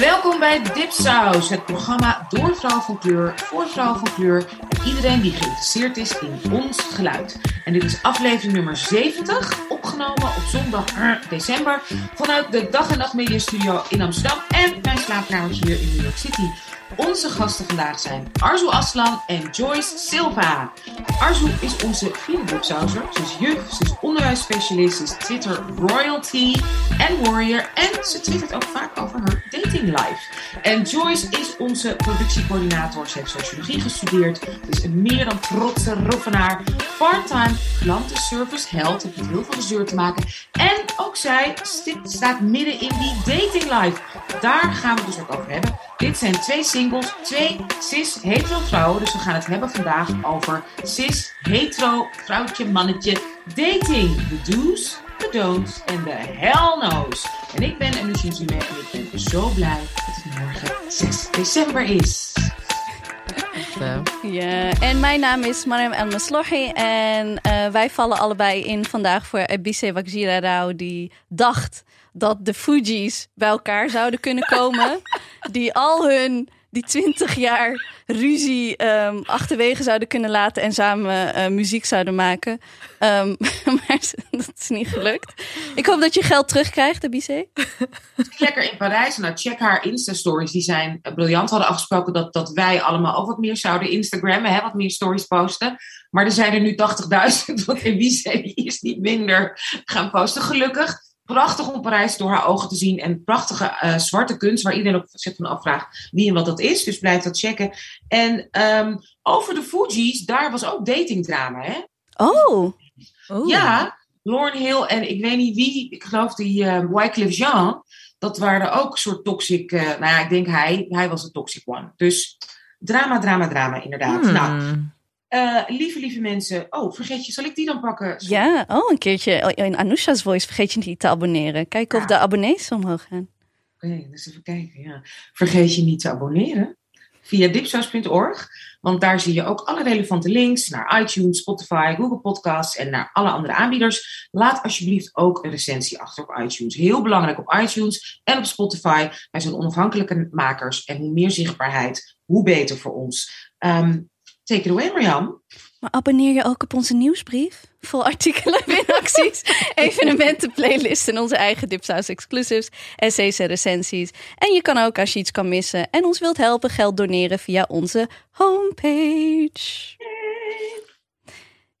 Welkom bij Dipsaus, het programma door vrouw van kleur, voor vrouw van kleur en iedereen die geïnteresseerd is in ons geluid. En dit is aflevering nummer 70, opgenomen op zondag 1 december vanuit de Dag en Nacht Media Studio in Amsterdam en mijn slaapkamertje hier in New York City. Onze gasten vandaag zijn Arzu Aslan en Joyce Silva. Arzu is onze vriendenboeksauser. Ze is juf, ze is onderwijsspecialist, ze is Twitter royalty en warrior. En ze twittert ook vaak over haar dating life. En Joyce is onze productiecoördinator. Ze heeft sociologie gestudeerd. Is een meer dan trotse roffenaar. Part-time klantenservice held. Heeft met heel veel gezeur te maken. En ook zij staat midden in die dating life. Daar gaan we het dus ook over hebben. Dit zijn twee singles, twee cis-hetero vrouwen. Dus we gaan het hebben vandaag over cis-hetero vrouwtje, mannetje, dating. De do's, de don'ts en de hell no's. En ik ben Anoushine Zime en ik ben zo blij dat het morgen 6 december is. Ja, en mijn naam is Mariam El Maslohi en uh, wij vallen allebei in vandaag voor Ebise Wakjira Rao die dacht dat de Fuji's bij elkaar zouden kunnen komen. die al hun, die twintig jaar ruzie um, achterwege zouden kunnen laten en samen uh, muziek zouden maken. Um, maar dat is niet gelukt. Ik hoop dat je geld terugkrijgt, Abise. Lekker in Parijs. Nou, check haar Insta-stories. Die zijn briljant. We hadden afgesproken dat, dat wij allemaal ook wat meer zouden Instagrammen. Hè, wat meer stories posten. Maar er zijn er nu 80.000. Want Abise is niet minder gaan posten. Gelukkig prachtig om Parijs door haar ogen te zien. En prachtige uh, zwarte kunst, waar iedereen ook zich van afvraagt wie en wat dat is. Dus blijf dat checken. En um, over de Fuji's, daar was ook datingdrama, hè? Oh. oh. Ja, Lauren Hill en ik weet niet wie, ik geloof die uh, Wycliffe Jean. Dat waren ook een soort toxic, uh, nou ja, ik denk hij, hij was de toxic one. Dus drama, drama, drama, inderdaad. Hmm. Nou, uh, lieve, lieve mensen. Oh, vergeet je, zal ik die dan pakken? Sorry. Ja, oh, een keertje in Anousha's voice. Vergeet je niet te abonneren. Kijken ja. of de abonnees omhoog gaan. Oké, okay, dus even kijken. Ja. Vergeet je niet te abonneren via dipsaus.org. Want daar zie je ook alle relevante links naar iTunes, Spotify, Google Podcasts en naar alle andere aanbieders. Laat alsjeblieft ook een recensie achter op iTunes. Heel belangrijk op iTunes en op Spotify. Wij zijn onafhankelijke makers en hoe meer zichtbaarheid, hoe beter voor ons. Um, Take it away, Marjan. Maar abonneer je ook op onze nieuwsbrief? Vol artikelen, winacties, evenementen, playlists en onze eigen Dipsaus exclusives, essays en recensies. En je kan ook, als je iets kan missen en ons wilt helpen, geld doneren via onze homepage.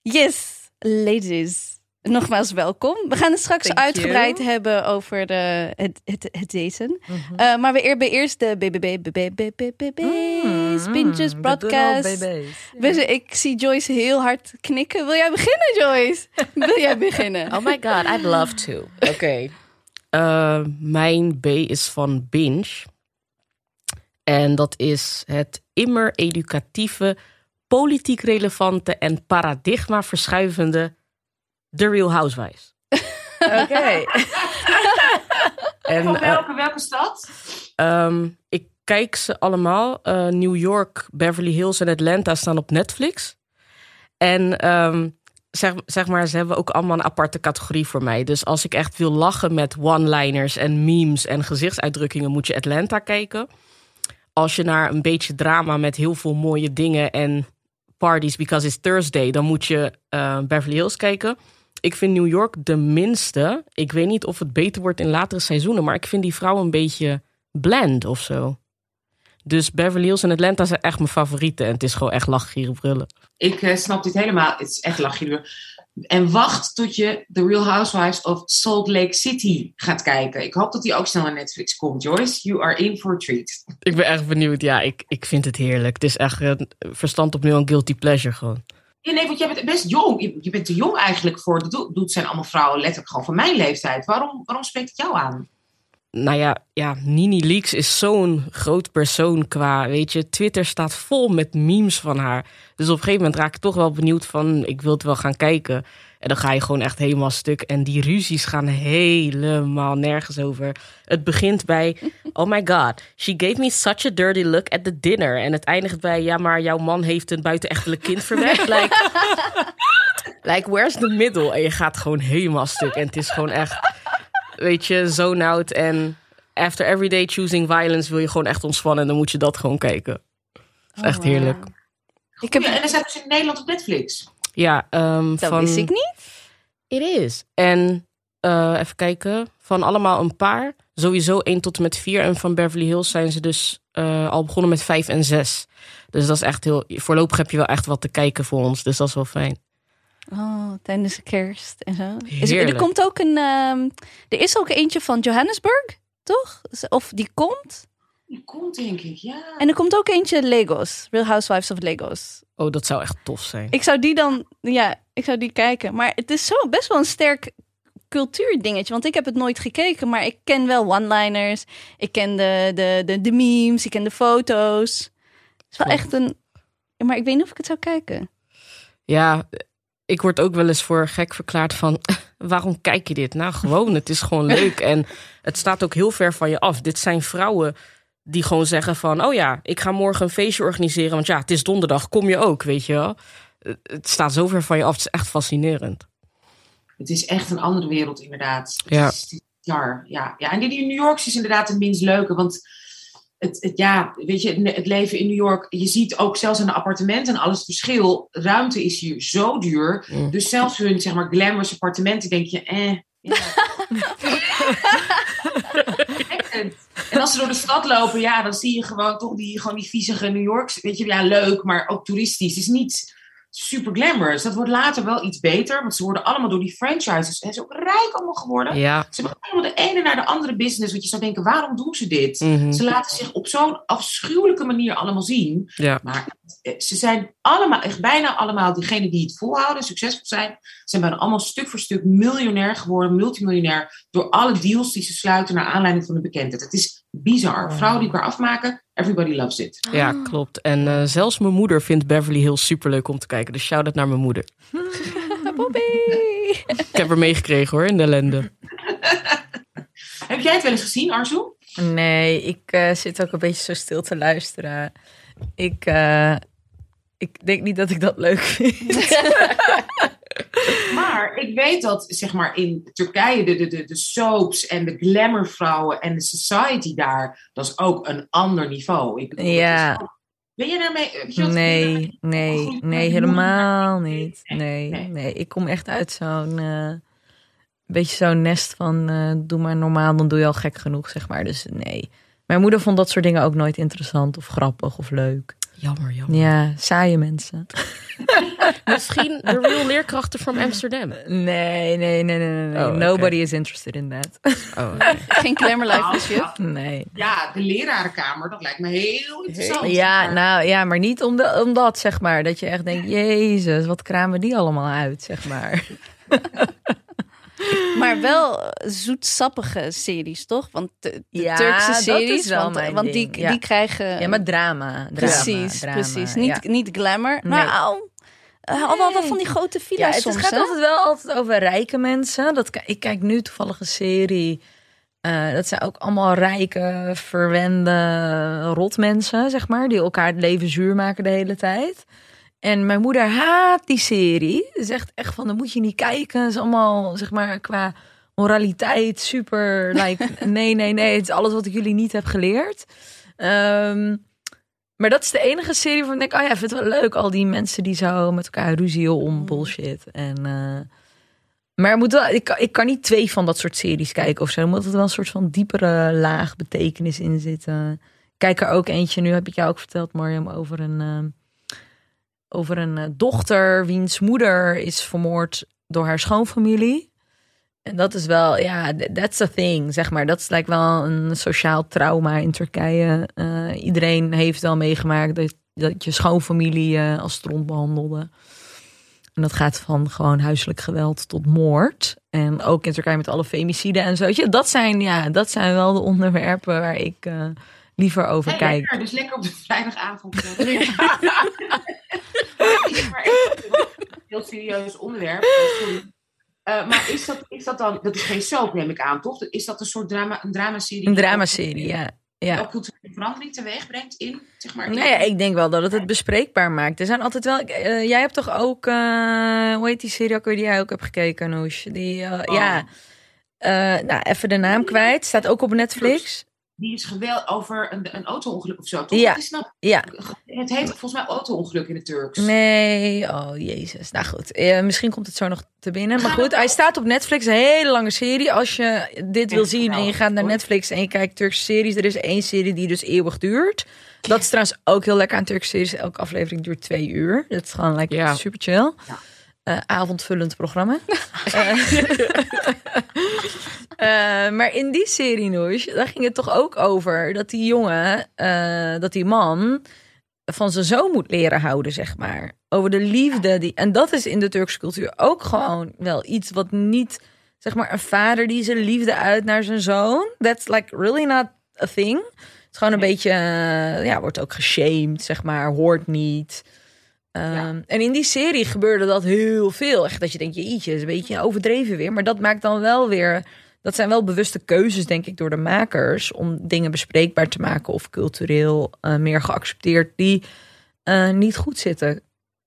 Yes, ladies. Nogmaals welkom. We gaan het straks Thank uitgebreid you. hebben over de, het, het, het daten. Mhm. Uh, maar we eerben eerst de BBB, BBB, BBB, Mm, Binges mm, Broadcast. babies. Ik zie Joyce heel hard knikken. Wil jij beginnen, Joyce? Wil jij beginnen? Oh my god, I'd love to. Oké. Eh, mijn B is van Binge. En dat is het immer educatieve, politiek relevante en paradigma verschuivende The Real Housewives. Oké. En, Van eh, welke, welke stad? Ehm, ik kijk ze allemaal. Eh, New York, Beverly Hills en Atlanta staan op Netflix. En ehm, zeg, zeg maar, ze hebben ook allemaal een aparte categorie voor mij. Dus als ik echt wil lachen met one-liners en memes en gezichtsuitdrukkingen, moet je Atlanta kijken. Als je naar een beetje drama met heel veel mooie dingen en parties because it's Thursday, dan moet je eh, Beverly Hills kijken. Ik vind New York de minste. Ik weet niet of het beter wordt in latere seizoenen, maar ik vind die vrouw een beetje bland of zo. Dus Beverly Hills en Atlanta zijn echt mijn favorieten. En het is gewoon echt lachgieren brullen. Ik eh, snap dit helemaal. Het is echt lachje. En wacht tot je The Real Housewives of Salt Lake City gaat kijken. Ik hoop dat die ook snel naar Netflix komt, Joyce. You are in for a treat. Ik ben echt benieuwd. Ja, ik, ik vind het heerlijk. Het is echt een verstand op nul een guilty pleasure gewoon. Ja, nee, want jij bent best jong. Je, bent te jong eigenlijk voor. Dat doet zijn allemaal vrouwen letterlijk gewoon van mijn leeftijd. Waarom, waarom spreekt het jou aan? Nou ja, ja, Nini Leaks is zo'n groot persoon qua, weet je, Twitter staat vol met memes van haar. Dus op een gegeven moment raak ik toch wel benieuwd van, ik wil het wel gaan kijken. En dan ga je gewoon echt helemaal stuk. En die ruzies gaan helemaal nergens over. Het begint bij, oh my god, she gave me such a dirty look at the dinner. En het eindigt bij, ja, maar jouw man heeft een buitenechtelijk kind verwekt. like, like, where's the middle? En je gaat gewoon helemaal stuk. En het is gewoon echt, weet je, zo oud. En after every day choosing violence wil je gewoon echt ontspannen. En dan moet je dat gewoon kijken. Is echt heerlijk. Ik heb... Ja, en zijn ze in Nederland op Netflix. Ja, um, Dat van... wist ik niet. It is. En eh, even kijken, van allemaal een paar. Sowieso 1 tot en met 4. En van Beverly Hills zijn ze dus eh, al begonnen met 5 en 6. Dus dat is echt heel... Voorlopig heb je wel echt wat te kijken voor ons. Dus dat is wel fijn. Oh, tijdens de kerst en zo. Is, er komt ook een. ehm, er is ook eentje van Johannesburg, toch? Of die komt. Die komt denk ik, ja. En er komt ook eentje Lagos. Real Housewives of Lagos. Oh, dat zou echt tof zijn. Ik zou die dan. Ja, ik zou die kijken. Maar het is zo best wel een sterk cultuurdingetje. Want ik heb het nooit gekeken. Maar ik ken wel one-liners. Ik ken de, de, de, de memes. Ik ken de foto's. Het is wel Klopt. echt een. Maar ik weet niet of ik het zou kijken. Ja, ik word ook wel eens voor gek verklaard van... waarom kijk je dit? Nou, gewoon, het is gewoon leuk. En het staat ook heel ver van je af. Dit zijn vrouwen die gewoon zeggen van... oh ja, ik ga morgen een feestje organiseren... want ja, het is donderdag, kom je ook, weet je wel? Het staat zo ver van je af, het is echt fascinerend. Het is echt een andere wereld, inderdaad. Ja. is- het is bizar, ja. ja. En die in New York is inderdaad het minst leuke. Want het, het, ja, weet je, het leven in New York... Je ziet ook zelfs in de appartementen en alles het verschil. Ruimte is hier zo duur. Mm. Dus zelfs hun, zeg maar, glamorous appartementen denk je... Eh, ja. en als ze door de stad lopen, ja, dan zie je gewoon toch die, gewoon die viezige New Yorks. Weet je, ja, leuk, maar ook toeristisch. Het is niet super glamorous. Dat wordt later wel iets beter, want ze worden allemaal door die franchises en zo rijk allemaal geworden. Ja, Ze hebben allemaal de ene naar de andere business, wat je zou denken, waarom doen ze dit? mhm. Ze laten zich op zo'n afschuwelijke manier allemaal zien. ja. Maar eh, ze zijn allemaal, echt bijna allemaal, diegenen die het volhouden, succesvol zijn, zijn bijna allemaal stuk voor stuk miljonair geworden, multimiljonair, door alle deals die ze sluiten naar aanleiding van de bekendheid. Het is bizar. Vrouwen die elkaar afmaken, everybody loves it. ja klopt. En eh, zelfs mijn moeder vindt Beverly Hills superleuk om te kijken. Dus shout-out naar mijn moeder. Bobby! Ik heb er meegekregen hoor, in de ellende. Heb jij het wel eens gezien, Arzu? Nee, ik eh, zit ook een beetje zo stil te luisteren. Ik, eh, ik denk niet dat ik dat leuk vind. Maar ik weet dat, zeg maar, in Turkije de, de, de, de soaps en de glamourvrouwen en de society daar, dat is ook een ander niveau. Ik bedoel, Ja. ook- Ben je daarmee? je Nee, nee, nee, helemaal niet. Nee, nee. nee, ik kom echt uit zo'n eh, beetje zo'n nest van eh, doe maar normaal, dan doe je al gek genoeg, zeg maar. Dus nee. Mijn moeder vond dat soort dingen ook nooit interessant of grappig of leuk. Jammer, jammer. Ja, saaie mensen. Misschien de real leerkrachten from Amsterdam. Nee, nee, nee, nee, nee. nee. Oh. Nobody is interested in that. Oh. Geen glamour life Nou, dus je. Nee. Ja, de lerarenkamer, dat lijkt me heel interessant. Ja, Maar- nou ja, maar niet om de, omdat, zeg maar. Dat je echt denkt, jezus, wat kramen die allemaal uit, zeg maar. Maar wel eh, zoetsappige series, toch? Want de, de Ja, Turkse series, wel want, want die, ja. die krijgen... Ja, maar drama. drama precies, drama, precies. ja. Niet, niet glamour. Nee. Uh, al wel wat van die grote Ja, villa's het soms, gaat hè? altijd wel altijd over rijke mensen. Dat, ik kijk nu toevallig een serie. eh, dat zijn ook allemaal rijke, verwende rotmensen, zeg maar. Die elkaar het leven zuur maken de hele tijd. En mijn moeder haat die serie. Ze zegt echt van, dan moet je niet kijken. Het is allemaal, zeg maar, qua moraliteit super... Like, nee, nee, nee, het is alles wat ik jullie niet heb geleerd. Ehm, maar dat is de enige serie waarvan ik denk, oh ja, vind het wel leuk. Al die mensen die zo met elkaar ruzien om bullshit. En, eh, maar moet wel, ik, kan- ik kan niet twee van dat soort series kijken of zo. Er moet wel een soort van diepere laag betekenis in zitten. Ik Kijk er ook eentje, nu heb ik jou ook verteld, Mariam, over een, ehm, over een eh, dochter wiens moeder is vermoord door haar schoonfamilie. En dat is wel, ja, th- that's a thing, zeg maar. Dat is lijkt wel een sociaal trauma in Turkije. Eh, iedereen heeft wel meegemaakt dat, dat je schoonfamilie je als stront behandelde. En dat gaat van gewoon huiselijk geweld tot moord. En ook in Turkije met alle femicide en zo. Dat zijn, ja, dat zijn wel de onderwerpen waar ik eh, liever over Hey, kijk. lekker, dus lekker op de vrijdagavond. maar echt een heel serieus onderwerp. Eh, maar is dat, is dat dan, dat is geen soap neem ik aan, toch? Is dat een soort drama, een dramaserie? Een dramaserie, ja. ja. Ook culturele verandering teweeg brengt in, zeg maar. in- Nou ja, ik denk wel dat het het bespreekbaar maakt. Er zijn altijd wel. eh, jij hebt toch ook. eh hoe heet die serie ook weer die jij ook hebt gekeken, Noes? Die, Oh. Ja. Nou, even de naam kwijt. Staat ook op Netflix. Die is geweld over een, een auto-ongeluk of zo, toch? Ja. Is nou, Ja. het heet volgens mij auto-ongeluk in het Turks. Nee, oh jezus. Nou goed, eh, misschien komt het zo nog te binnen. Maar goed, hij staat op Netflix. Een hele lange serie. Als je dit wil zien en je gaat naar hoor. Netflix en je kijkt Turkse series. Er is één serie die dus eeuwig duurt. Dat is trouwens ook heel lekker aan Turkse series. Elke aflevering duurt twee uur. Dat is gewoon like, Ja. super chill. Ja. Eh, avondvullend programma. Eh, eh, maar in die serie, Noes, daar ging het toch ook over dat die jongen, eh, dat die man van zijn zoon moet leren houden, zeg maar. Over de liefde. Die, en dat is in de Turkse cultuur ook gewoon wel iets wat niet, zeg maar, een vader die zijn liefde uit naar zijn zoon. That's like really not a thing. Het is gewoon een beetje, eh, ja, wordt ook geshamed, zeg maar, hoort niet. Ehm, En in die serie gebeurde dat heel veel. Echt dat je denkt, jeetje, is een beetje overdreven weer. Maar dat maakt dan wel weer... Dat zijn wel bewuste keuzes, denk ik, door de makers... om dingen bespreekbaar te maken of cultureel eh, meer geaccepteerd... die eh, niet goed zitten.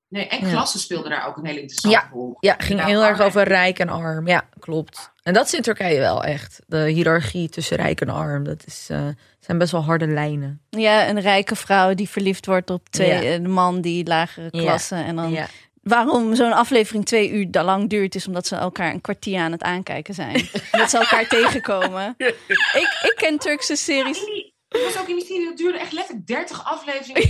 Nee, en Ja. klassen speelden daar ook een hele interessante Ja. rol. Ja, ging Ja, heel erg over rijk en arm. Ja, klopt. En dat is in Turkije wel echt. De hiërarchie tussen rijk en arm. Dat is, eh, zijn best wel harde lijnen. Ja, een rijke vrouw die verliefd wordt op twee, Ja. een man die lagere Ja. klasse. En dan Ja. Waarom zo'n aflevering twee uur da- lang duurt, is omdat ze elkaar een kwartier aan het aankijken zijn. dat ze elkaar tegenkomen. Ik, ik ken Turkse series. Het was ook in die serie, dat duurde echt letterlijk 30 afleveringen.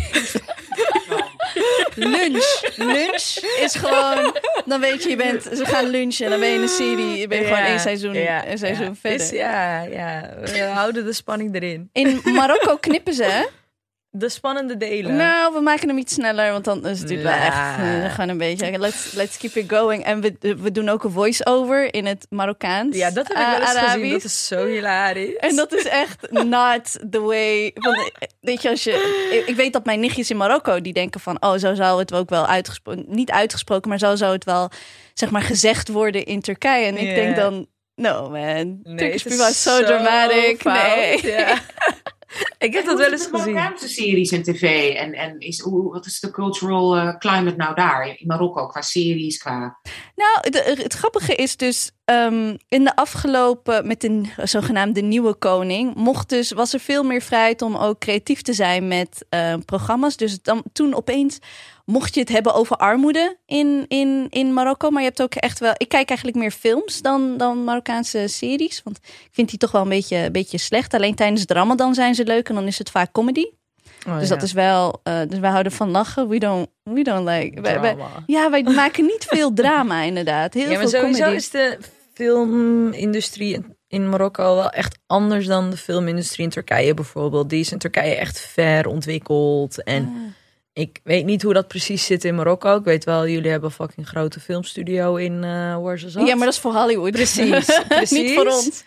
Lunch. Lunch is gewoon. Dan weet je, je bent, ze gaan lunchen en dan ben je in een serie. Je bent gewoon één seizoen, ja, een seizoen ja. verder. Dus ja, ja, we houden de spanning erin. In Marokko knippen ze, hè? De spannende delen. Nou, we maken hem iets sneller, want dan is het natuurlijk wel echt Ja. eh, gewoon een beetje. Let's, let's keep it going. En we, we doen ook een voice-over in het Marokkaans. ja, dat heb ik wel eens eh, gezien. Dat is zo hilarisch. En dat is echt not the way. Want, weet je, als je. ik- weet dat mijn nichtjes in Marokko die denken van, oh, zo zou het ook wel uitgesproken, niet uitgesproken, maar zo zou het wel, zeg maar, gezegd worden in Turkije. En ik denk dan, no man, Nee, Turkish is are so, zo dramatic. fout, Nee. ja. ik heb dat wel eens gezien. Marokkaanse series en tv. En, en is, hoe, wat is de cultural eh, climate nou daar in Marokko? Qua series, qua... Nou, de- het grappige is dus ehm, in de afgelopen met de zogenaamde nieuwe koning mocht dus was er veel meer vrijheid om ook creatief te zijn met eh, programma's. Dus dan toen opeens mocht je het hebben over armoede in, in, in Marokko, maar je hebt ook echt wel. Ik kijk eigenlijk meer films dan, dan Marokkaanse series, want ik vind die toch wel een beetje, een beetje slecht. Alleen tijdens de Ramadan zijn ze leuk en dan is het vaak comedy. Oh, dus dat is wel. eh, dus wij houden van lachen. We don't, we don't like. wij- wij- Drama. ja, wij maken niet veel drama, inderdaad. Heel Ja, maar veel sowieso comedy. is de filmindustrie in- in Marokko wel echt anders dan de filmindustrie in Turkije bijvoorbeeld. Die is in Turkije echt ver ontwikkeld. En Ah. Ik weet niet hoe dat precies zit in Marokko. Ik weet wel, jullie hebben een fucking grote filmstudio in uh. Ja, maar dat is voor Hollywood. Precies, precies. niet voor ons.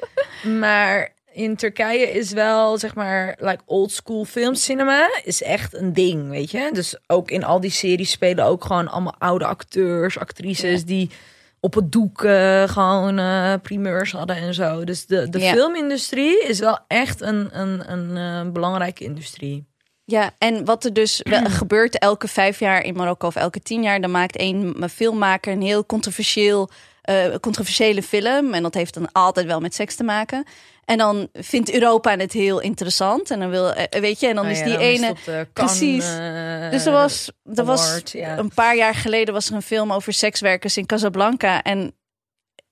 Maar in Turkije is wel, zeg maar, like old school filmcinema is echt een ding, weet je. Dus ook in al die series spelen ook gewoon allemaal oude acteurs, actrices Ja. die op het doek eh, gewoon eh, primeurs hadden en zo. Dus de, de Ja. filmindustrie is wel echt een, een, een, belangrijke industrie. Ja, en wat er dus gebeurt elke vijf jaar in Marokko of elke tien jaar, dan maakt een filmmaker een heel controversieel, eh, controversiële film. En dat heeft dan altijd wel met seks te maken. En dan vindt Europa het heel interessant. En dan wil, eh, weet je, en dan Nou is ja, die dan ene. precies. eh, dus er was, er was award, een paar jaar geleden was er een film over sekswerkers in Casablanca. En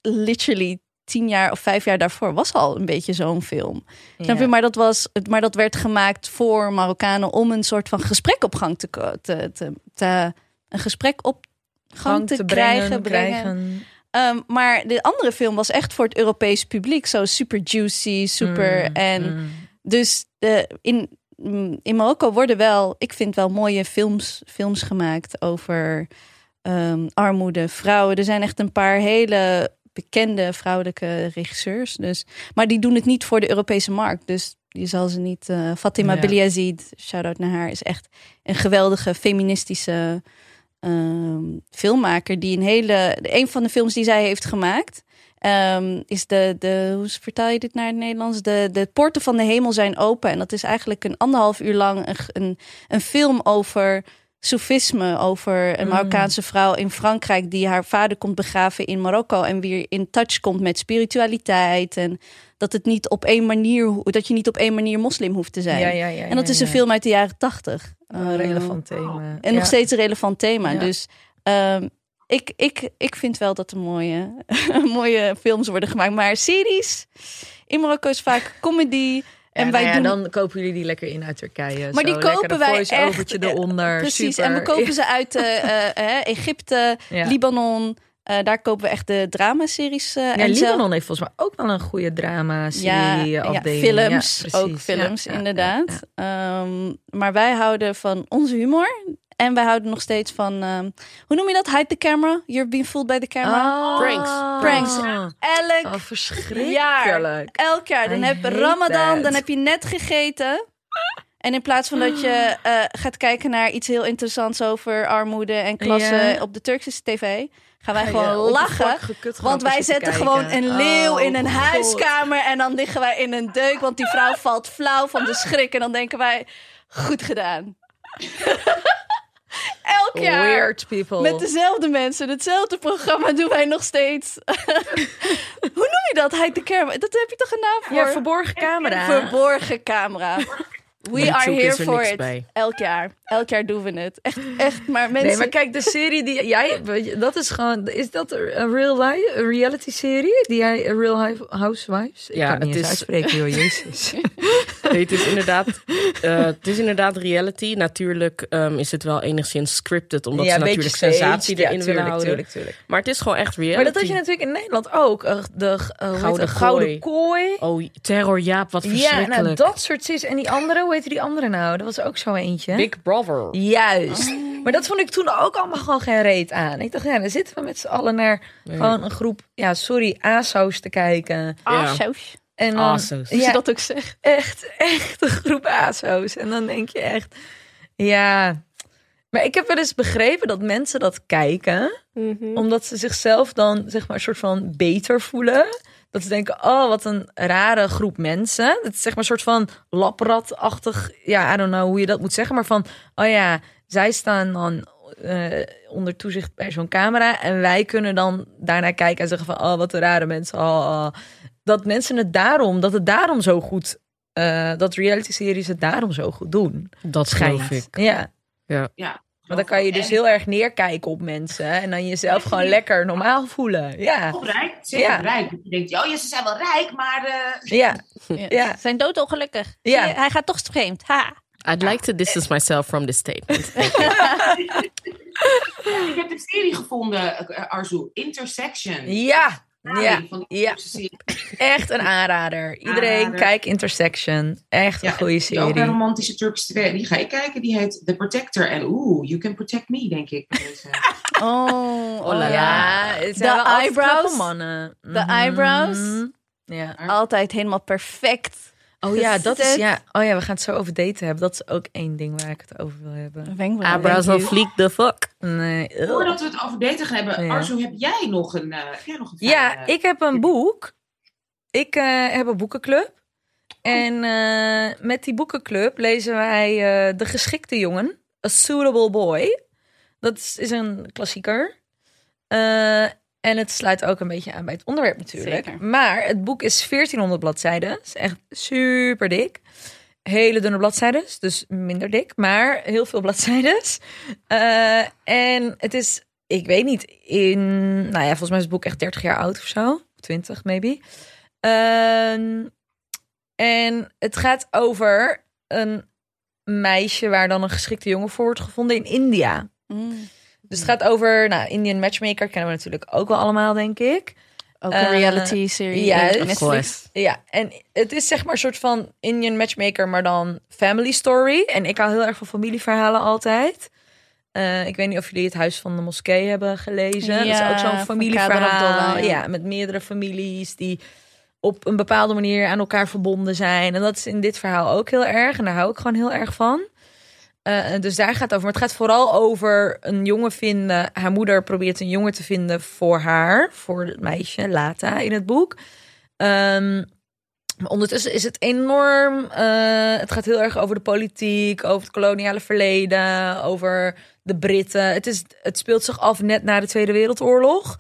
literally tien jaar of vijf jaar daarvoor was al een beetje zo'n film. Snap je? Ja. Maar dat, was, maar dat werd gemaakt voor Marokkanen om een soort van gesprek op gang te, te, te, te een gesprek op gang, te, krijgen. brengen. Ehm, maar de andere film was echt voor het Europees publiek. Zo super juicy, super. Mm, en mm. dus de, in, mm, in Marokko worden wel, ik vind wel mooie films, films gemaakt over ehm, armoede, vrouwen. Er zijn echt een paar hele bekende vrouwelijke regisseurs. Dus, maar die doen het niet voor de Europese markt. Dus je zal ze niet. eh, Fatima Ja. Beliazid, shout out naar haar, is echt een geweldige feministische ehm, filmmaker die een hele. Een van de films die zij heeft gemaakt. ehm, is de, de. Hoe vertaal je dit naar het Nederlands? De, de poorten van de hemel zijn open. En dat is eigenlijk een anderhalf uur lang een, een, een film over Soefisme. Over een Mm. Marokkaanse vrouw in Frankrijk die haar vader komt begraven in Marokko. En weer in touch komt met spiritualiteit. En dat het niet op één manier. dat je niet op één manier moslim hoeft te zijn. Ja, ja, ja, En dat is een film uit de jaren tachtig. Een relevant thema. En nog steeds een relevant thema. Dus ehm, ik, ik, ik vind wel dat er mooie, mooie films worden gemaakt. Maar series in Marokko is vaak comedy. En En wij ja, doen... dan kopen jullie die lekker in uit Turkije. Maar die Zo, lekker kopen een wij echt, eronder. Precies, Super. en we kopen ze uit eh, eh, eh, Egypte, Ja. Libanon. Eh, daar kopen we echt de dramaseries. eh Ja, en zelf- Libanon heeft volgens mij ook wel een goede drama-serie ja, films, ook films, inderdaad. Ehm, maar wij houden van onze humor. En wij houden nog steeds van, ehm, hoe noem je dat? Hide the camera? You're being fooled by the camera? Oh. Pranks. Pranks. Oh, Elk verschrikkelijk. Elk jaar. Dan I heb Ramadan, that. dan heb je net gegeten. En in plaats van dat je eh, gaat kijken naar iets heel interessants over armoede en klasse Ja. op de Turkse tv, gaan wij gewoon lachen. Want wij zetten gewoon een leeuw Oh, in een God. huiskamer en dan liggen wij in een deuk, want die vrouw valt flauw van de schrik. En dan denken wij, goed gedaan. Elk jaar. Weird people. Met dezelfde mensen, hetzelfde programma doen wij nog steeds. Hoe noem je dat? Hide the camera. Dat heb je toch een naam voor? Ja, verborgen camera. Verborgen camera. We are is here er for it. bij. Elk jaar. Elk jaar doen we het. Echt, echt. Maar mensen... Nee, maar kijk, de serie die jij... Dat is gewoon... Is dat een real life, een reality serie? Die jij... een Real Housewives? Ik Ja, kan het niet is- uitspreken, joh. Jezus. Nee, het is inderdaad, eh, het is inderdaad reality. Natuurlijk ehm, is het wel enigszins scripted, omdat ja, ze natuurlijk sensatie erin ja, willen tuurlijk, houden. tuurlijk, tuurlijk. Maar het is gewoon echt reality. Maar dat had je natuurlijk in Nederland ook. eh, De eh, Gouden Kooi. Oh, terror Jaap, wat Ja, verschrikkelijk. nou, dat soort series. En die andere, hoe heette die andere nou? Dat was ook zo eentje. Big Brother. Juist. Maar dat vond ik toen ook allemaal gewoon geen reet aan. Ik dacht, ja, dan zitten we met z'n allen naar gewoon een groep, ja, sorry, ASO's te kijken. Saus. En dan, ASO's. Ja, dat ook zegt. echt, echt een groep ASO's. En dan denk je echt, ja. Maar ik heb wel eens begrepen dat mensen dat kijken, omdat ze zichzelf dan, zeg maar, een soort van beter voelen. Dat ze denken, oh, wat een rare groep mensen. Het is zeg maar een soort van lapratachtig, ja, I don't know hoe je dat moet zeggen. Maar van, oh ja, zij staan dan eh, onder toezicht bij zo'n camera. En wij kunnen dan daarnaar kijken en zeggen van, oh, wat een rare mensen. Oh, oh. Dat mensen het daarom, dat het daarom zo goed, eh, dat reality series het daarom zo goed doen. Dat Schijnt. ik. Ja. Ja. Maar dan kan je dus heel erg neerkijken op mensen. En dan jezelf gewoon lekker normaal voelen. Ja. Rijk, zeker Ja. rijk. Je denkt, oh ja, ze zijn wel rijk, maar... eh, Ja. Ja. Ja. Zijn doodongelukkig. Ja. Hij gaat toch vreemd. Ha. I'd like to distance myself from this statement. ik heb de serie gevonden, eh, Arzu. Intersection. Ja. Ja. Van serie. Echt een aanrader. Iedereen Aanrader. kijk Intersection. Echt een Ja, goede Die ook een serie. romantische Turkse tv. Die ga ik kijken. Die heet The Protector. En oeh, You Can Protect Me, denk ik. Deze. Oh, Oh la la. Ja, De eyebrows. mannen. De Mhm. eyebrows. Ja. Altijd helemaal perfect. Oh ja, dat is ja. Oh ja, we gaan het zo over daten hebben. Dat is ook één ding waar ik het over wil hebben. You. Fleek the fuck. Nee. ugh. Voordat we het over daten gaan hebben, Ja. Arzu, heb jij nog een, eh, heb jij nog een Ja, ik heb een boek. Ik eh, heb een boekenclub. En eh, met die boekenclub lezen wij eh, De Geschikte Jongen. A Suitable Boy. Dat is, is een klassieker. En het sluit ook een beetje aan bij het onderwerp natuurlijk. Zeker. Maar het boek is 1400 bladzijden. Het is echt super dik. Hele dunne bladzijden, dus minder dik. Maar heel veel bladzijden. Eh, en het is, ik weet niet, in... Nou ja, volgens mij is het boek echt 30 jaar oud of zo. 20 maybe. Ehm, en het gaat over een meisje waar dan een geschikte jongen voor wordt gevonden in India. Mm. Dus het gaat over, nou, Indian Matchmaker kennen we natuurlijk ook wel allemaal, denk ik. Ook een Eh, reality serie. Netflix. course. Ja, en het is zeg maar een soort van Indian Matchmaker, maar dan family story. En ik hou heel erg van familieverhalen altijd. Eh, ik weet niet of jullie het Huis van de Moskee hebben gelezen. dat is Ja, ook zo'n familieverhaal. Ja. ja. met meerdere families die op een bepaalde manier aan elkaar verbonden zijn. En dat is in dit verhaal ook heel erg. En daar hou ik gewoon heel erg van. Eh, dus daar gaat het over. Maar het gaat vooral over een jongen vinden. Haar moeder probeert een jongen te vinden voor haar. Voor het meisje, Lata, in het boek. Ehm, maar ondertussen is het enorm. eh, het gaat heel erg over de politiek, over het koloniale verleden, over de Britten. Het, is, het speelt zich af net na de Tweede Wereldoorlog.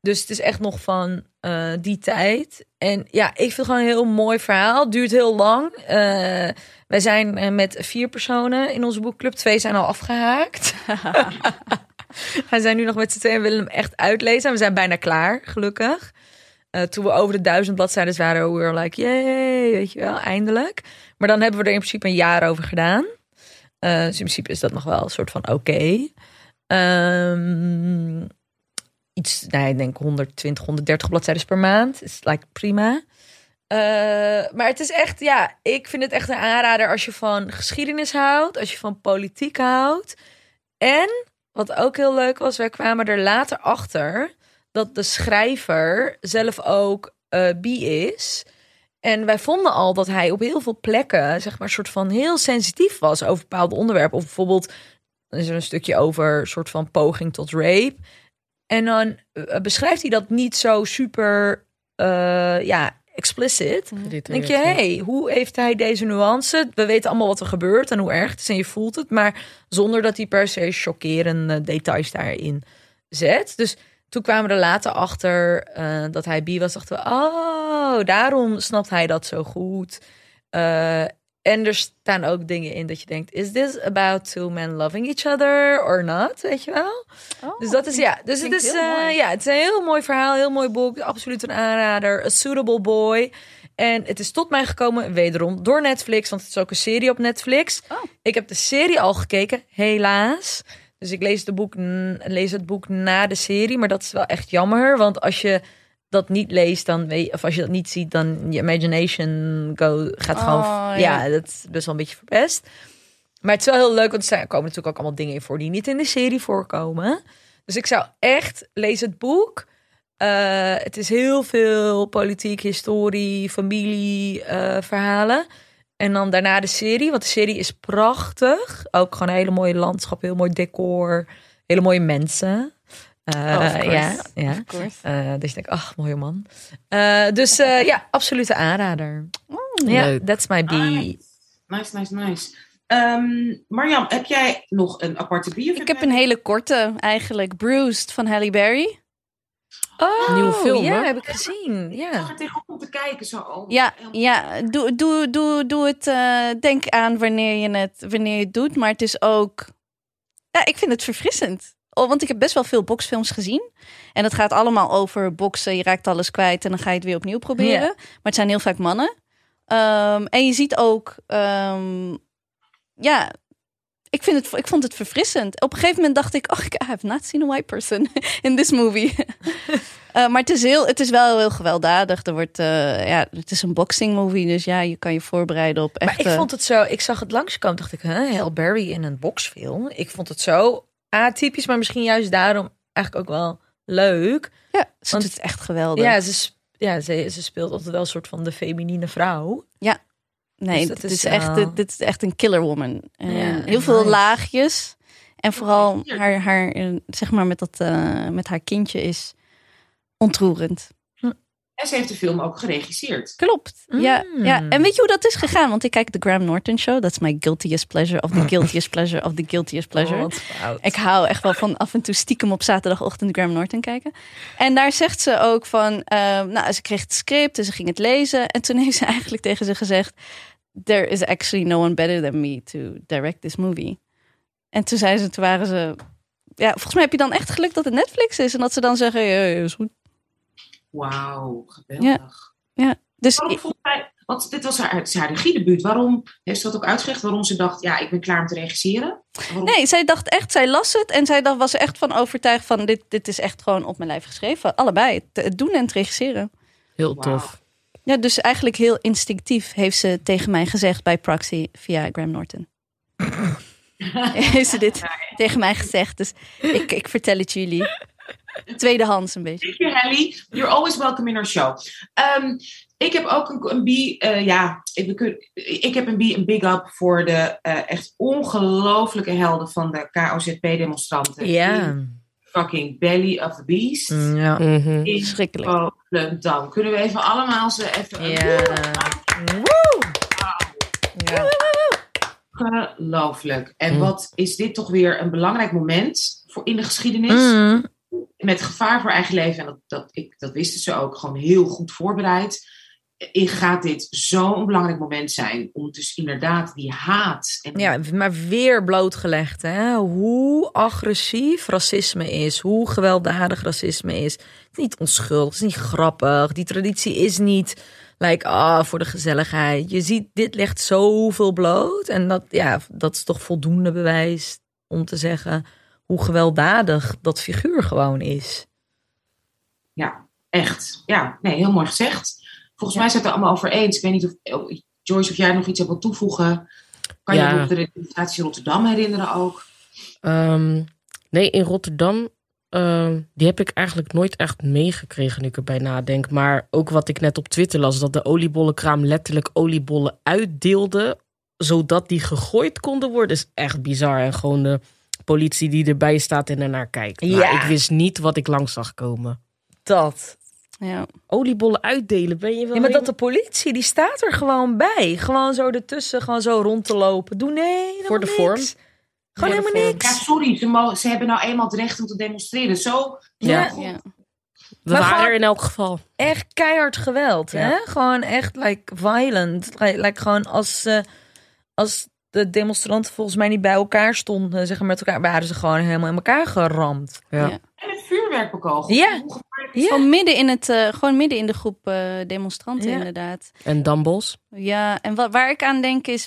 Dus het is echt nog van eh, die tijd. En ja, ik vind het gewoon een heel mooi verhaal. Duurt heel lang. Eh, wij zijn eh, met vier personen in onze boekclub. Twee zijn al afgehaakt. wij zijn nu nog met z'n tweeën en willen hem echt uitlezen. En we zijn bijna klaar, gelukkig. Eh, toen we over de duizend bladzijden waren, we were like, yay, weet je wel, eindelijk. Maar dan hebben we er in principe een jaar over gedaan. Eh, dus in principe is dat nog wel een soort van oké. Ehm, iets, nou, ik denk 120, 130 bladzijden per maand. Is like prima. Eh, maar het is echt, ja, ik vind het echt een aanrader als je van geschiedenis houdt, als je van politiek houdt. En wat ook heel leuk was, wij kwamen er later achter dat de schrijver zelf ook eh, bi is. En wij vonden al dat hij op heel veel plekken, zeg maar, soort van heel sensitief was over bepaalde onderwerpen. Of bijvoorbeeld, er is er een stukje over soort van poging tot rape. En dan eh, beschrijft hij dat niet zo super, ja, explicit. Dit denk je, hé, hey, hoe heeft hij deze nuance? We weten allemaal wat er gebeurt en hoe erg het is en je voelt het. Maar zonder dat hij per se chockerende details daarin zet. Dus toen kwamen we er later achter eh, dat hij bi was. Dachten we, oh, daarom snapt hij dat zo goed. Eh, en er staan ook dingen in dat je denkt, is this about two men loving each other or not? Weet je wel? dus dat is ja. Dus het is eh, ja, het is een heel mooi verhaal, heel mooi boek, absoluut een aanrader. A suitable boy. En het is tot mij gekomen, wederom, door Netflix, want het is ook een serie op Netflix. Oh. Ik heb de serie al gekeken, helaas. Dus ik lees, de boek, lees het boek na de serie, maar dat is wel echt jammer. Want als je dat niet leest, dan weet of als je dat niet ziet, dan je imagination go, gaat gewoon. Oh, ja. ja. dat is best wel een beetje verpest. Maar het is wel heel leuk, want er zijn- komen natuurlijk ook allemaal dingen in voor die niet in de serie voorkomen. Dus ik zou echt, lees het boek. Eh, het is heel veel politiek, historie, familie, eh, verhalen. En dan daarna de serie, want de serie is prachtig. Ook gewoon een hele mooie landschap, heel mooi decor, hele mooie mensen. Eh, Of course. ja, ja. Eh, dus ik denk, ach, mooie man. Eh, dus eh, ja, absolute aanrader. Ja, Leuk. that's my bee. Nice, nice, nice. nice. Ehm, Marjam, heb jij nog een aparte bier? Ik heb een hele korte eigenlijk. Bruised van Halle Berry. Oh, Nieuwe film, ja, hè? heb ik gezien. Ik Ja. zag er tegenop om te kijken. Zo, oh, Ja, ja doe, doe, doe, doe het. eh, denk aan wanneer je, het, wanneer je het doet. Maar het is ook. Ja, ik vind het verfrissend. Oh, want ik heb best wel veel boxfilms gezien. En het gaat allemaal over boksen. Je raakt alles kwijt en dan ga je het weer opnieuw proberen. Maar het zijn heel vaak mannen. Ehm, en je ziet ook. ehm, ja, ik, vind het, ik vond het verfrissend. Op een gegeven moment dacht ik, oh, I have not seen a white person in this movie. Eh, maar het is, heel, het is wel heel gewelddadig. Er wordt, eh, ja, het is een boxing movie, dus ja, je kan je voorbereiden op echt. Maar ik vond het zo, ik zag het langskomen, dacht ik, huh, Halle Berry in een boxfilm. Ik vond het zo atypisch, maar misschien juist daarom eigenlijk ook wel leuk. ja, ze want- doet het echt geweldig. Ja, ze, ja ze, ze speelt altijd wel een soort van de feminine vrouw. nee, dus dat dit is is, echt, dit, dit is echt een killer woman. Ja, heel veel nice. laagjes. En vooral Ja. haar, haar, eh, zeg maar, met, dat, eh, met haar kindje is ontroerend. En ze heeft de film ook geregisseerd. Klopt. Ja, Mm. ja. En weet je hoe dat is gegaan? Want ik kijk de Graham Norton show. That's my guiltiest pleasure of the guiltiest pleasure of the guiltiest pleasure. Oh, wat fout. Ik hou echt wel van af en toe stiekem op zaterdagochtend Graham Norton kijken. En daar zegt ze ook van, ehm, nou, ze kreeg het script en ze ging het lezen. En toen heeft ze eigenlijk tegen ze gezegd, there is actually no one better than me to direct this movie. En toen zei ze, toen waren ze, ja, volgens mij heb je dan echt geluk dat het Netflix is en dat ze dan zeggen, ja, ja, is goed. Wauw, geweldig. Dus Waarom vond zij, want dit was haar, het is haar regiedebuut. Waarom heeft ze dat ook uitgelegd? Waarom ze dacht, ja, ik ben klaar om te regisseren? Waarom? Nee, zij dacht echt, zij las het en zij dacht, was er echt van overtuigd van dit, dit is echt gewoon op mijn lijf geschreven. Allebei, het, het doen en het regisseren. Heel tof. Ja, dus eigenlijk heel instinctief heeft ze tegen mij gezegd bij Proxy via Graham Norton. heeft ze dit tegen mij gezegd, dus ik, ik vertel het jullie. Tweedehands een beetje. Thank you, Hallie. You're always welcome in our show. Ehm, Ik heb ook een, een B, eh, ja, ik, ik, heb een B, een big up voor de eh, echt ongelofelijke helden van de KOZP-demonstranten. Ja. Fucking Belly of the Beast. Mm, ja. In Schrikkelijk. Volendam. Kunnen we even allemaal ze even... Ja. Ja. Ongelooflijk. En Mm. wat is dit toch weer een belangrijk moment voor in de geschiedenis? Mm. Met gevaar voor eigen leven. En dat, dat, ik, dat wisten ze ook gewoon heel goed voorbereid. Gaat dit zo'n belangrijk moment zijn om dus inderdaad die haat. En Ja, maar weer blootgelegd, hè? Hoe agressief racisme is, hoe gewelddadig racisme is. Het is niet onschuldig, het is niet grappig. Die traditie is niet, like, ah, voor de gezelligheid. Je ziet, dit legt zoveel bloot. En dat, ja, dat is toch voldoende bewijs om te zeggen hoe gewelddadig dat figuur gewoon is. Ja, echt. Ja, nee, heel mooi gezegd. Volgens mij zijn we het er allemaal over eens. Ik weet niet of, of- Joyce, of jij nog iets hebt wil toevoegen. Kan Ja. je de representatie Rotterdam herinneren ook? Ehm, nee, in Rotterdam, ehm, die heb ik eigenlijk nooit echt meegekregen nu ik erbij nadenk. Maar ook wat ik net op Twitter las, dat de oliebollenkraam letterlijk oliebollen uitdeelde, zodat die gegooid konden worden, is echt bizar. En gewoon de politie die erbij staat en ernaar kijkt. Ja. ik wist niet wat ik langs zag komen. Dat. Ja. Oliebollen uitdelen, ben je wel... Ja, maar dat de politie, die staat er gewoon bij. Gewoon zo ertussen, gewoon zo rond te lopen. Doe nee, Voor de vorm. niks. Gewoon helemaal vorm. Ja, niks. sorry, ze, mo- ze hebben nou eenmaal het recht om te demonstreren. Zo. Ja. ja. We Maar waren er in elk geval. echt keihard geweld, Ja. hè? Gewoon echt like violent. Like, like gewoon als, eh, als de demonstranten volgens mij niet bij elkaar stonden, zeg maar met elkaar, waren ze gewoon helemaal in elkaar geramd. Ja. Ja. En met vuurwerk. Ja. Gevaarlijk is Ja. Gewoon midden in het, eh, gewoon midden in de groep eh, demonstranten Ja. inderdaad. En Dambos. Ja, en wat, waar ik aan denk is,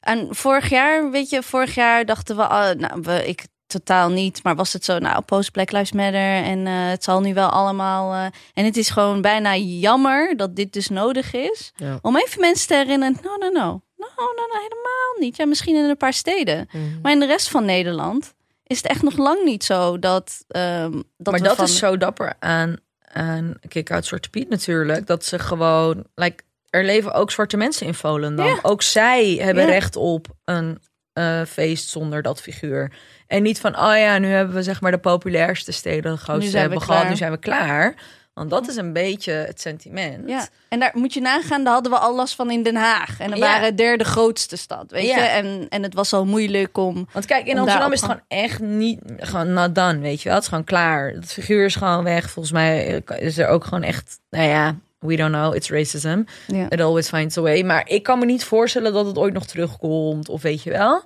aan vorig jaar, weet je, vorig jaar dachten we, ah, nou, we, ik totaal niet, maar was het zo, nou, post Black Lives Matter en eh, het zal nu wel allemaal. eh, en het is gewoon bijna jammer dat dit dus nodig is, Ja. om even mensen te herinneren, no, no, no, no, no, no, helemaal niet. Ja, misschien in een paar steden, Mhm. maar in de rest van Nederland is het echt nog lang niet zo dat. ehm, dat maar dat van- is zo dapper aan, aan Kick Out Zwarte Piet natuurlijk, dat ze gewoon, like, er leven ook zwarte mensen in Volendam. Ja. Ook zij hebben Ja. recht op een eh, feest zonder dat figuur. En niet van, oh ja, nu hebben we zeg maar de populairste steden, de grootste zijn we hebben gehad, nu zijn we klaar. Want dat is een beetje het sentiment. Ja, en daar moet je nagaan, daar hadden we al last van in Den Haag. En dan Ja. waren derde grootste stad, weet Ja. je. En, en het was al moeilijk om... Want kijk, in Amsterdam is het gewoon echt niet, gewoon not done, weet je wel. Het is gewoon klaar. Het figuur is gewoon weg. Volgens mij is er ook gewoon echt, nou ja, we don't know, it's racism. Ja. It always finds a way. Maar ik kan me niet voorstellen dat het ooit nog terugkomt, of weet je wel.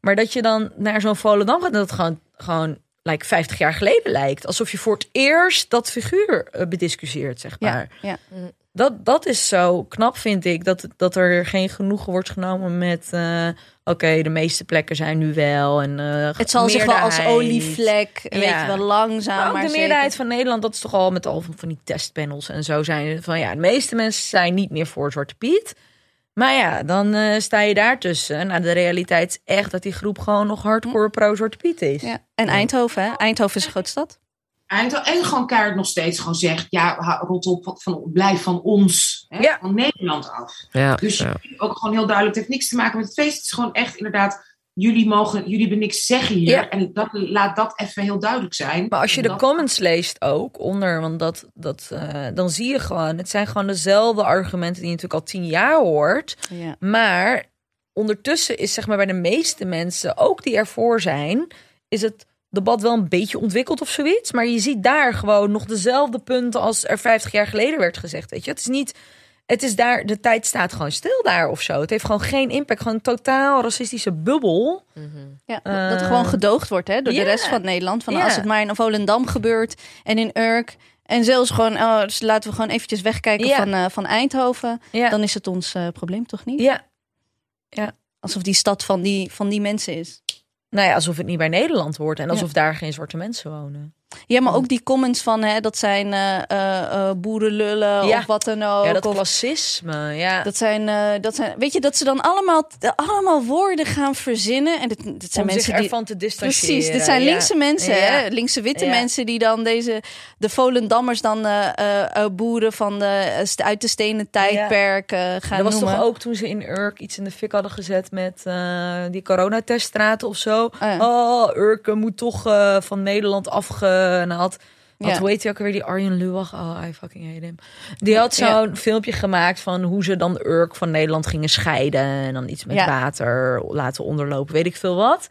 Maar dat je dan naar zo'n Volendam gaat dat het gewoon, gewoon like 50 jaar geleden lijkt. Alsof je voor het eerst dat figuur eh, bediscussieert, zeg maar. Ja, ja. Dat, dat is zo knap, vind ik. Dat, dat er geen genoegen wordt genomen met... eh, Oké, de meeste plekken zijn nu wel. En, eh, Het zal zich wel als olievlek, weet je wel, langzaam Maar ook maar de zeker. meerderheid van Nederland, dat is toch al met al van, van die testpanels en zo zijn. Van ja, de meeste mensen zijn niet meer voor Zwarte Piet. Maar ja, dan eh, sta je daartussen. Nou, de realiteit is echt dat die groep gewoon nog hardcore pro-Zwarte Piet is. Ja. En Eindhoven, hè? Eindhoven is een grote stad. En, en gewoon keihard nog steeds gewoon zegt, ja, rot op, van, van, blijf van ons, hè, Ja. van Nederland af. Ja, Dus ja. ook gewoon heel duidelijk, het heeft niks te maken met het feest. Het is gewoon echt inderdaad, jullie mogen, jullie hebben niks zeggen hier. Ja. En dat, laat dat even heel duidelijk zijn. Maar als je de comments leest ook onder, want dat, dat, eh, dan zie je gewoon, het zijn gewoon dezelfde argumenten die je natuurlijk al tien jaar hoort. Ja. Maar ondertussen is zeg maar bij de meeste mensen, ook die ervoor zijn, is het debat wel een beetje ontwikkeld of zoiets. Maar je ziet daar gewoon nog dezelfde punten als er 50 jaar geleden werd gezegd. Weet je, het is niet. Het is daar, de tijd staat gewoon stil daar of zo. Het heeft gewoon geen impact. Gewoon een totaal racistische bubbel. Ja, Eh, dat er gewoon gedoogd wordt hè, door ja. de rest van Nederland. Van Ja. als het maar in Volendam gebeurt en in Urk. En zelfs gewoon, oh, dus laten we gewoon eventjes wegkijken Ja. van, eh, van Eindhoven. Ja. Dan is het ons eh, probleem toch niet? ja. Alsof die stad van die, van die mensen is. Nou ja, alsof het niet bij Nederland hoort. En alsof daar geen zwarte mensen wonen. Ja, maar ook die comments van hè, dat zijn eh eh, eh, boerenlullen Ja. of wat dan ook. ja, dat of, klassisme. Ja. dat zijn, dat zijn, weet je, dat ze dan allemaal, allemaal woorden gaan verzinnen. En dit, dit zijn om mensen zich die. ervan te distancieren. Precies, dit zijn ja. linkse mensen, Ja. hè? linkse witte mensen die dan deze, de Volendammers dan boeren van de, uit de stenen tijdperk eh, gaan Dat was noemen. toch ook toen ze in Urk iets in de fik hadden gezet met die coronateststraten of zo. ja. Oh, Urk moet toch van Nederland afgehaald. Wat Ja. hoe heet hij ook weer die Arjen Lubach? Oh, I fucking hate him. Die had zo'n Ja. filmpje gemaakt van hoe ze dan Urk van Nederland gingen scheiden en dan iets met Ja. water laten onderlopen, weet ik veel wat.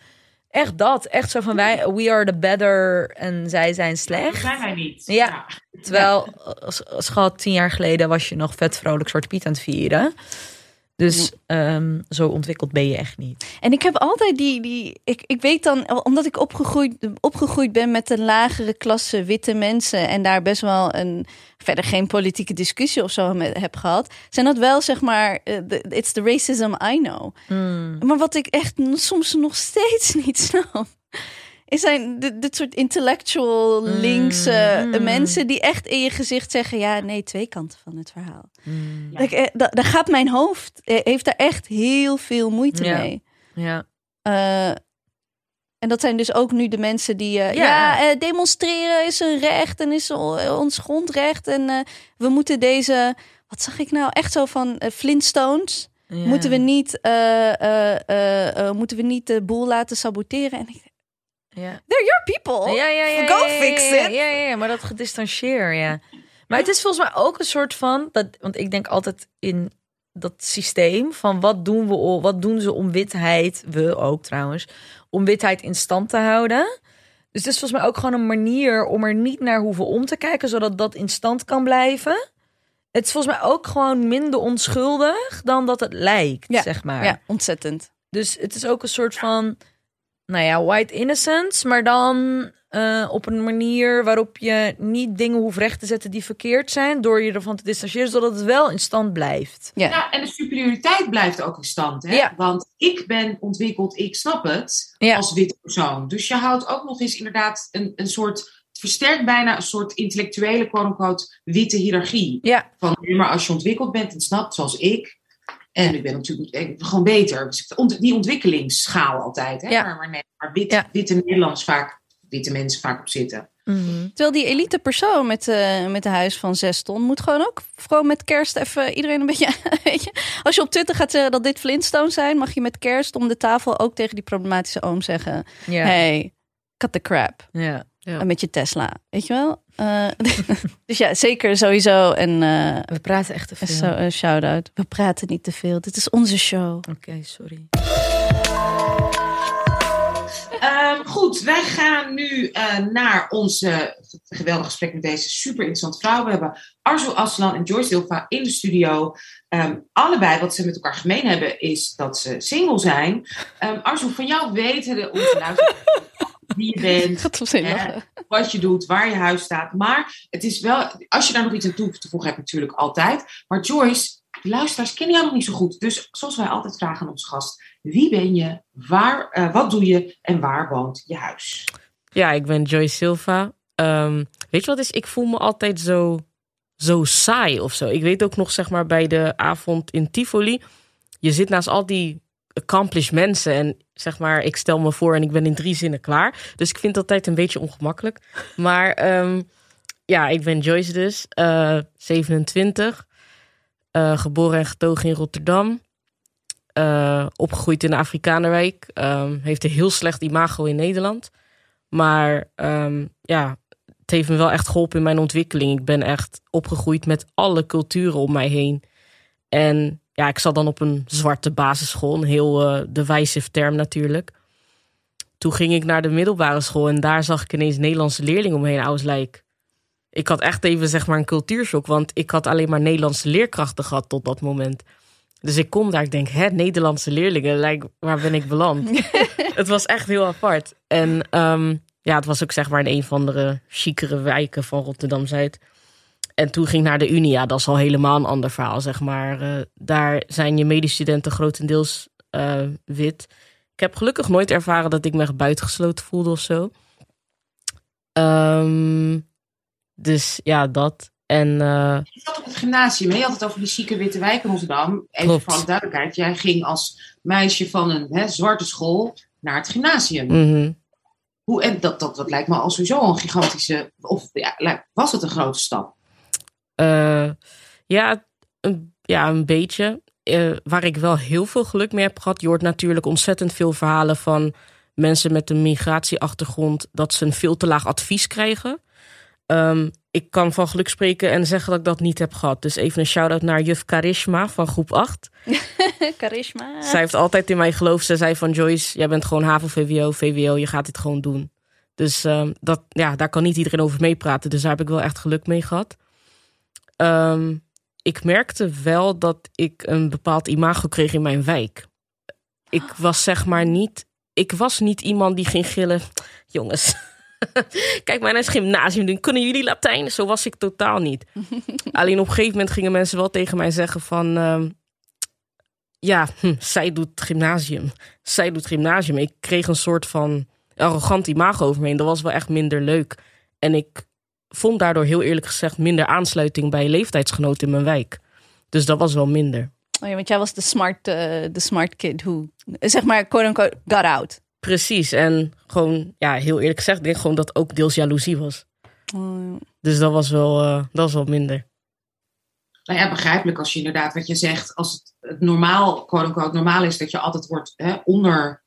Echt dat, echt zo van wij, we are the better en zij zijn Dat slecht. zijn wij niet. Ja. Terwijl, als, schat, tien jaar geleden was je nog vet vrolijk Zwarte Piet aan het vieren. Dus ehm, zo ontwikkeld ben je echt niet. En ik heb altijd die, die ik, ik weet dan, omdat ik opgegroeid, opgegroeid ben met een lagere klasse witte mensen en daar best wel een, verder geen politieke discussie of zo met, heb gehad, zijn dat wel zeg maar, eh, the- it's the racism I know. Maar wat ik echt soms nog steeds niet snap, is zijn dit, dit soort intellectual linkse eh, mm. mensen die echt in je gezicht zeggen, ja nee, twee kanten van het verhaal. Mm. Dat ik, eh, da- daar gaat mijn hoofd, eh, heeft daar echt heel veel moeite Ja. mee. Ja. Eh, en dat zijn dus ook nu de mensen die... Ja. ja, demonstreren is een recht en is ons grondrecht. En we moeten deze... Wat zag ik nou? Echt zo van Flintstones. Ja. Moeten we niet, moeten we niet de boel laten saboteren? En ik, Ja. they're your people. Ja, ja, ja, Go fix it. Ja, ja, ja, maar dat gedistanceer, ja. Maar het is volgens mij ook een soort van, dat, want ik denk altijd in dat systeem van wat doen we, wat doen ze om witheid, we ook trouwens, om witheid in stand te houden. Dus het is volgens mij ook gewoon een manier om er niet naar hoeven om te kijken, zodat dat in stand kan blijven. Het is volgens mij ook gewoon minder onschuldig dan dat het lijkt, Ja, zeg maar. Ja, ontzettend. Dus het is ook een soort van, nou ja, white innocence, maar dan eh, op een manier waarop je niet dingen hoeft recht te zetten die verkeerd zijn, door je ervan te distancieren, zodat het wel in stand blijft. Ja. Ja, en de superioriteit blijft ook in stand. Hè? Ja. Want ik ben ontwikkeld, ik snap het, Ja. als witte persoon. Dus je houdt ook nog eens inderdaad een, een soort, het versterkt bijna een soort intellectuele, quote-unquote, witte hiërarchie. Ja, Van, maar als je ontwikkeld bent en snapt, zoals ik, en ik ben natuurlijk ik ben gewoon beter. Dus ont- die ontwikkelingsschaal altijd. Hè? Ja. Maar, maar, nee, maar wit, Ja. witte Nederlands vaak, witte mensen vaak op zitten. Terwijl die elite persoon met, eh met een huis van zes ton moet gewoon ook gewoon met kerst even iedereen een beetje. Weet je, als je op Twitter gaat zeggen dat dit Flintstones zijn, mag je met kerst om de tafel ook tegen die problematische oom zeggen: ja, Hey, cut the crap. ja. Ja. En met je Tesla. Weet je wel? Eh, dus ja, zeker sowieso. En eh, We praten echt te veel. een shout-out. We praten niet te veel. Dit is onze show. Oké, sorry. Ehm, goed, wij gaan nu eh, naar ons eh, geweldig gesprek met deze super interessante vrouw. We hebben Arzu Aslan en Joyce Silva in de studio. Ehm, allebei, wat ze met elkaar gemeen hebben, is dat ze single zijn. Um, Arzu, van jou weten de onze luisteraars wie je bent, wat je doet, waar je huis staat. Maar het is wel, als je daar nog iets aan toe te voegen hebt, natuurlijk altijd. Maar Joyce, de luisteraars kennen jou nog niet zo goed. Dus zoals wij altijd vragen aan onze gast: wie ben je, waar, eh, wat doe je en waar woont je huis? Ja, ik ben Joy Silva. Ehm, weet je wat is? Ik voel me altijd zo, zo saai of zo. Ik weet ook nog, zeg maar, bij de avond in Tivoli. Je zit naast al die accomplished mensen. En zeg maar, ik stel me voor en ik ben in drie zinnen klaar. Dus ik vind het altijd een beetje ongemakkelijk. Maar ehm, ja, ik ben Joyce dus. eh, 27. eh, geboren en getogen in Rotterdam. Eh, opgegroeid in de Afrikanerwijk. Ehm, heeft een heel slecht imago in Nederland. Maar ehm, ja, het heeft me wel echt geholpen in mijn ontwikkeling. Ik ben echt opgegroeid met alle culturen om mij heen. En ja, ik zat dan op een zwarte basisschool. Een heel eh divisive term natuurlijk. Toen ging ik naar de middelbare school en daar zag ik ineens Nederlandse leerlingen omheen. I was like, ik had echt even zeg maar een cultuurshock. Want ik had alleen maar Nederlandse leerkrachten gehad tot dat moment. Dus ik kom daar, ik denk, hè, Nederlandse leerlingen, like, waar ben ik beland? het was echt heel apart. En ehm, ja, het was ook zeg maar in een van de chicere wijken van Rotterdam-Zuid. En toen ging ik naar de Unie, ja, dat is al helemaal een ander verhaal, zeg maar. Eh, daar zijn je medestudenten grotendeels eh, wit. Ik heb gelukkig nooit ervaren dat ik me buitengesloten voelde of zo. Ehm, dus ja, dat. En eh, Je zat op het gymnasium, hè? je had het over die zieke witte wijk in Rotterdam. Even Klopt. voor alle duidelijkheid, jij ging als meisje van een hè, zwarte school naar het gymnasium. mhm. Hoe, en dat, dat, dat lijkt me al sowieso een gigantische, of ja, was het een grote stap? Eh, ja, een, ja, een beetje. Eh, waar ik wel heel veel geluk mee heb gehad. Je hoort natuurlijk ontzettend veel verhalen van mensen met een migratieachtergrond. dat ze een veel te laag advies krijgen. Ehm, ik kan van geluk spreken en zeggen dat ik dat niet heb gehad. Dus even een shout-out naar juf Charisma van groep 8. Charisma. Zij heeft altijd in mij geloofd. Ze zei van Joyce, jij bent gewoon HAVO, VWO, VWO. Je gaat dit gewoon doen. Dus ehm, dat, ja, daar kan niet iedereen over meepraten. Dus daar heb ik wel echt geluk mee gehad. Ehm, ik merkte wel dat ik een bepaald imago kreeg in mijn wijk. Ik was zeg maar niet... Ik was niet iemand die ging gillen. Jongens, kijk maar naar het gymnasium doen. Kunnen jullie Latijn? Zo was ik totaal niet. Alleen op een gegeven moment gingen mensen wel tegen mij zeggen van... ehm, ja, hm, zij doet gymnasium. Zij doet gymnasium. Ik kreeg een soort van arrogant imago over me heen. Dat was wel echt minder leuk. En ik vond daardoor heel eerlijk gezegd minder aansluiting bij leeftijdsgenoten in mijn wijk. Dus dat was wel minder. Oh ja, want jij was de smart, eh, de smart kid who, zeg maar, quote unquote, got out. Precies. En gewoon, ja, heel eerlijk gezegd, ik denk gewoon dat ook deels jaloezie was. Oh, Dus dat was wel, eh, dat was wel minder. Nou ja, begrijpelijk als je inderdaad wat je zegt, als het, het normaal, quote unquote, normaal is dat je altijd wordt hè, onder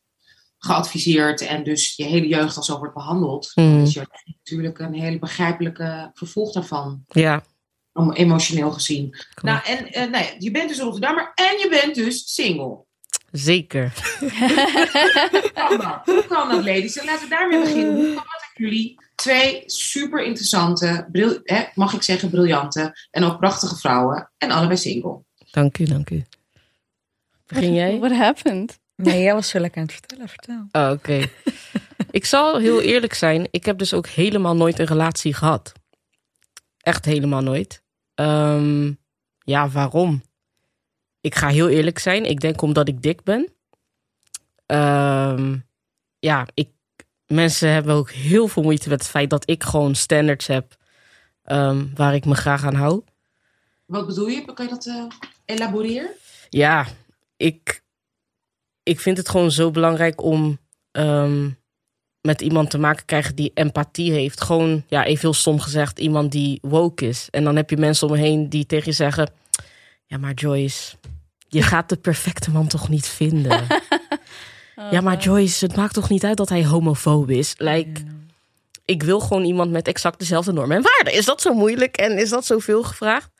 geadviseerd en dus je hele jeugd al zo wordt behandeld. Dan is je natuurlijk een hele begrijpelijke vervolg daarvan, Ja, om, emotioneel gezien. Nou, en eh, nou ja, je bent dus Rotterdammer en je bent dus single. zeker. Hoe kan dat? Hoe kan dat, ladies? En laten we daarmee beginnen. Hoe kan dat jullie twee super interessante, bril- hè, mag ik zeggen, briljante en ook prachtige vrouwen en allebei single? Dank u, dank u. Begin jij? What happened? Nee, jij was zo lekker aan het vertellen. Vertel. Oh, Oké. ik zal heel eerlijk zijn. Ik heb dus ook helemaal nooit een relatie gehad. Echt helemaal nooit. Ehm, ja, waarom? Ik ga heel eerlijk zijn. Ik denk omdat ik dik ben. Ehm, ja, ik, mensen hebben ook heel veel moeite met het feit dat ik gewoon standards heb ehm, waar ik me graag aan hou. Wat bedoel je? Kan je dat eh, elaboreren? Ja, ik, ik vind het gewoon zo belangrijk om ehm, met iemand te maken te krijgen die empathie heeft. Gewoon, ja, even heel stom gezegd, iemand die woke is. En dan heb je mensen om me heen die tegen je zeggen: Ja, maar Joyce, je gaat de perfecte man toch niet vinden? ja, maar Joyce, het maakt toch niet uit dat hij homofoob is? Like, ik wil gewoon iemand met exact dezelfde normen en waarden. Is dat zo moeilijk en is dat zoveel gevraagd?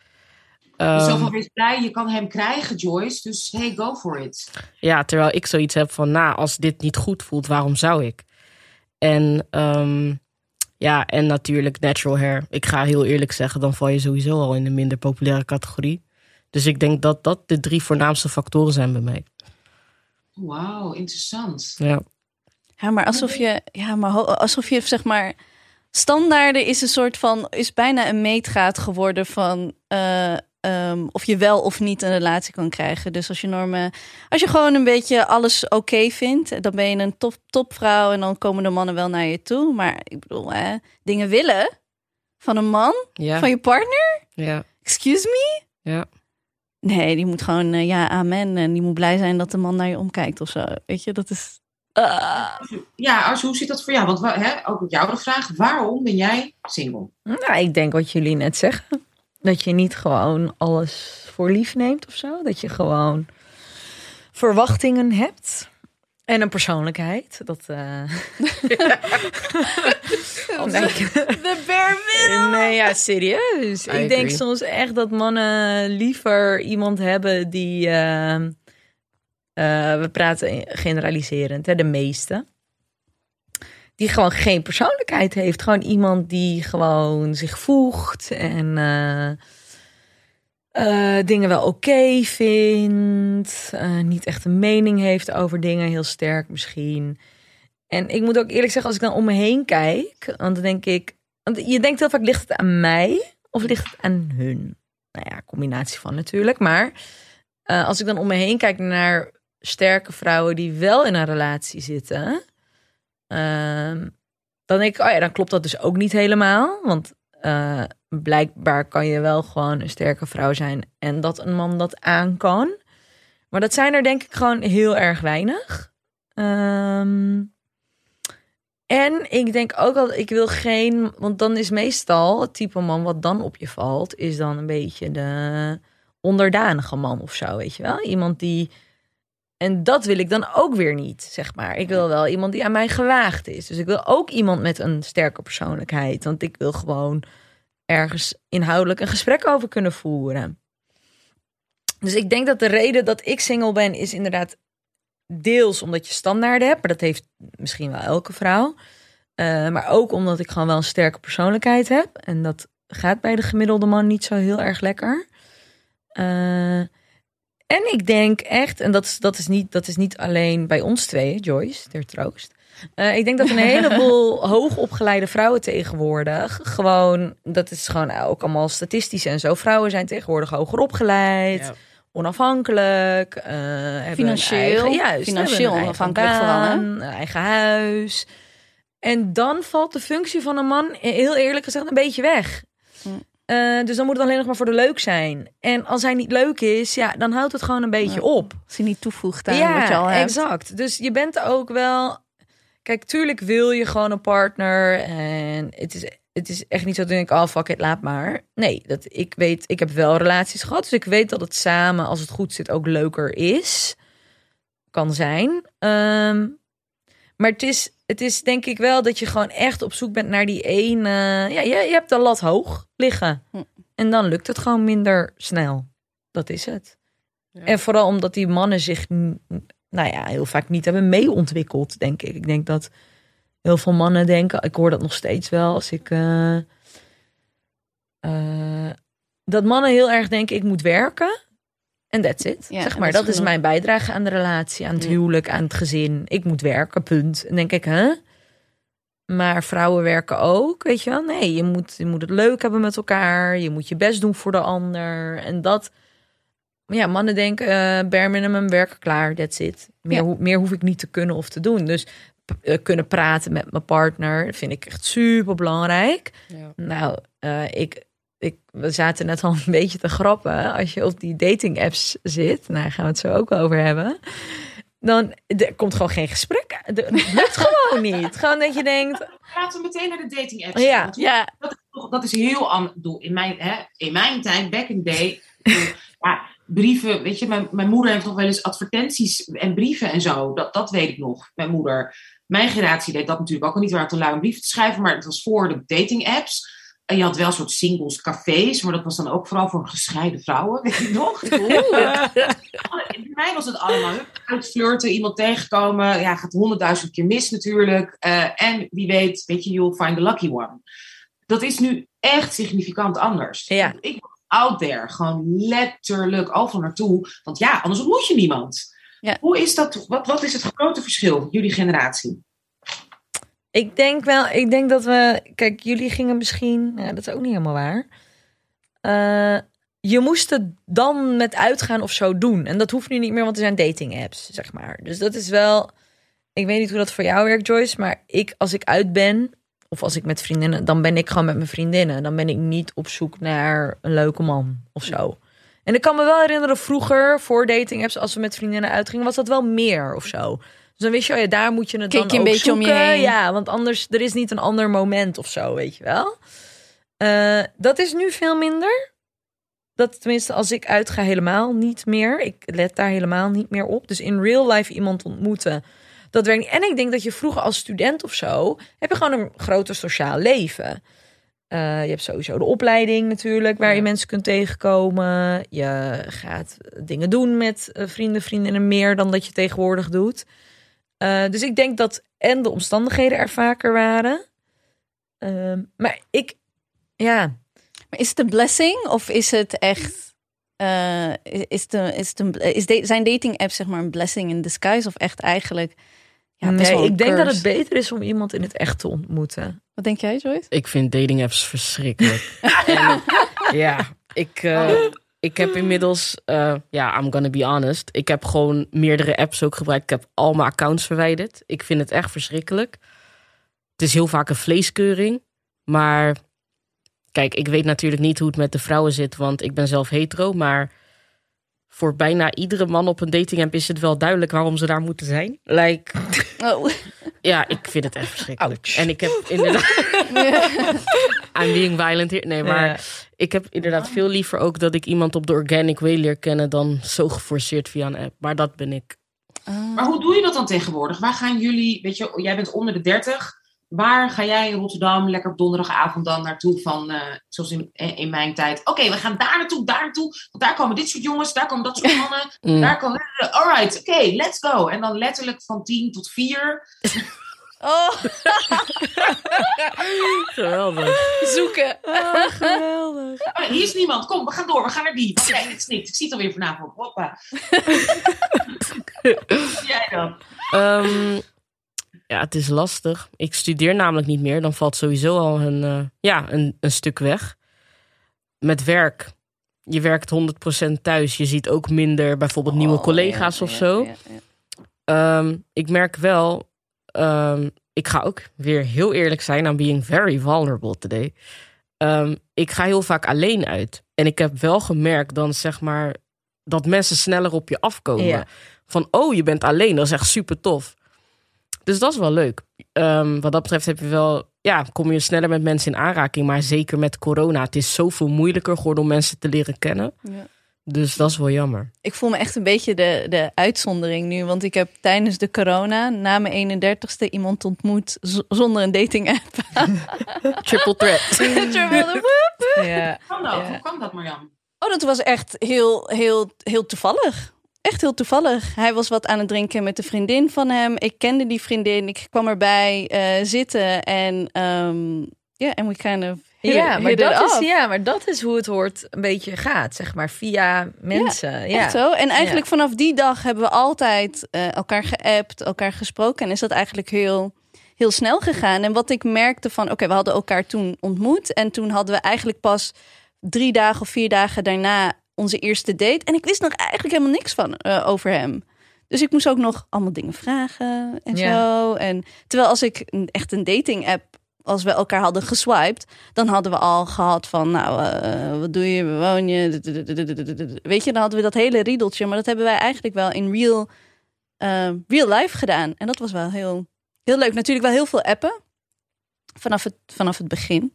Dus zo Ehm, van wees blij, je kan hem krijgen, Joyce. Dus hey, go for it. Ja, terwijl ik zoiets heb van, nou, als dit niet goed voelt, waarom zou ik? En ehm, ja, en natuurlijk natural hair. Ik ga heel eerlijk zeggen, dan val je sowieso al in een minder populaire categorie. Dus ik denk dat dat de drie voornaamste factoren zijn bij mij. Wauw, interessant. Ja, Ja, maar alsof je, ja, maar alsof je zeg maar. Standaarden is een soort van, is bijna een meetgaat geworden van eh, ehm, of je wel of niet een relatie kan krijgen. Dus als je normen, als je gewoon een beetje alles oké vindt, dan ben je een top, topvrouw en dan komen de mannen wel naar je toe. Maar ik bedoel, hè, dingen willen van een man, ja, van je partner, ja, excuse me? ja. Nee, die moet gewoon, eh, ja, amen. En die moet blij zijn dat de man naar je omkijkt of zo. Weet je, dat is. Ah. Ja, Ars, hoe zit dat voor jou? Want wa- hè, ook op jou de vraag, waarom ben jij single? Nou, ik denk wat jullie net zeggen. Dat je niet gewoon alles voor lief neemt of zo. Dat je gewoon verwachtingen hebt. En een persoonlijkheid. Dat. nee. De bare Nee, ja, serieus. I ik denk soms echt dat mannen liever iemand hebben die. eh, eh, we praten generaliserend, hè, de meeste. Die gewoon geen persoonlijkheid heeft. Gewoon iemand die gewoon zich voegt en eh, eh, dingen wel oké vindt. eh, niet echt een mening heeft over dingen, heel sterk misschien. En ik moet ook eerlijk zeggen, als ik dan om me heen kijk, want dan denk ik, want je denkt heel vaak, ligt het aan mij of ligt het aan hun? Nou ja, combinatie van natuurlijk. Maar als ik dan om me heen kijk naar sterke vrouwen die wel in een relatie zitten, dan denk ik, oh ja, dan klopt dat dus ook niet helemaal. Want eh, blijkbaar kan je wel gewoon een sterke vrouw zijn en dat een man dat aan kan. Maar dat zijn er denk ik gewoon heel erg weinig. Ehm, en ik denk ook dat ik wil geen, want dan is meestal het type man wat dan op je valt, is dan een beetje de onderdanige man of zo, weet je wel? Iemand die en dat wil ik dan ook weer niet, zeg maar. Ik wil wel iemand die aan mij gewaagd is. Dus ik wil ook iemand met een sterke persoonlijkheid. Want ik wil gewoon ergens inhoudelijk een gesprek over kunnen voeren. Dus ik denk dat de reden dat ik single ben, is inderdaad deels omdat je standaarden hebt. Maar dat heeft misschien wel elke vrouw. Uh, maar ook omdat ik gewoon wel een sterke persoonlijkheid heb. En dat gaat bij de gemiddelde man niet zo heel erg lekker. Uh, en ik denk echt, en dat is, dat is, niet, dat is niet alleen bij ons twee, Joyce, ter troost. Uh, ik denk dat een heleboel hoogopgeleide vrouwen tegenwoordig gewoon, dat is gewoon ook allemaal statistisch en zo. Vrouwen zijn tegenwoordig hoger opgeleid, onafhankelijk, uh, financieel, eigen, juist, financieel onafhankelijk vooral, Een eigen huis. En dan valt de functie van een man, heel eerlijk gezegd, een beetje weg. Uh, dus dan moet het alleen nog maar voor de leuk zijn. En als hij niet leuk is, ja, dan houdt het gewoon een beetje op. Als hij niet toevoegt aan ja, wat je al hebt. exact. Dus je bent ook wel... Kijk, tuurlijk wil je gewoon een partner. En het is, het is echt niet zo dat ik, oh fuck it, laat maar. Nee, dat, ik weet, ik heb wel relaties gehad. Dus ik weet dat het samen, als het goed zit, ook leuker is. Kan zijn. Um, maar het is, het is denk ik wel dat je gewoon echt op zoek bent naar die ene. Ja, je, je hebt de lat hoog liggen. Hm. En dan lukt het gewoon minder snel. Dat is het. En vooral omdat die mannen zich, nou ja, heel vaak niet hebben meeontwikkeld, denk ik. Ik denk dat heel veel mannen denken, ik hoor dat nog steeds wel als ik. Uh, uh, dat mannen heel erg denken, ik moet werken. En that's it. Ja, zeg maar, dat, is, mijn bijdrage aan de relatie, aan het huwelijk, aan het gezin. Ik moet werken, punt. En denk ik, hè? Maar vrouwen werken ook, weet je wel? Nee, je moet, je moet het leuk hebben met elkaar. Je moet je best doen voor de ander. En dat, ja, mannen denken, uh, bare minimum, werken klaar, that's it. Meer, ja. meer hoef ik niet te kunnen of te doen. Dus uh, kunnen praten met mijn partner vind ik echt super belangrijk. Ja. Nou, uh, ik ik, we zaten net al een beetje te grappen. Als je op die dating apps zit, nou, daar gaan we het zo ook over hebben. Dan er komt gewoon geen gesprek. Het lukt gewoon niet. Gewoon dat je denkt. Laten we meteen naar de dating apps. Ja, ja. Dat, is, dat is heel anders. In mijn, hè, in mijn tijd, back in the day. ja, brieven, weet je, mijn, mijn moeder heeft nog wel eens advertenties en brieven en zo. Dat, dat weet ik nog, mijn moeder. Mijn generatie deed dat natuurlijk ook al niet waar te lui een brief te schrijven, maar het was voor de dating apps. En je had wel een soort singles cafés, maar dat was dan ook vooral voor gescheiden vrouwen, weet je nog? Bij mij was het allemaal uitflirten, iemand tegenkomen. Ja, gaat honderdduizend keer mis natuurlijk. Uh, en wie weet, weet je, you'll find the lucky one. Dat is nu echt significant anders. Ja. Ik was out there, gewoon letterlijk overal naartoe. Want ja, anders ontmoet je niemand. Ja. Hoe is dat? Wat, wat is het grote verschil, jullie generatie? Ik denk wel, ik denk dat we. Kijk, jullie gingen misschien. Ja, dat is ook niet helemaal waar. Uh, je moest het dan met uitgaan of zo doen. En dat hoeft nu niet meer, want er zijn dating apps, zeg maar. Dus dat is wel. Ik weet niet hoe dat voor jou werkt, Joyce. Maar ik, als ik uit ben, of als ik met vriendinnen, dan ben ik gewoon met mijn vriendinnen. Dan ben ik niet op zoek naar een leuke man of zo. En ik kan me wel herinneren, vroeger, voor dating apps, als we met vriendinnen uitgingen, was dat wel meer of zo. Dus dan wist je, oh ja, daar moet je het Kijk dan je een beetje zoeken. om je heen. Ja, want anders, er is niet een ander moment of zo, weet je wel. Uh, dat is nu veel minder. Dat tenminste, als ik uitga, helemaal niet meer. Ik let daar helemaal niet meer op. Dus in real life iemand ontmoeten, dat werkt niet. En ik denk dat je vroeger als student of zo, heb je gewoon een groter sociaal leven. Uh, je hebt sowieso de opleiding natuurlijk, waar ja. je mensen kunt tegenkomen. Je gaat dingen doen met uh, vrienden, vriendinnen meer dan dat je tegenwoordig doet. Uh, dus ik denk dat en de omstandigheden er vaker waren. Uh, maar ik, ja. Maar is het een blessing of is het echt. Uh, is de, is de, is de, zijn dating apps zeg maar een blessing in disguise of echt eigenlijk. Ja, nee, ik denk dat het beter is om iemand in het echt te ontmoeten. Wat denk jij, Joyce? Ik vind dating apps verschrikkelijk. en, ja, ik. Uh, ik heb inmiddels, uh, ja, I'm gonna be honest. Ik heb gewoon meerdere apps ook gebruikt. Ik heb al mijn accounts verwijderd. Ik vind het echt verschrikkelijk. het is heel vaak een vleeskeuring. Maar kijk, ik weet natuurlijk niet hoe het met de vrouwen zit, want ik ben zelf hetero. Maar voor bijna iedere man op een datingapp is het wel duidelijk waarom ze daar moeten zijn. Like, Oh. ja, ik vind het echt verschrikkelijk. Ouch. En ik heb inderdaad. I'm being violent hier. Nee, maar Ja. Ik heb inderdaad veel liever ook dat ik iemand op de organic way leer kennen dan zo geforceerd via een app. Maar dat ben ik. Maar hoe doe je dat dan tegenwoordig? Waar gaan jullie, weet je, jij bent onder de 30. Waar ga jij in Rotterdam lekker op donderdagavond dan naartoe van, eh, zoals in, in mijn tijd? Oké, we gaan daar naartoe, daar naartoe. Want daar komen dit soort jongens, daar komen dat soort mannen. Mm. Daar komen, alright, oké, let's go. En dan letterlijk van 10 tot 4. Oh, Geweldig. zoeken. geweldig. Oh, hier is niemand, kom, we gaan door, we gaan naar die. Is niks, ik zie het alweer vanavond. Hoppa. Wat doe jij dan? Ehm, ja, het is lastig. Ik studeer namelijk niet meer. Dan valt sowieso al een, eh, ja, een, een stuk weg. Met werk. Je werkt 100% thuis. Je ziet ook minder bijvoorbeeld nieuwe Oh, collega's ja, of ja, zo. ja, ja. Ehm, ik merk wel, ehm, ik ga ook weer heel eerlijk zijn. I'm being very vulnerable today. Ehm, ik ga heel vaak alleen uit. En ik heb wel gemerkt dan zeg maar dat mensen sneller op je afkomen. Ja. Van oh, je bent alleen. Dat is echt super tof. Dus dat is wel leuk. Ehm, wat dat betreft heb je wel, ja, kom je sneller met mensen in aanraking. Maar zeker met corona, het is zoveel moeilijker geworden om mensen te leren kennen. Ja. Dus dat is wel jammer. Ik voel me echt een beetje de, de uitzondering nu. Want ik heb tijdens de corona, na mijn 31ste, iemand ontmoet zonder een dating app. Triple threat. Ja. Hoe kwam dat? Ja. Hoe kwam dat, Marjan? Oh, dat was echt heel, heel, heel toevallig. Echt heel toevallig. Hij was wat aan het drinken met een vriendin van hem. Ik kende die vriendin. Ik kwam erbij eh, zitten en ehm ja, en we kind of Ja, maar dat is, ja, maar dat is hoe het hoort een beetje gaat, zeg maar, via mensen. Ja, Echt zo. En eigenlijk vanaf die dag hebben we altijd eh, elkaar geappt, elkaar gesproken. En is dat eigenlijk heel, heel snel gegaan. En wat ik merkte van, oké, we hadden elkaar toen ontmoet. En toen hadden we eigenlijk pas drie dagen of vier dagen daarna onze eerste date. En ik wist nog eigenlijk helemaal niks van eh, over hem. Dus ik moest ook nog allemaal dingen vragen en Ja. zo. En terwijl als ik echt een dating app, als we elkaar hadden geswiped, dan hadden we al gehad van, nou, eh, wat doe je, waar woon je? Weet je, dan hadden we dat hele riedeltje. Maar dat hebben wij eigenlijk wel in real, eh, real life gedaan. En dat was wel heel, heel leuk. Natuurlijk wel heel veel appen. Vanaf het, vanaf het begin.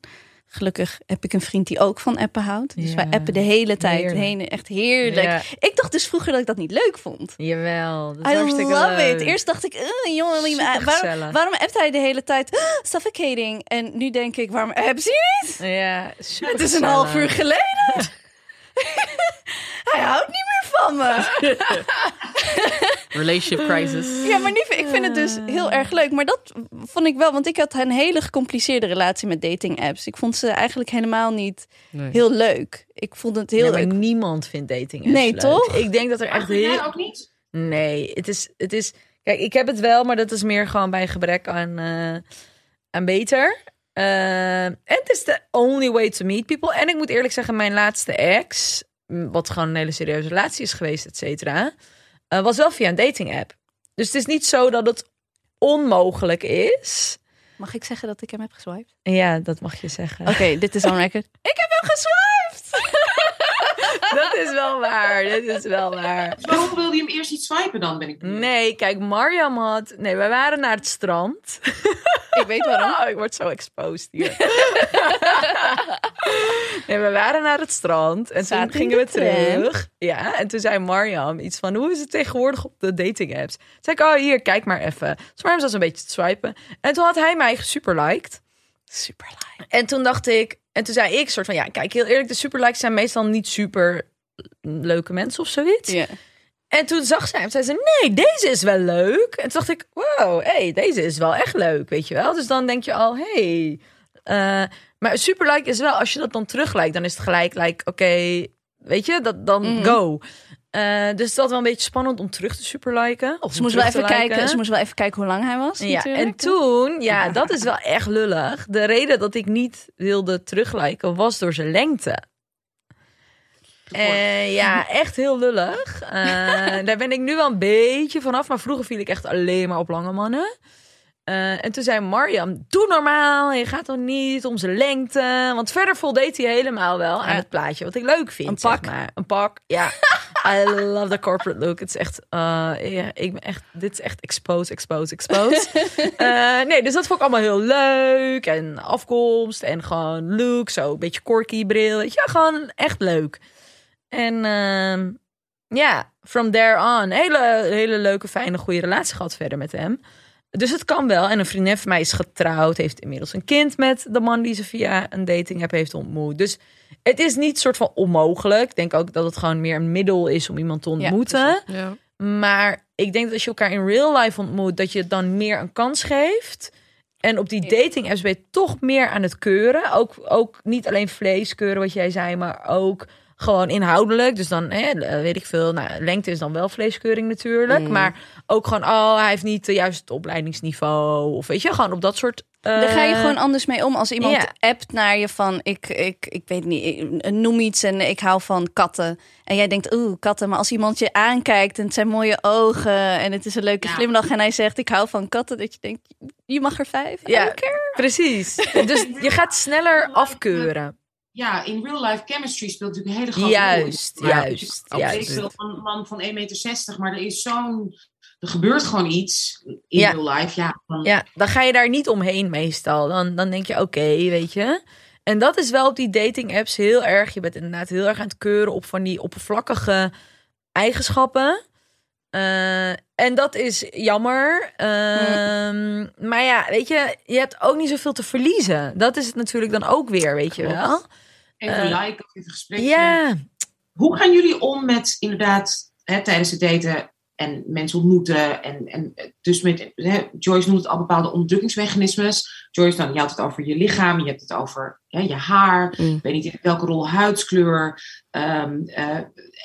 Gelukkig heb ik een vriend die ook van appen houdt. Dus Ja, wij appen de hele tijd heerlijk. heen. Echt heerlijk. Ja. Ik dacht dus vroeger dat ik dat niet leuk vond. Jawel, dat is I hartstikke love leuk. it. Eerst dacht ik, eh, jongen, waarom, waarom appt hij de hele tijd "Ah, suffocating? En nu denk ik, waarom appt hij niet? Ja, super Het is een half uur geleden. hij houdt niet meer van me. Relationship crisis. Ja, maar nu, vind- ik vind het dus heel erg leuk. Maar dat vond ik wel, want ik had een hele gecompliceerde relatie met dating apps. Ik vond ze eigenlijk helemaal niet Nee. heel leuk. Ik vond het heel Ja, maar leuk. niemand vindt dating apps Nee, leuk. toch? Ik denk dat er echt jij heel... ook niet? Nee, het is, het is... Kijk, ik heb het wel, maar dat is meer gewoon bij gebrek aan, eh, aan beter. Eh, En het is the only way to meet people. En ik moet eerlijk zeggen, mijn laatste ex... wat gewoon een hele serieuze relatie is geweest, et cetera... eh, was wel via een dating app. Dus het is niet zo dat het onmogelijk is. Mag ik zeggen dat ik hem heb geswiped? Ja, dat mag je zeggen. Oké, dit is on record. Ik heb hem geswiped! Dat is wel waar, dat is wel waar. Dus waarom wilde je hem eerst niet swipen dan, ben ik benieuwd. Nee, kijk, Mariam had... Nee, we waren naar het strand. Ik weet waarom. Oh, ik word zo exposed hier. nee, we waren naar het strand. En Zaten toen in gingen we terug. Ja, en toen zei Mariam iets van... Hoe is het tegenwoordig op de dating apps? Toen zei ik, oh, hier, kijk maar even. Dus Mariam zat een beetje te swipen. En toen had hij mij super liked. Super like. En toen dacht ik... En toen zei ik soort van... Ja, kijk, heel eerlijk, de super likes zijn meestal niet super leuke mensen of zoiets. Ja. En toen zag zij hem. Zei ze, nee, deze is wel leuk. En toen dacht ik, wow, hey, deze is wel echt leuk, weet je wel. Dus dan denk je al, hey. eh, maar super like is wel, als je dat dan teruglijkt, dan is het gelijk, like, oké, weet je, dat, dan Mhm. go. Eh, dus dat wel een beetje spannend om terug te superliken. Of Ze moest wel even kijken. Ze moest wel even kijken hoe lang hij was. Ja, natuurlijk. en toen, ja, dat is wel echt lullig. De reden dat ik niet wilde terugliken was door zijn lengte. Eh, ja, echt heel lullig. Eh, daar ben ik nu wel een beetje vanaf. Maar vroeger viel ik echt alleen maar op lange mannen. Eh, en toen zei Mariam, doe normaal, je gaat toch niet om zijn lengte. Want verder voldeed hij helemaal wel aan het plaatje, wat ik leuk vind. Een zeg pak. maar. Een pak, ja. I love the corporate look. Het is echt, ja, ik ben echt, dit is echt expose, expose, expose. Eh, nee, dus dat vond ik allemaal heel leuk. En afkomst en gewoon look, zo een beetje corky bril. Je, gewoon echt leuk. En ehm, ja, from there on, hele, hele leuke, fijne, goede relatie gehad verder met hem. Dus het kan wel. En een vriendin van mij is getrouwd, heeft inmiddels een kind met de man die ze via een dating app heeft ontmoet. Dus het is niet soort van onmogelijk. Ik denk ook dat het gewoon meer een middel is om iemand te ontmoeten. Ja. maar ik denk dat als je elkaar in real life ontmoet, dat je het dan meer een kans geeft. En op die dating apps ben je toch meer aan het keuren. Ook, ook niet alleen vlees keuren, wat jij zei, maar ook gewoon inhoudelijk. Dus dan, hè, weet ik veel, nou, lengte is dan wel vleeskeuring natuurlijk. Mm. Maar ook gewoon, oh, hij heeft niet de juiste opleidingsniveau. Of weet je, gewoon op dat soort... Daar ga je eh, gewoon anders mee om. Als iemand appt naar je van, ik, ik, ik weet niet, ik- noem iets en ik hou van katten. En jij denkt, oeh, katten. Maar als iemand je aankijkt en het zijn mooie ogen en het is een leuke Ja. glimlach en hij zegt, ik hou van katten. Dat je denkt, je mag er vijf. Ja, precies. dus je gaat sneller afkeuren. Ja, in real life chemistry speelt natuurlijk een hele grote rol. Juist, Maar juist, Ik wil een man van 1,60 meter, maar er is zo'n... Er gebeurt gewoon iets in Ja. real life. Ja, dan- Ja, dan ga je daar niet omheen meestal. Dan, dan denk je, oké, weet je. En dat is wel op die dating apps heel erg. Je bent inderdaad heel erg aan het keuren op van die oppervlakkige eigenschappen. Eh, en dat is jammer. Ehm, Maar ja, weet je, je hebt ook niet zoveel te verliezen. Dat is het natuurlijk dan ook weer, weet je wel. Even Eh, like of even gesprek. Ja, Hoe gaan jullie om met inderdaad hè, tijdens het daten en mensen ontmoeten? En, en dus met, hè, Joyce noemt het al bepaalde onderdrukkingsmechanismes. Joyce, dan, je had het over je lichaam, je hebt het over hè, je haar. Mm. Ik weet niet in welke rol huidskleur. ehm, eh,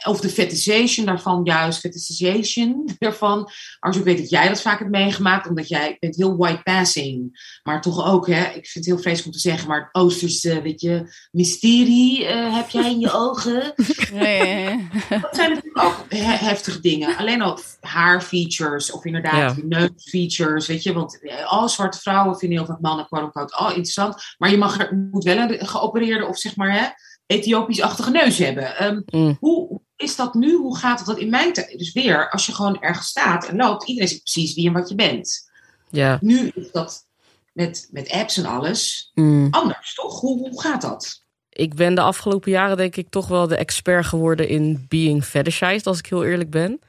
of de fetishation daarvan juist, fetishation daarvan. Als ik weet dat jij dat vaak hebt meegemaakt, omdat jij bent heel white passing. Maar toch ook, hè, ik vind het heel vreselijk om te zeggen, maar het Oosterse, weet je, mysterie eh, heb jij in je ogen. Ja. Dat zijn natuurlijk ook he- heftige dingen. Alleen al haarfeatures of inderdaad Ja. neusfeatures, weet je. Want eh, alle zwarte vrouwen vinden heel vaak mannen, quote unquote, oh interessant. Maar je mag er, moet wel een geopereerde of zeg maar hè, Ethiopisch-achtige neus hebben. Ehm, Mm. Hoe is dat nu? Hoe gaat dat in mijn tijd? Dus weer, als je gewoon ergens staat en loopt, iedereen ziet precies wie en wat je bent. Ja. Nu is dat met, met apps en alles Mm. anders, toch? Hoe, hoe gaat dat? Ik ben de afgelopen jaren denk ik toch wel de expert geworden in being fetishized, als ik heel eerlijk ben.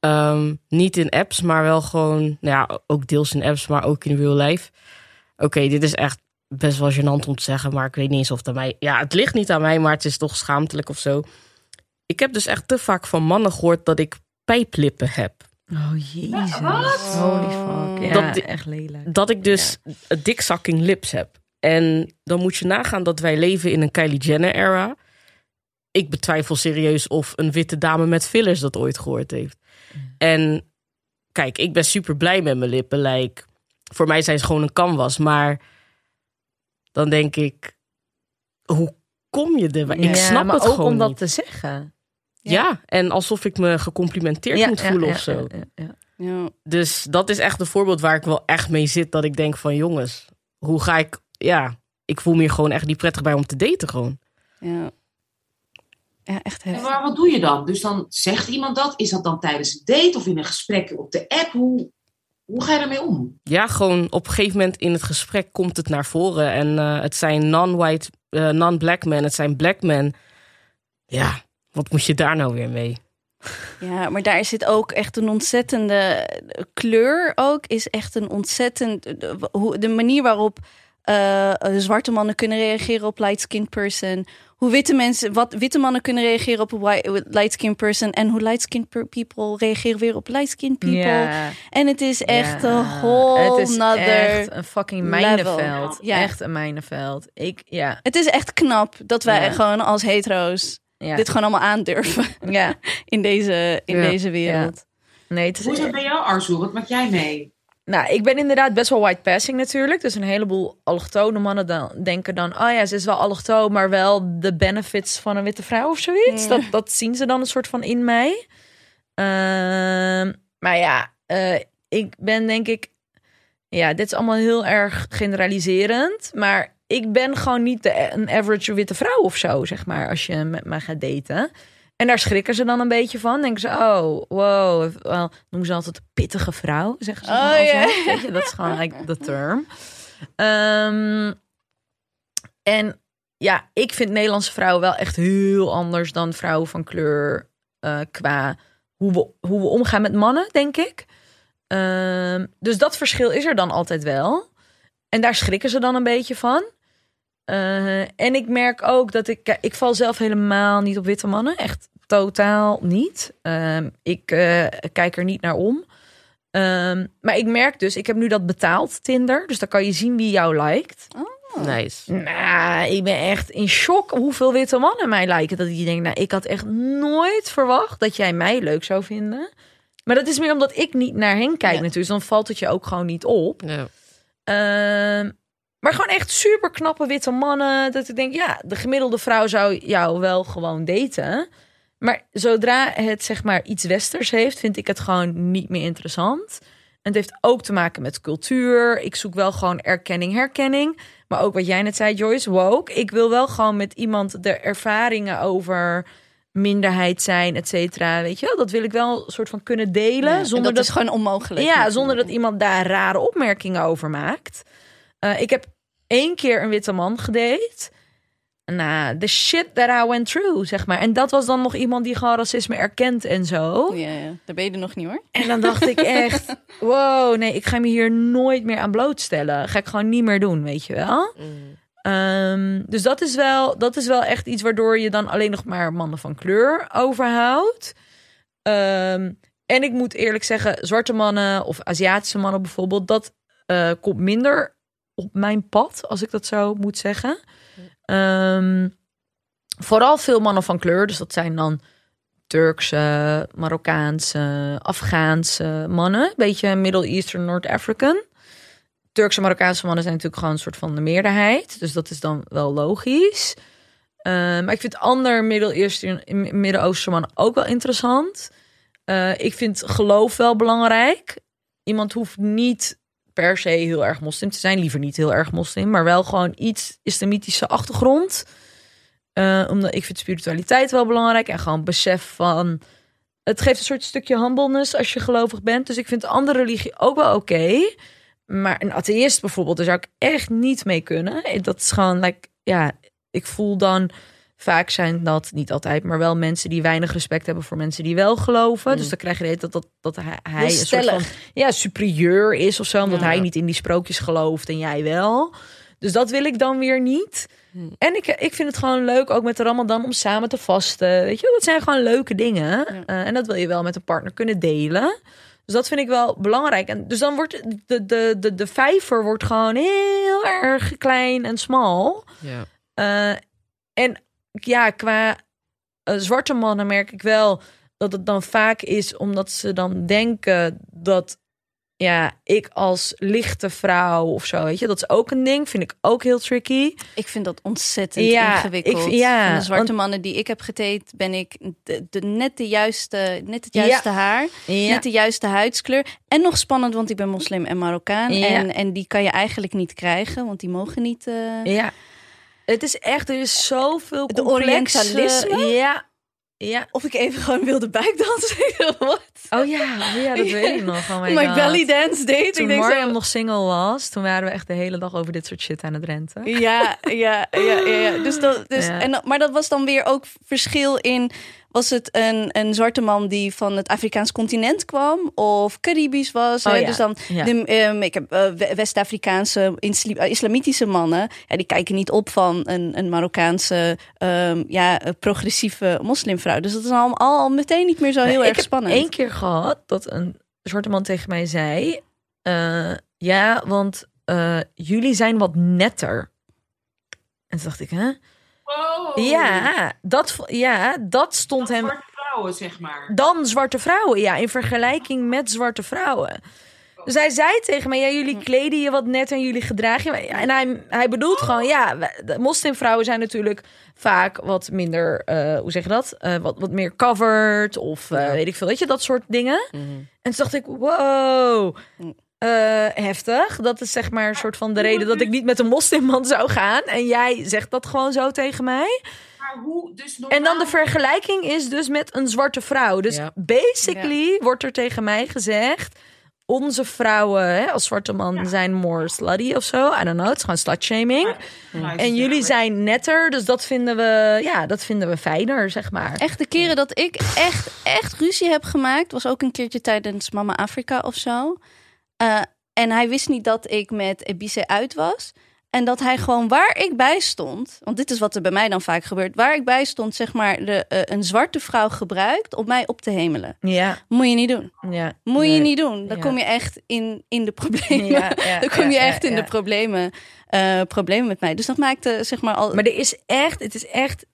Ehm, niet in apps, maar wel gewoon, nou ja, ook deels in apps, maar ook in real life. Oké, dit is echt best wel gênant om te zeggen, maar ik weet niet eens of het aan mij... Ja, het ligt niet aan mij, maar het is toch schaamtelijk of zo. Ik heb dus echt te vaak van mannen gehoord dat ik pijplippen heb. Oh jezus. wat? Holy fuck. Ja, Dat- echt lelijk. Dat ik dus een dikzakking lips heb. En dan moet je nagaan dat wij leven in een Kylie Jenner-era. Ik betwijfel serieus of een witte dame met fillers dat ooit gehoord heeft. En kijk, ik ben super blij met mijn lippen. Like, voor mij zijn ze gewoon een canvas. Maar dan denk ik, hoe kom je er? Ik Ja, snap maar het ook gewoon om dat niet. te zeggen. Ja, en alsof ik me gecomplimenteerd moet voelen of zo. ja, ja. Ja. Dus dat is echt een voorbeeld waar ik wel echt mee zit. Dat ik denk van jongens, hoe ga ik... Ja, ik voel me hier gewoon echt niet prettig bij om te daten gewoon. Ja. Ja, echt En heftig. maar wat doe je dan? Dus dan zegt iemand dat? Is dat dan tijdens een date of in een gesprek op de app? Hoe, hoe ga je ermee om? Ja, gewoon op een gegeven moment in het gesprek komt het naar voren. En eh, het zijn non-white, eh, non-black men. Het zijn black men. Ja, wat moet je daar nou weer mee? Ja, maar daar zit ook echt een ontzettende kleur ook. Is echt een ontzettend... de- hoe- De manier waarop eh, eh, zwarte mannen kunnen reageren op light-skinned person. Hoe witte mensen, wat witte mannen kunnen reageren op een wi- light-skinned person. En hoe light-skinned per- people reageren weer op light-skinned people. Ja. En het is echt een whole Het is nother... echt een fucking mijnenveld. Ja. Echt een mijnenveld. Ik, ja. Het is echt knap dat wij Ja. gewoon als hetero's ja. dit gewoon allemaal aandurven ja. in deze, in Ja. deze wereld. Nee, het is Hoe is het bij jou, Arzu? Wat maak jij mee? Nou, ik ben inderdaad best wel white passing natuurlijk. Dus een heleboel allochtone mannen dan, denken dan... oh ja, ze is wel allochtoon, maar wel de benefits van een witte vrouw of zoiets. Ja. Dat, dat zien ze dan een soort van in mij. Ehm, maar ja, eh, ik ben denk ik... Ja, dit is allemaal heel erg generaliserend. Maar ik ben gewoon niet de, een average witte vrouw of zo, zeg maar, als je met mij gaat daten. En daar schrikken ze dan een beetje van. Denken ze, oh, wow. Wel, noemen ze altijd pittige vrouw, zeggen ze. Oh. Weet je, dat is gewoon like de term. Ehm, en ja, ik vind Nederlandse vrouwen wel echt heel anders dan vrouwen van kleur eh, qua hoe we, hoe we omgaan met mannen, denk ik. Ehm, dus dat verschil is er dan altijd wel. En daar schrikken ze dan een beetje van. Eh, en ik merk ook dat ik... Ik val zelf helemaal niet op witte mannen. Echt totaal niet. Ehm, ik eh, kijk er niet naar om. Ehm, maar ik merk dus, ik heb nu dat betaald Tinder. Dus dan kan je zien wie jou liked. Nice. Nou, ik ben echt in shock hoeveel witte mannen mij lijken. Dat ik denk, nou, ik had echt nooit verwacht dat jij mij leuk zou vinden. Maar dat is meer omdat ik niet naar hen kijk Ja. natuurlijk. Dus dan valt het je ook gewoon niet op. Ja. Ehm, maar gewoon echt super knappe witte mannen. Dat ik denk, ja, de gemiddelde vrouw zou jou wel gewoon daten. Maar zodra het zeg maar iets westers heeft, vind ik het gewoon niet meer interessant. En het heeft ook te maken met cultuur. Ik zoek wel gewoon erkenning, herkenning. Maar ook wat jij net zei, Joyce, woke. Ik wil wel gewoon met iemand de ervaringen over minderheid zijn, et cetera. Weet je wel, dat wil ik wel een soort van kunnen delen. Ja, zonder dat, is gewoon onmogelijk. ja, zonder dat iemand daar rare opmerkingen over maakt. Eh, ik heb één keer een witte man gedate. Nou, the shit that I went through, zeg maar. En dat was dan nog iemand die gewoon racisme erkent en zo. Ja, ja, daar ben je er nog niet hoor. En dan dacht ik echt, wow, nee, ik ga me hier nooit meer aan blootstellen. Ga ik gewoon niet meer doen, weet je wel. Mm. Ehm, dus dat is, wel, dat is wel echt iets waardoor je dan alleen nog maar mannen van kleur overhoudt. Ehm, en ik moet eerlijk zeggen, zwarte mannen of Aziatische mannen bijvoorbeeld, dat eh, komt minder op mijn pad, als ik dat zo moet zeggen. Ehm, vooral veel mannen van kleur, dus dat zijn dan Turkse, Marokkaanse, Afghaanse mannen. Beetje Middle Eastern, North African. Turkse, Marokkaanse mannen zijn natuurlijk gewoon een soort van de meerderheid. Dus dat is dan wel logisch. Eh, maar ik vind ander Middle Eastern, Midden-Oosterse mannen ook wel interessant. Eh, ik vind geloof wel belangrijk. Iemand hoeft niet per se heel erg moslim te zijn. Liever niet heel erg moslim, maar wel gewoon iets islamitische achtergrond. Eh, omdat ik vind spiritualiteit wel belangrijk. En gewoon besef van... Het geeft een soort stukje humbleness als je gelovig bent. Dus ik vind andere religie ook wel oké. Maar een atheïst bijvoorbeeld, daar zou ik echt niet mee kunnen. Dat is gewoon, like, ja, ik voel dan... Vaak zijn dat, niet altijd, maar wel mensen die weinig respect hebben voor mensen die wel geloven. Dus dan krijg je de hele tijd dat, dat hij, hij een soort van ja, superieur is of zo. Omdat Ja. hij niet in die sprookjes gelooft en jij wel. Dus dat wil ik dan weer niet. En ik, ik vind het gewoon leuk, ook met de Ramadan, om samen te vasten. Weet je, dat zijn gewoon leuke dingen. Eh, en dat wil je wel met een partner kunnen delen. Dus dat vind ik wel belangrijk. En dus dan wordt de, de, de, de vijver wordt gewoon heel erg klein en smal. Ja. Eh, en ja, qua eh, zwarte mannen merk ik wel dat het dan vaak is omdat ze dan denken dat ja, ik als lichte vrouw of zo, weet je, dat is ook een ding, vind ik ook heel tricky. Ik vind dat ontzettend Ja, ingewikkeld. ik- ja, Van de zwarte want- mannen die ik heb gedate, ben ik de, de, net, de juiste, net het juiste haar, Ja. net de juiste huidskleur. En nog spannend, want ik ben moslim en Marokkaan. En, en die kan je eigenlijk niet krijgen, want die mogen niet... eh, Ja. Het is echt, er is zoveel De complexe- Orientalisme? Ja. Ja. Of ik even gewoon wilde buikdansen. Wat? Oh ja, oh ja, dat weet ik nog. Oh my, My belly dance date. Toen ik Mariam zo, nog single was, toen waren we echt de hele dag over dit soort shit aan het renten. Ja, ja, ja, ja, ja. Dus dat, dus, Ja. En, maar dat was dan weer ook verschil in... Was het een, een zwarte man die van het Afrikaans continent kwam? Of Caribisch was? Oh hè? ja, Dus dan, ja. de, ehm, ik heb eh, We- West-Afrikaanse, eh, islamitische mannen. Ja, die kijken niet op van een, een Marokkaanse, ehm, ja, eh, progressieve moslimvrouw. Dus dat is al, al meteen niet meer zo heel ik erg heb spannend. één keer gehad dat een zwarte man tegen mij zei... ja, want jullie zijn wat netter. En toen dacht ik, hè? Wow. Ja, dat, ja, dat stond hem... Zwarte vrouwen, zeg maar. Dan zwarte vrouwen, ja, in vergelijking met zwarte vrouwen. Dus hij zei tegen mij, ja, jullie kleden je wat net en jullie gedragen je. Ja, en hij, hij bedoelt gewoon, ja, we- de moslimvrouwen zijn natuurlijk vaak wat minder, eh, hoe zeg je dat? Eh, wat, wat meer covered of eh, Ja. weet ik veel, weet je, dat soort dingen. Mhm. En toen dacht ik, wow. Eh, heftig. Dat is zeg maar een soort van de reden dat ik niet met een moslimman zou gaan. En jij zegt dat gewoon zo tegen mij. Maar hoe dus En dan de vergelijking is dus met een zwarte vrouw. Dus Ja. basically wordt er tegen mij gezegd... onze vrouwen hè, als zwarte man zijn more slutty of zo. I don't know, het is gewoon slutshaming. En jullie zijn netter, dus dat vinden we, ja, dat vinden we fijner, zeg maar. Echt de keren dat ik echt, echt ruzie heb gemaakt, was ook een keertje tijdens Mama Afrika of zo. Eh, en hij wist niet dat ik met Ebice uit was. En dat hij gewoon waar ik bij stond, want dit is wat er bij mij dan vaak gebeurt, waar ik bij stond, zeg maar, de, eh, een zwarte vrouw gebruikt om mij op te hemelen. Ja, Moet je niet doen. ja. Moet je niet doen. Dan Ja. kom je echt in, in de problemen. Ja, ja, dan kom je echt in de problemen, eh, problemen met mij. Dus dat maakte zeg maar al. Maar er is echt, het is echt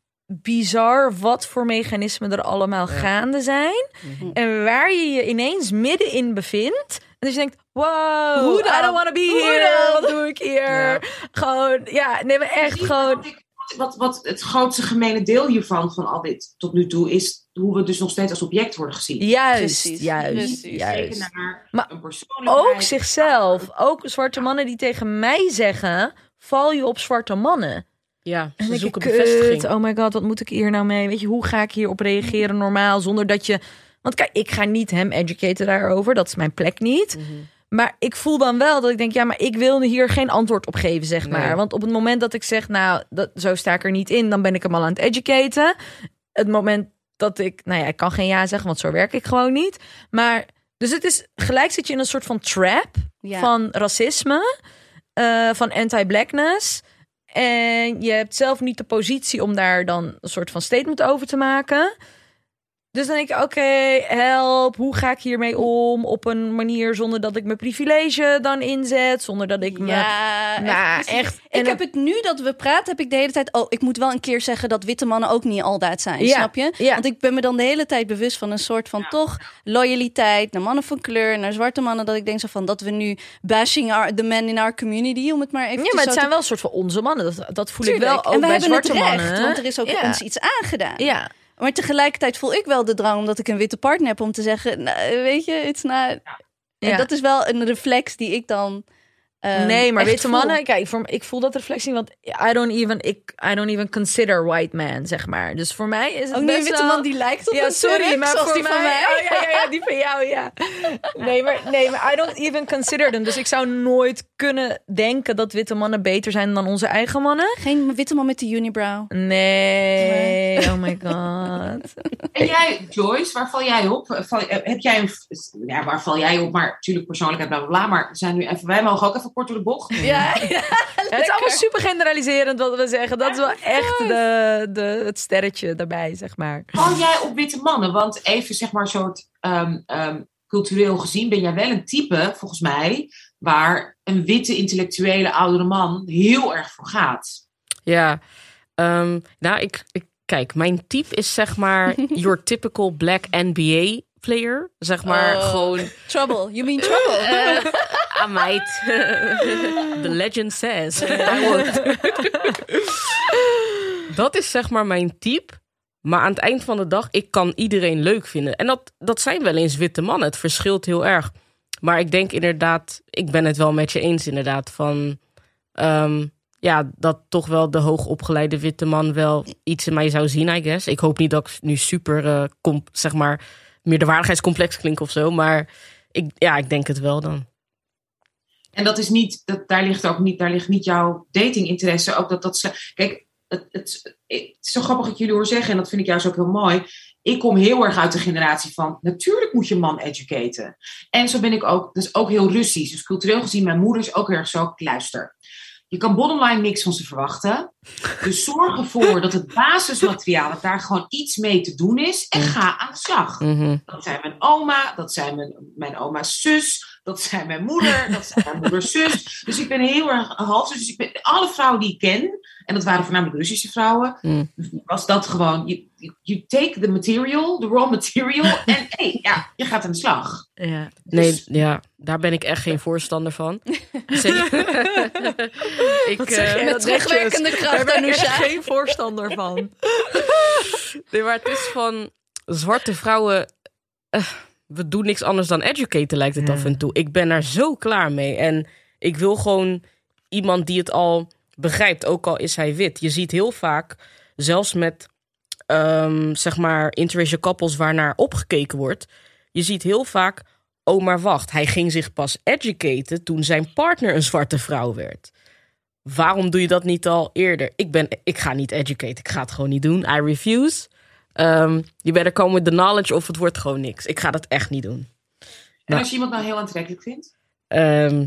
bizar wat voor mechanismen er allemaal gaande zijn. Mhm. En waar je je ineens middenin bevindt. En dus je denkt, wow, Hoe? I don't want to be Hoe here. dan? Wat doe ik hier? Ja. Gewoon, ja, nee, maar echt gewoon... wat ik- Wat, wat het grootste gemene deel hiervan, van al dit tot nu toe, is hoe we dus nog steeds als object worden gezien. Juist, Precies, juist, precies. juist. Kijken naar Maar. Ook zichzelf. Ook zwarte mannen die tegen mij zeggen... val je op zwarte mannen. Ja, En ze dan zoeken bevestiging. oh my god, wat moet ik hier nou mee? Weet je, hoe ga ik hierop reageren normaal zonder dat je... Want kijk, ik ga niet hem educaten daarover. Dat is mijn plek niet. Mhm. Maar ik voel dan wel dat ik denk, ja, maar ik wil hier geen antwoord op geven, zeg Nee. maar. Want op het moment dat ik zeg, nou, dat, zo sta ik er niet in, dan ben ik hem al aan het educaten. Het moment dat ik, nou ja, ik kan geen ja zeggen, want zo werk ik gewoon niet. Maar, dus het is, gelijk zit je in een soort van trap Ja. van racisme, eh, van anti-blackness. En je hebt zelf niet de positie om daar dan een soort van statement over te maken. Dus dan denk ik, oké, help. Hoe ga ik hiermee om? Op een manier zonder dat ik mijn privilege dan inzet. Zonder dat ik me... Ja, Nou, echt. En Ik heb het nu dat we praten, heb ik de hele tijd. Oh, ik moet wel een keer zeggen dat witte mannen ook niet al dat zijn. Ja, Snap je? ja. Want ik ben me dan de hele tijd bewust van een soort van toch loyaliteit naar mannen van kleur, naar zwarte mannen. Dat ik denk zo van dat we nu bashing our, the men in our community, om het maar even Ja, maar het zijn wel een soort van onze mannen. Dat, dat voel ik wel ook en we bij hebben het zwarte recht, mannen. want er is ook ja. ons iets aangedaan. Ja, Maar tegelijkertijd voel ik wel de drang, omdat ik een witte partner heb, om te zeggen, nou, weet je, not... En Ja. dat is wel een reflex die ik dan. Eh, nee, maar witte voel. mannen, kijk, voor, ik voel dat reflectie, want I don't even, ik, I don't even consider white man, zeg maar. Dus voor mij is het Ook niet best een witte wel- man die lijkt op Ja, een sorry, Turk, maar zoals voor die van mij. Oh, ja, ja, ja, die van jou, ja. Nee maar, nee, maar I don't even consider them. Dus ik zou nooit kunnen denken dat witte mannen beter zijn dan onze eigen mannen. Geen witte man met de unibrow. Nee, oh my god. En jij, Joyce, waar val jij op? Val, heb jij een, ja, waar val jij op? Maar natuurlijk persoonlijkheid, bla bla bla. Maar we zijn nu even, wij mogen ook even kort door de bocht. Ja, Het is allemaal super generaliserend wat we zeggen. Dat is wel echt de, de, het sterretje daarbij, zeg maar. Val jij op witte mannen? Want even zeg maar soort ehm, ehm, cultureel gezien ben jij wel een type, volgens mij, waar een witte intellectuele oudere man heel erg voor gaat. Ja, ehm, nou, ik, ik, kijk, mijn type is zeg maar your typical black NBA player. Zeg maar Oh. gewoon, trouble. You mean trouble? ah meid, the legend says. I dat is zeg maar mijn type. Maar aan het eind van de dag, ik kan iedereen leuk vinden. En dat, dat zijn wel eens witte mannen. Het verschilt heel erg. Maar ik denk inderdaad, ik ben het wel met je eens inderdaad. Van ehm, ja, dat toch wel de hoogopgeleide witte man wel iets in mij zou zien, I guess. Ik hoop niet dat ik nu super, eh, comp, zeg maar, meer de waardigheidscomplex klink of zo. Maar ik, ja, ik denk het wel dan. En dat is niet, dat, daar ligt ook niet, daar ligt niet jouw datinginteresse. Ook dat dat. Kijk, het, het, is zo grappig dat jullie hoor zeggen, en dat vind ik juist ook heel mooi. Ik kom heel erg uit de generatie van, natuurlijk moet je man educaten. En zo ben ik ook, dus ook heel Russisch. Dus cultureel gezien, mijn moeder is ook heel erg zo, luister. Je kan bottomline niks van ze verwachten. Dus zorg ervoor dat het basismateriaal, dat daar gewoon iets mee te doen is. En ga aan de slag. Mhm. Dat zijn mijn oma, dat zijn mijn, mijn oma's zus, dat zijn mijn moeder, dat zijn mijn moeders zus. Dus ik ben heel erg halfzus. Dus ik ben, alle vrouwen die ik ken, en dat waren voornamelijk Russische vrouwen, Mm. was dat gewoon, you, you- you take the material, the raw material, en hey, ja, je gaat aan de slag. Ja. Nee, Dus- ja, daar ben ik echt geen voorstander van. Zeker. ik, Wat zeg eh, met terugwerkende kracht, Daar ben ik geen voorstander van. Nee, maar het is van zwarte vrouwen. eh, we doen niks anders dan educaten, lijkt het Ja. af en toe. Ik ben daar zo klaar mee. En ik wil gewoon iemand die het al begrijpt, ook al is hij wit. Je ziet heel vaak, zelfs met ehm, zeg maar interracial couples waarnaar opgekeken wordt, je ziet heel vaak, oh maar wacht, hij ging zich pas educaten toen zijn partner een zwarte vrouw werd. Waarom doe je dat niet al eerder? Ik, ben, ik ga niet educate, ik ga het gewoon niet doen. I refuse. Um, je better come with the knowledge of het wordt gewoon niks. Ik ga dat echt niet doen. En Nou. als je iemand nou heel aantrekkelijk vindt? Ehm,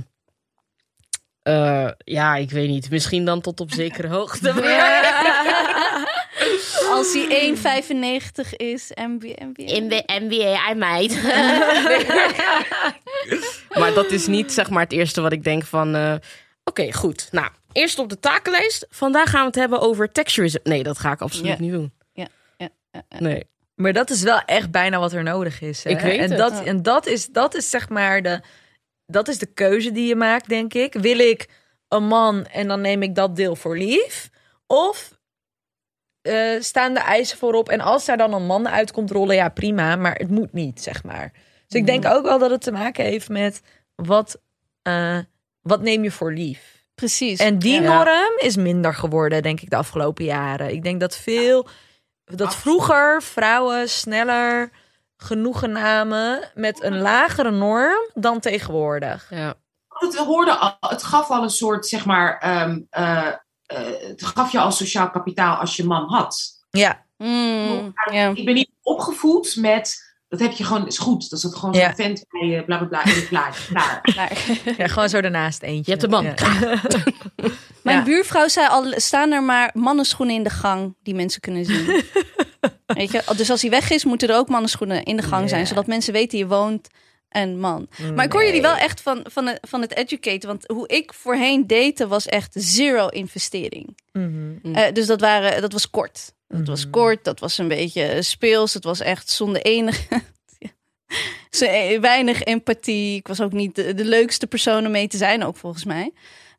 eh, ja, ik weet niet. Misschien dan tot op zekere hoogte. Als hij 1,95 is, MBA. In de NBA, I might. maar dat is niet zeg maar het eerste wat ik denk van... eh, Oké, goed. Nou, eerst op de takenlijst. Vandaag gaan we het hebben over texturism. Nee, dat ga ik absoluut niet doen. Nee. Maar dat is wel echt bijna wat er nodig is. Hè? Ik weet en het. Dat, en dat is, dat is zeg maar de, dat is de keuze die je maakt, denk ik. Wil ik een man en dan neem ik dat deel voor lief? Of eh, staan de eisen voorop en als daar dan een man uit komt rollen, ja prima, maar het moet niet, zeg maar. Dus ik denk ook wel dat het te maken heeft met wat, eh, wat neem je voor lief? Precies. En die Ja. norm is minder geworden, denk ik, de afgelopen jaren. Ik denk dat veel, dat vroeger vrouwen sneller genoegen namen met een lagere norm dan tegenwoordig. Ja. Het, hoorde al, het gaf al een soort, zeg maar, ehm, eh, eh, het gaf je al sociaal kapitaal als je man had. Ja, Mm, ja. Ik ben niet opgevoed met, dat heb je gewoon, is goed. Dat is het gewoon Ja. zo'n vent bij je, bla bla bla, en klaar. klaar. Klaar. ja gewoon zo daarnaast eentje. Je hebt een man. Ja. Mijn Ja. buurvrouw zei al, staan er maar mannenschoenen in de gang die mensen kunnen zien. Weet je? Dus als hij weg is, moeten er ook mannenschoenen in de gang zijn, zodat mensen weten je woont en man. Maar ik hoor jullie wel echt van, van, het, van het educaten, want hoe ik voorheen date was echt zero investering. Mhm. Mm. Eh, dus dat, waren, dat was kort. Dat was Mhm. kort, dat was een beetje speels, het was echt zonder enige... Eh, weinig empathie. Ik was ook niet de, de leukste persoon om mee te zijn, ook volgens mij.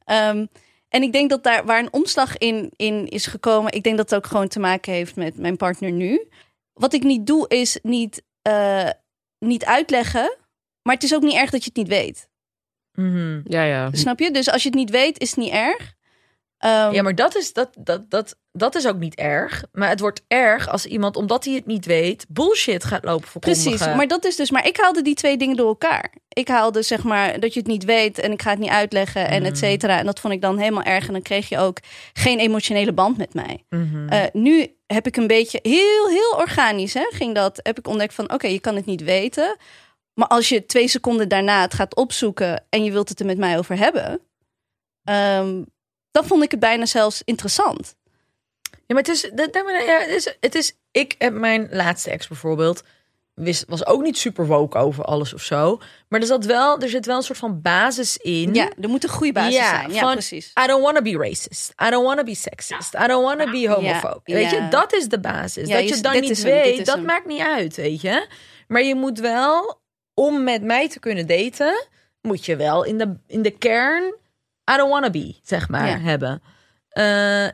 Ehm, en ik denk dat daar waar een omslag in, in is gekomen, ik denk dat het ook gewoon te maken heeft met mijn partner nu. Wat ik niet doe, is niet, eh, niet uitleggen, maar het is ook niet erg dat je het niet weet. Mhm. Ja, ja. Snap je? Dus als je het niet weet, is het niet erg. Ehm, Ja, maar dat is, dat, dat, dat, dat is ook niet erg. Maar het wordt erg als iemand, omdat hij het niet weet, bullshit gaat lopen verkondigen. Precies, maar dat is dus. Maar ik haalde die twee dingen door elkaar. Ik haalde zeg maar dat je het niet weet en ik ga het niet uitleggen en et cetera. En dat vond ik dan helemaal erg. En dan kreeg je ook geen emotionele band met mij. Mhm. Eh, nu heb ik een beetje heel, heel organisch hè, ging dat. Heb ik ontdekt van oké, je kan het niet weten. Maar als je twee seconden daarna het gaat opzoeken en je wilt het er met mij over hebben, ehm, dan vond ik het bijna zelfs interessant. Ja, maar het is, dat, ja, het is, het is, ik heb mijn laatste ex bijvoorbeeld, wist, was ook niet super woke over alles of zo. Maar er, zat wel, er zit wel een soort van basis in. Ja, er moet een goede basis Ja, zijn. Ja, van- precies. I don't want to be racist. I don't want to be sexist. I don't want to be homophobe. Ja, Weet je, dat is de basis. Dat je- je dan niet weet, dat hem. maakt niet uit, weet je. Maar je moet wel, om met mij te kunnen daten, moet je wel in de, in de kern I don't want to be, zeg maar, Ja. hebben. Eh,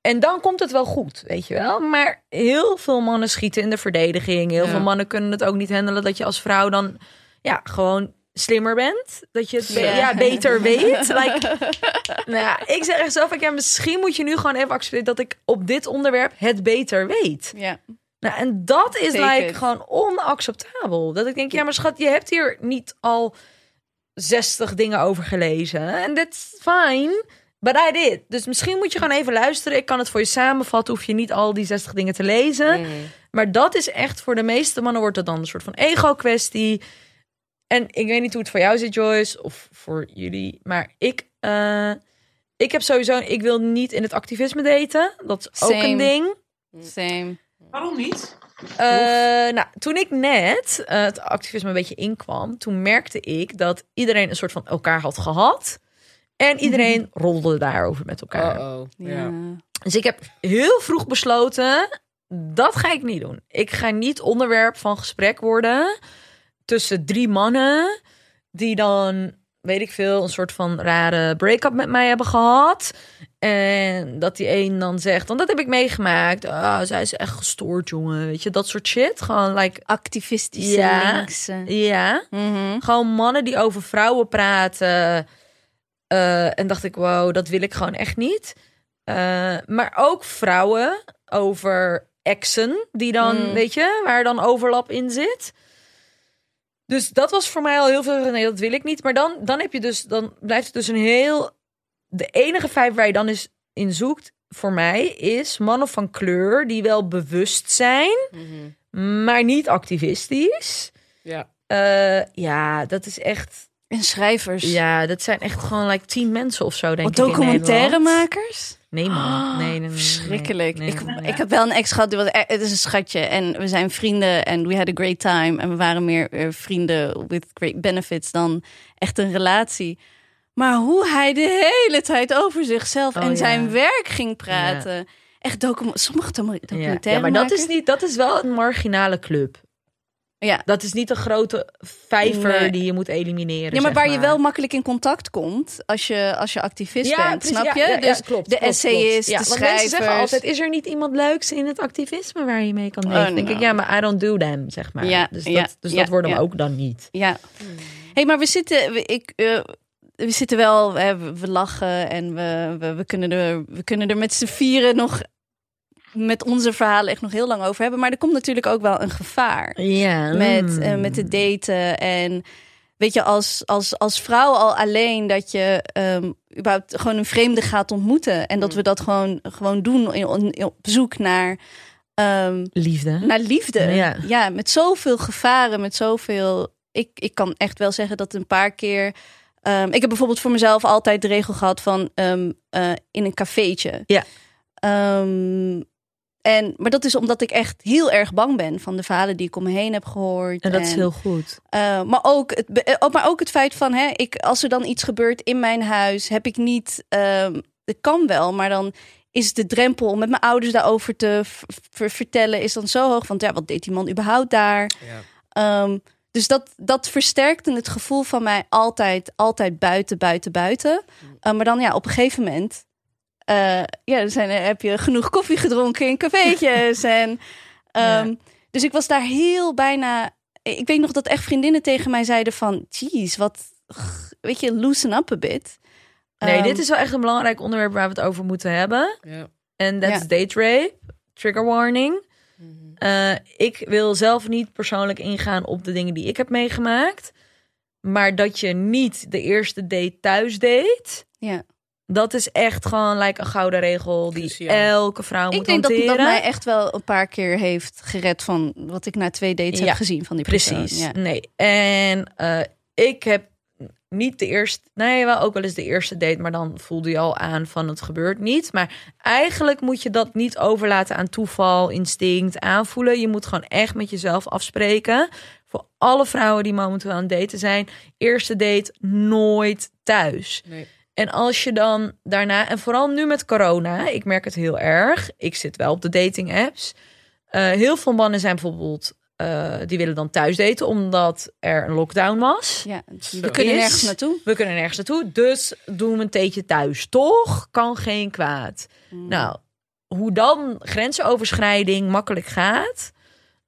en dan komt het wel goed, weet je wel. Maar heel veel mannen schieten in de verdediging. Heel Ja. veel mannen kunnen het ook niet handelen dat je als vrouw dan ja, gewoon slimmer bent. Dat je het Ja. ja. beter weet. Like, nou ja, ik zeg echt zo van, ja, misschien moet je nu gewoon even accepteren dat ik op dit onderwerp het beter weet. Ja. Nou, en dat is Take like gewoon onacceptabel. Dat ik denk, ja, maar schat, je hebt hier niet al 60 dingen over gelezen. En that's fine. But I did. Dus misschien moet je gewoon even luisteren. Ik kan het voor je samenvatten. Hoef je niet al die 60 dingen te lezen. Mm. Maar dat is echt voor de meeste mannen wordt dat dan een soort van ego-kwestie. En ik weet niet hoe het voor jou zit, Joyce, of voor jullie. Maar ik, eh, ik heb sowieso, ik wil niet in het activisme daten. Dat is ook Same. een ding. Same. Waarom niet? Eh, nou, toen ik net eh, het activisme een beetje inkwam, toen merkte ik dat iedereen een soort van elkaar had gehad. En iedereen rolde daarover met elkaar. Ja. Dus ik heb heel vroeg besloten, dat ga ik niet doen. Ik ga niet onderwerp van gesprek worden tussen drie mannen die dan weet ik veel, een soort van rare break-up met mij hebben gehad. En dat die een dan zegt, want dat heb ik meegemaakt. Ah, zij is echt gestoord, jongen. Weet je, dat soort shit. Gewoon, like, Activistische Ja. linkse. ja. Mhm. Gewoon mannen die over vrouwen praten. Eh, en dacht ik, wow, dat wil ik gewoon echt niet. Eh, maar ook vrouwen over exen, die dan, Mm. weet je, waar dan overlap in zit. Dus dat was voor mij al heel veel. Nee, dat wil ik niet. Maar dan, dan heb je dus, dan blijft het dus een heel. De enige vijf waar je dan eens in zoekt, voor mij, is mannen van kleur die wel bewust zijn, maar niet activistisch. Ja. Eh, ja, dat is echt. En schrijvers. Ja, dat zijn echt gewoon like tien mensen of zo, denk Of ik. documentairemakers. Nee, man. Nee, nee, nee, nee, Verschrikkelijk. nee, ik, ik heb wel een ex gehad, die was, e- het is een schatje. En we zijn vrienden en we had a great time. En we waren meer eh, vrienden with great benefits dan echt een relatie. Maar hoe hij de hele tijd over zichzelf Oh, en ja. zijn werk ging praten. Echt docu sommige docu- Ja, documentaire ja, maar dat is, niet, dat is wel een marginale club. Ja. Dat is niet een grote vijver Nee. die je moet elimineren. Ja, maar waar je wel makkelijk in contact komt als je, als je activist bent, precies, snap je? ja, ja, dus klopt, de essayist, klopt. de want mensen zeggen altijd, is er niet iemand leuks in het activisme waar je mee kan Oh, leven? Dan denk ik, ja, maar I don't do them, zeg maar. Ja, dus dat, dus dat worden we ook dan niet. Ja. hey, maar we zitten, we- ik, eh, we zitten wel, we, we lachen en we, we, we, kunnen er, we kunnen er met z'n vieren nog met onze verhalen echt nog heel lang over hebben. Maar er komt natuurlijk ook wel een gevaar Ja. met, eh, met het daten. En weet je, als, als, als vrouw al alleen dat je ehm überhaupt gewoon een vreemde gaat ontmoeten. En dat we dat gewoon, gewoon doen in, in- op zoek naar, ehm, Liefde. naar liefde. Ja. Ja. met zoveel gevaren, met zoveel. Ik, ik kan echt wel zeggen dat een paar keer. Ehm, ik heb bijvoorbeeld voor mezelf altijd de regel gehad van ehm, eh, in een cafeetje. Ja. Ehm, en, maar dat is omdat ik echt heel erg bang ben van de verhalen die ik om me heen heb gehoord. En dat is heel goed. Eh, maar, ook het, eh, maar ook het feit van, hè, ik, als er dan iets gebeurt in mijn huis, heb ik niet. ehm het kan wel, maar dan is de drempel om met mijn ouders daarover te vertellen, is dan zo hoog. Want ja, wat deed die man überhaupt daar? Ja. Ehm, dus dat, dat versterkte het gevoel van mij altijd, altijd buiten, buiten, buiten. Eh, maar dan ja, op een gegeven moment. eh, ja, dan zijn, heb je genoeg koffie gedronken in cafeetjes. en, ehm, Dus ik was daar heel bijna. Ik weet nog dat echt vriendinnen tegen mij zeiden van, jeez, wat, weet je, loosen up a bit. Nee, Ehm, dit is wel echt een belangrijk onderwerp waar we het over moeten hebben. Ja. En dat Ja. is date rape. Trigger warning. Eh, ik wil zelf niet persoonlijk ingaan op de dingen die ik heb meegemaakt. Maar dat je niet de eerste date thuis deed. Ja. Dat is echt gewoon like een gouden regel die Cruciaal. elke vrouw Ik moet denk dat hanteren. dat mij echt wel een paar keer heeft gered van wat ik na twee dates Ja, heb gezien van die persoon. Precies. Ja. Nee. En eh, ik heb niet de eerste, nee, wel ook wel eens de eerste date, maar dan voelde je al aan van het gebeurt niet. Maar eigenlijk moet je dat niet overlaten aan toeval, instinct, aanvoelen. Je moet gewoon echt met jezelf afspreken. Voor alle vrouwen die momenteel aan het daten zijn, eerste date nooit thuis. Nee. En als je dan daarna, en vooral nu met corona, ik merk het heel erg. Ik zit wel op de dating apps. Eh, heel veel mannen zijn bijvoorbeeld, eh, die willen dan thuis daten omdat er een lockdown was. Ja, Zo. we kunnen nergens naartoe. We kunnen nergens naartoe, dus doen we een theetje thuis. Toch kan geen kwaad. Mm. Nou, hoe dan grensoverschrijding makkelijk gaat,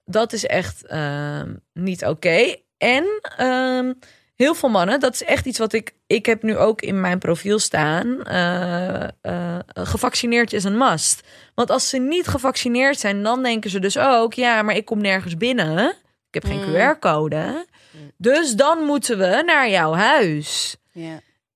dat is echt ehm, niet oké. En ehm, heel veel mannen, dat is echt iets wat ik. Ik heb nu ook in mijn profiel staan. eh, eh, gevaccineerd is een must. Want als ze niet gevaccineerd zijn, dan denken ze dus ook: ja, maar ik kom nergens binnen. Ik heb geen Mm. QR-code. Dus dan moeten we naar jouw huis.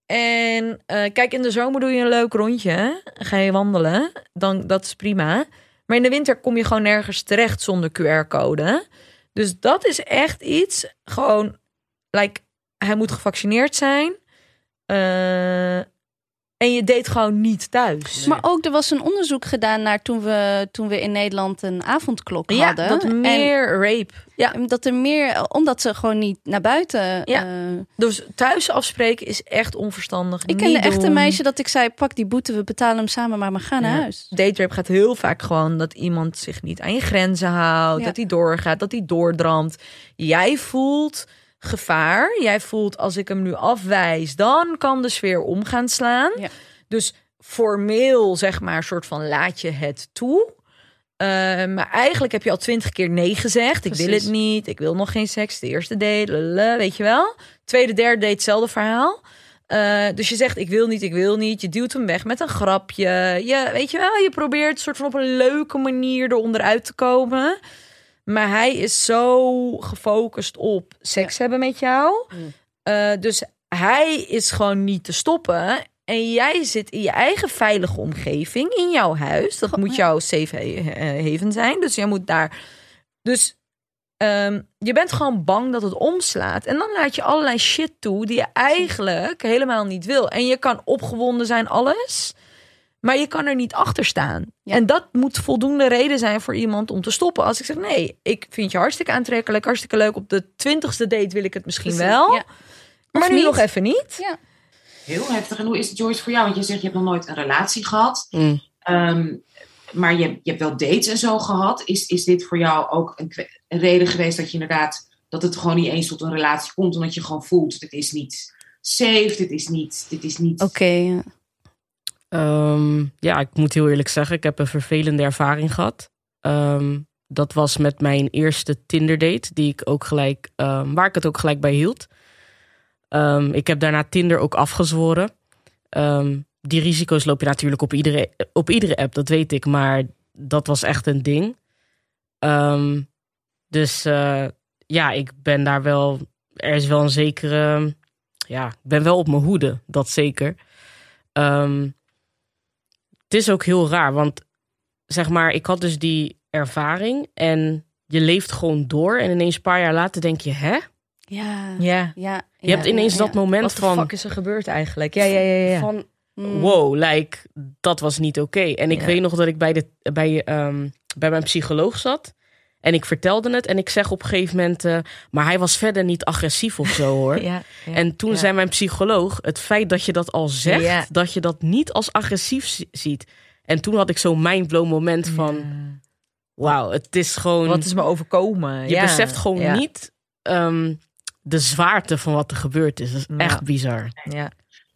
En eh, kijk, in de zomer doe je een leuk rondje. Ga je wandelen. Dan, dat is prima. Maar in de winter kom je gewoon nergens terecht zonder QR-code. Dus dat is echt iets. Gewoon, like, hij moet gevaccineerd zijn. Eh, en je deed gewoon niet thuis. Maar ook, er was een onderzoek gedaan naar toen we, toen we in Nederland een avondklok ja, hadden. dat En- meer rape. Ja, dat er meer, omdat ze gewoon niet naar buiten. Ja. eh, dus thuis afspreken is echt onverstandig. ik kende echt een meisje dat ik zei: pak die boete, we betalen hem samen, maar we gaan naar Ja. huis. Date rape gaat heel vaak gewoon dat iemand zich niet aan je grenzen houdt. Ja. Dat hij doorgaat, dat hij doordramt. Jij voelt gevaar. Jij voelt als ik hem nu afwijs, dan kan de sfeer om gaan slaan. Ja. Dus formeel, zeg maar, soort van laat je het toe. Eh, maar eigenlijk heb je al twintig keer nee gezegd. Ik wil het niet. Ik wil nog geen seks. De eerste date, weet je wel. Tweede, derde date, hetzelfde verhaal. Eh, dus je zegt ik wil niet, ik wil niet. Je duwt hem weg met een grapje. Je, weet je wel, je probeert soort van op een leuke manier eronder uit te komen. Maar hij is zo gefocust op seks hebben met jou. Mm. Eh, dus hij is gewoon niet te stoppen. En jij zit in je eigen veilige omgeving, in jouw huis. Dat moet jouw safe ha- haven zijn. Dus jij moet daar. Dus ehm, je bent gewoon bang dat het omslaat. En dan laat je allerlei shit toe die je eigenlijk helemaal niet wil. En je kan opgewonden zijn, alles. Maar je kan er niet achter staan. Ja. En dat moet voldoende reden zijn voor iemand om te stoppen. Als ik zeg, nee, ik vind je hartstikke aantrekkelijk, hartstikke leuk. Op de twintigste date wil ik het misschien Precies, wel. ja. Maar nu niet. nog even niet. Ja. Heel heftig. En hoe is het, Joyce, voor jou? Want je zegt, je hebt nog nooit een relatie gehad. Mm. Ehm, maar je, je hebt wel dates en zo gehad. Is, is dit voor jou ook een, reden geweest dat je inderdaad... dat het gewoon niet eens tot een relatie komt... omdat je gewoon voelt, dit is niet safe, dit is niet... Dit is niet Oké, ja. Ehm, ja, ik moet heel eerlijk zeggen, ik heb een vervelende ervaring gehad. Ehm, dat was met mijn eerste Tinder date, die ik ook gelijk, ehm, waar ik het ook gelijk bij hield. Ik heb daarna Tinder ook afgezworen. Die risico's loop je natuurlijk op iedere, op iedere app, dat weet ik, maar dat was echt een ding. Dus eh, ja, ik ben daar wel, er is wel een zekere, ja, ik ben wel op mijn hoede, dat zeker. Ehm, het is ook heel raar, want zeg maar, ik had dus die ervaring en je leeft gewoon door en ineens een paar jaar later denk je, hè? Ja. Ja. ja. Je hebt ineens dat moment Wat van, fuck is er gebeurd eigenlijk? Ja, ja, ja, ja. van Mm. wow, like, dat was niet oké. En ik Ja. weet nog dat ik bij, de, bij, ehm, bij mijn psycholoog zat en ik vertelde het en ik zeg op een gegeven moment, eh, maar hij was verder niet agressief of zo hoor. Ja, ja, En toen ja. zei mijn psycholoog: het feit dat je dat al zegt, Ja. dat je dat niet als agressief zi- ziet. En toen had ik zo'n mindblow moment van: Ja. wauw, het is gewoon. Wat is me overkomen? je Ja. beseft gewoon Ja. niet ehm, de zwaarte van wat er gebeurd is. Dat is Ja. echt bizar. Ja.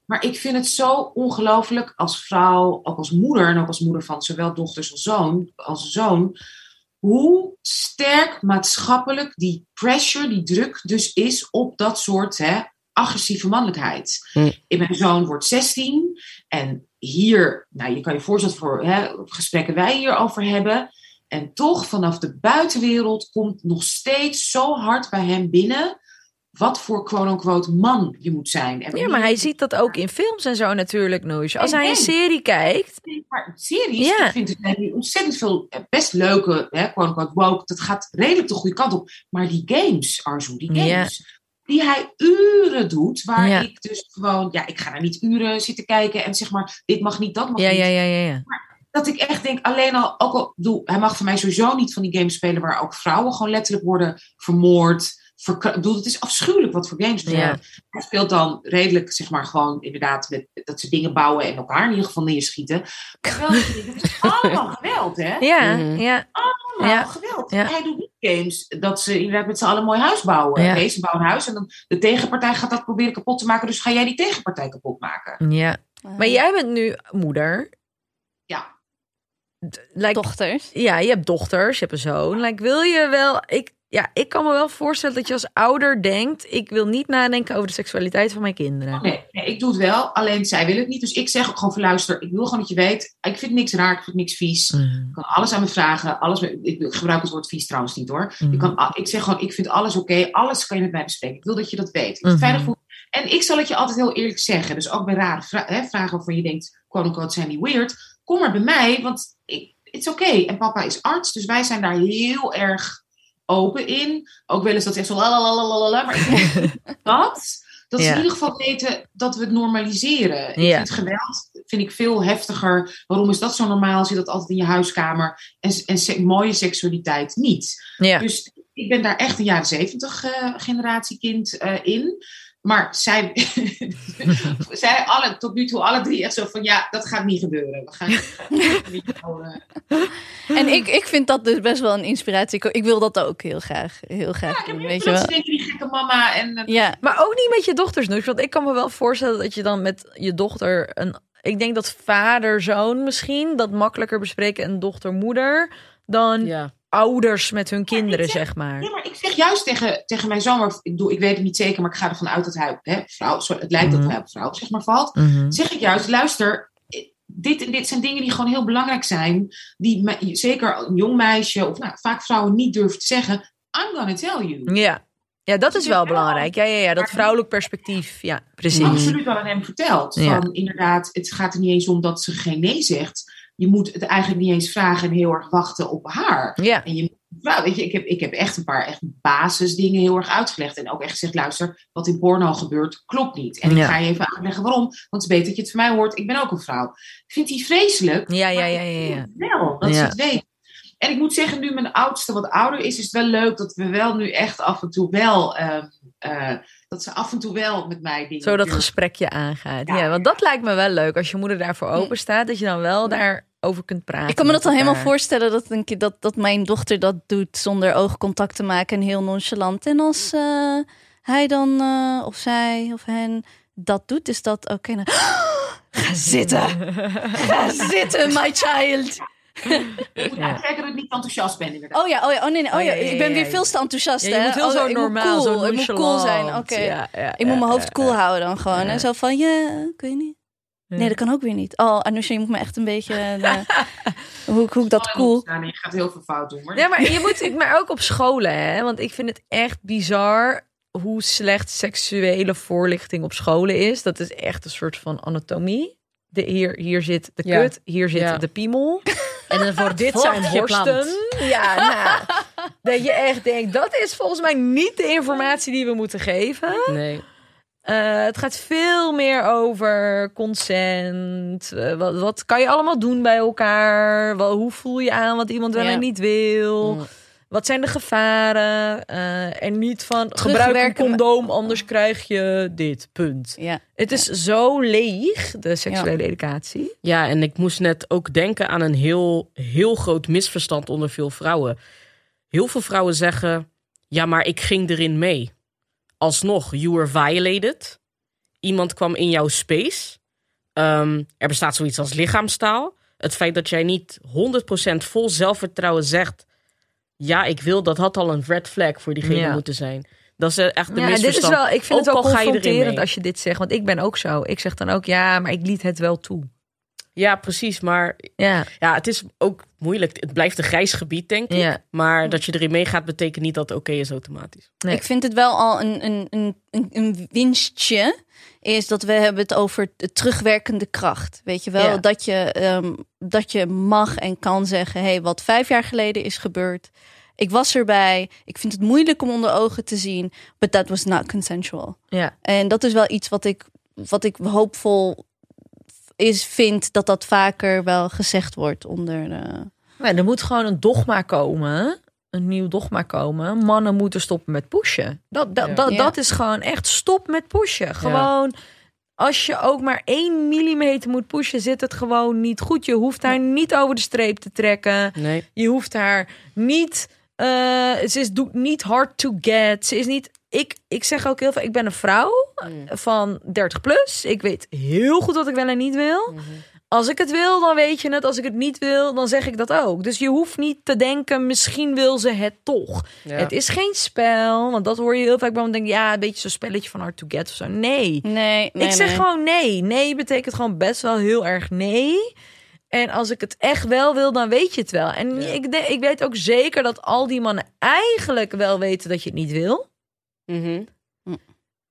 Maar ik vind het zo ongelooflijk als vrouw, ook als moeder en ook als moeder van zowel dochters als zoon, als zoon, hoe sterk maatschappelijk die pressure, die druk dus is op dat soort hè, agressieve mannelijkheid. Hm. Mijn zoon wordt 16 en hier, nou je kan je voorstellen voor hè, gesprekken wij hierover hebben. En toch vanaf de buitenwereld komt nog steeds zo hard bij hem binnen wat voor quote-unquote man je moet zijn. En ja, maar hij ziet dat ook in films en zo natuurlijk, Noes. Als En- hij een en- serie kijkt... Maar series, Ja. ik vind ontzettend veel eh, best leuke, hè, quote-unquote woke, dat gaat redelijk de goede kant op. Maar die games, Arzo, die games, die hij uren doet, waar Ja. ik dus gewoon, ja, ik ga daar niet uren zitten kijken en zeg maar, dit mag niet, dat mag Ja, niet. ja, ja, ja. ja. Dat ik echt denk, alleen al, ook al, bedoel, hij mag voor mij sowieso niet van die games spelen waar ook vrouwen gewoon letterlijk worden vermoord. Ik bedoel, het is afschuwelijk wat voor games. Ja. Hij speelt dan redelijk, zeg maar, gewoon inderdaad met, dat ze dingen bouwen en elkaar in ieder geval neerschieten. Wel, het is allemaal geweld, hè? Ja, Mhm. ja. Allemaal Ja. geweld. Ja. Hij doet niet games dat ze inderdaad met z'n allen een mooi huis bouwen. Ja. Nee, ze bouwen een huis en dan de tegenpartij gaat dat proberen kapot te maken. Dus ga jij die tegenpartij kapot maken? ja. Maar jij bent nu moeder. Ja. Dochters. Ja, je hebt dochters, je hebt een zoon. Like, wil je wel... Ik, ja, ik kan me wel voorstellen dat je als ouder denkt... ik wil niet nadenken over de seksualiteit van mijn kinderen. Nee, nee, ik doe het wel. Alleen zij wil het niet. Dus ik zeg ook gewoon van luister, ik wil gewoon dat je weet. Ik vind niks raar, ik vind niks vies. Mhm. Ik kan alles aan me vragen. Alles, ik gebruik het woord vies trouwens niet hoor. Je kan, ik zeg gewoon, ik vind alles oké. Alles kan je met mij bespreken. Ik wil dat je dat weet. Ik Mhm. veilig voel. En ik zal het je altijd heel eerlijk zeggen. Dus ook bij rare vra- hè, vragen waarvan je denkt, quote unquote, zijn die weird. Kom maar bij mij, want ik, het is oké. En papa is arts, dus wij zijn daar heel erg open in. Ook wel eens dat echt zo lalalala, maar ik dat... Dat ze in ieder geval weten dat we het normaliseren. Ik Ja. vind geweld vind ik veel heftiger. Waarom is dat zo normaal? Zit dat altijd in je huiskamer? En, en se- mooie seksualiteit niet. Ja. Dus ik ben daar echt een jaren zeventig eh, generatiekind eh, in. Maar zij, zij alle, tot nu toe alle drie echt zo van, ja, dat gaat niet gebeuren. We gaan. En ik, ik vind dat dus best wel een inspiratie. Ik, ik wil dat ook heel graag, heel graag Ja, ik weet je wel. die gekke mama. En, eh, Ja, Maar ook niet met je dochters, Noes. Want ik kan me wel voorstellen dat je dan met je dochter een. Ik denk dat vader-zoon misschien dat makkelijker bespreken en dochter-moeder dan Ja. Ouders met hun kinderen, zeg- zeg maar. Ja, maar ik zeg juist tegen, tegen mijn zoon, maar ik, bedoel, ik weet het niet zeker, maar ik ga ervan uit dat hij hè, vrouw, het lijkt dat Mhm. hij op vrouw zeg maar valt. Mhm. Zeg ik juist, luister, eh, dit en dit zijn dingen die gewoon heel belangrijk zijn, die me- zeker een jong meisje of nou, vaak vrouwen niet durven te zeggen. I'm gonna tell you. Ja. ja, dat is wel belangrijk. Ja, ja, ja, dat vrouwelijk perspectief. Ja, precies. Absoluut wel aan hem verteld. Ja. Van inderdaad, het gaat er niet eens om dat ze geen nee zegt. Je moet het eigenlijk niet eens vragen en heel erg wachten op haar. Ja, En je, nou, weet je, ik heb, ik heb echt een paar echt basisdingen heel erg uitgelegd. En ook echt gezegd, luister, wat in porno gebeurt, klopt niet. En Ja. ik ga je even uitleggen waarom. Want het is beter dat je het van mij hoort. Ik ben ook een vrouw. Vindt hij vreselijk? ja, ja, ja, ja. ja. Wel, dat ze het weet. En ik moet zeggen, nu mijn oudste wat ouder is, is het wel leuk dat we wel nu echt af en toe wel... ehm, eh, dat ze af en toe wel met mij dingen Zo dat gesprekje aangaat. Ja, Ja. want dat lijkt me wel leuk. Als je moeder daarvoor open staat, dat je dan wel daarover kunt praten. ik kan me dat al helemaal voorstellen dat, een keer- dat, dat mijn dochter dat doet zonder oogcontact te maken en heel nonchalant. En als eh, hij dan, eh, of zij, of hen dat doet, is dat oké. dan- Ga zitten! Ga zitten, my child! Ik moet Ja. dat ik niet enthousiast ben inderdaad. Oh ja, oh ja, oh nee, nee, oh Oh ja, ik ben weer veel te enthousiast. Ja, je hè? moet heel Oh, zo normaal, cool, zo ik moet cool zijn. nonchalant. Oké, ik moet mijn hoofd cool houden dan gewoon. En zo van, ja, kun je niet? Nee, dat kan ook weer niet. Oh, Anousha, je moet me echt een beetje... eh, hoe, hoe ik dat cool... Ja, nee, je gaat heel veel fout doen. hoor. Ja, maar je moet, maar ook op scholen, hè? Want ik vind het echt bizar hoe slecht seksuele voorlichting op scholen is. Dat is echt een soort van anatomie. De, hier, hier zit de Ja. kut, hier zit Ja. de piemel. En dan voor dit zijn borsten. Ja, nou, dat je echt denkt, dat is volgens mij niet de informatie die we moeten geven. Nee. Eh, het gaat veel meer over consent. Eh, wat, wat kan je allemaal doen bij elkaar? Wel, hoe voel je aan wat iemand wel Ja. en niet wil? Mm. Wat zijn de gevaren? Eh, en niet van gebruik een condoom, anders krijg je dit. Punt. Ja, Het is zo leeg, de seksuele educatie. Ja, en ik moest net ook denken aan een heel, heel groot misverstand onder veel vrouwen. Heel veel vrouwen zeggen: Ja, maar ik ging erin mee. Alsnog, you were violated. Iemand kwam in jouw space. Ehm, er bestaat zoiets als lichaamstaal. Het feit dat jij niet 100% vol zelfvertrouwen zegt: Ja, ik wil, dat had al een red flag voor diegene Ja. moeten zijn. Dat is eh, echt de Ja, dit is misverstand. wel, ik vind het Ook wel je erin confronterend als je dit zegt. Want ik ben ook zo. Ik zeg dan ook ja, maar ik liet het wel toe. Ja, precies. Maar Ja, ja, het is ook moeilijk. Het blijft een grijs gebied, denk ik. ja. Maar dat je erin meegaat, betekent niet dat het oké is automatisch. Nee. ik vind het wel al een, een, een, een, een winstje. Is dat we hebben het over de terugwerkende kracht. Weet je wel? Ja. Dat, je, ehm, dat je mag en kan zeggen: hey, wat vijf jaar geleden is gebeurd. Ik was erbij. Ik vind het moeilijk om onder ogen te zien. But that was not consensual. ja. En dat is wel iets wat ik, wat ik hoopvol is, vind dat dat vaker wel gezegd wordt onder. eh, Maar er moet gewoon een dogma komen. Een nieuw dogma komen. Mannen moeten stoppen met pushen. Dat, dat, Ja. dat, Ja. dat is gewoon echt stop met pushen. Gewoon. Als je ook maar één millimeter moet pushen, zit het gewoon niet goed. Je hoeft haar niet over de streep te trekken. Nee. Je hoeft haar niet. eh, ze is doet niet hard to get. Ze is niet. Ik, ik zeg ook heel veel. Ik ben een vrouw van 30 plus. Ik weet heel goed wat ik wel en niet wil. Als ik het wil, dan weet je het. Als ik het niet wil, dan zeg ik dat ook. Dus je hoeft niet te denken, misschien wil ze het toch. Ja. Het is geen spel, want dat hoor je heel vaak. bij me denken, ja, een beetje zo'n spelletje van hard to get of zo. Nee. nee, nee, ik zeg nee. gewoon nee. Nee betekent gewoon best wel heel erg nee. En als ik het echt wel wil, dan weet je het wel. En Ja. ik, ik weet ook zeker dat al die mannen eigenlijk wel weten dat je het niet wil. Mhm.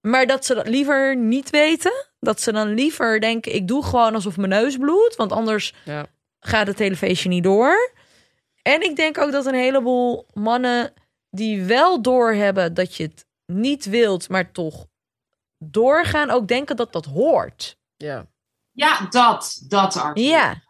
Maar dat ze dat liever niet weten. Dat ze dan liever denken, ik doe gewoon alsof mijn neus bloedt. Want anders Ja. gaat het hele feestje niet door. En ik denk ook dat een heleboel mannen die wel doorhebben dat je het niet wilt, maar toch doorgaan, ook denken dat dat hoort. Ja. Ja, dat, dat Arthur. Ja,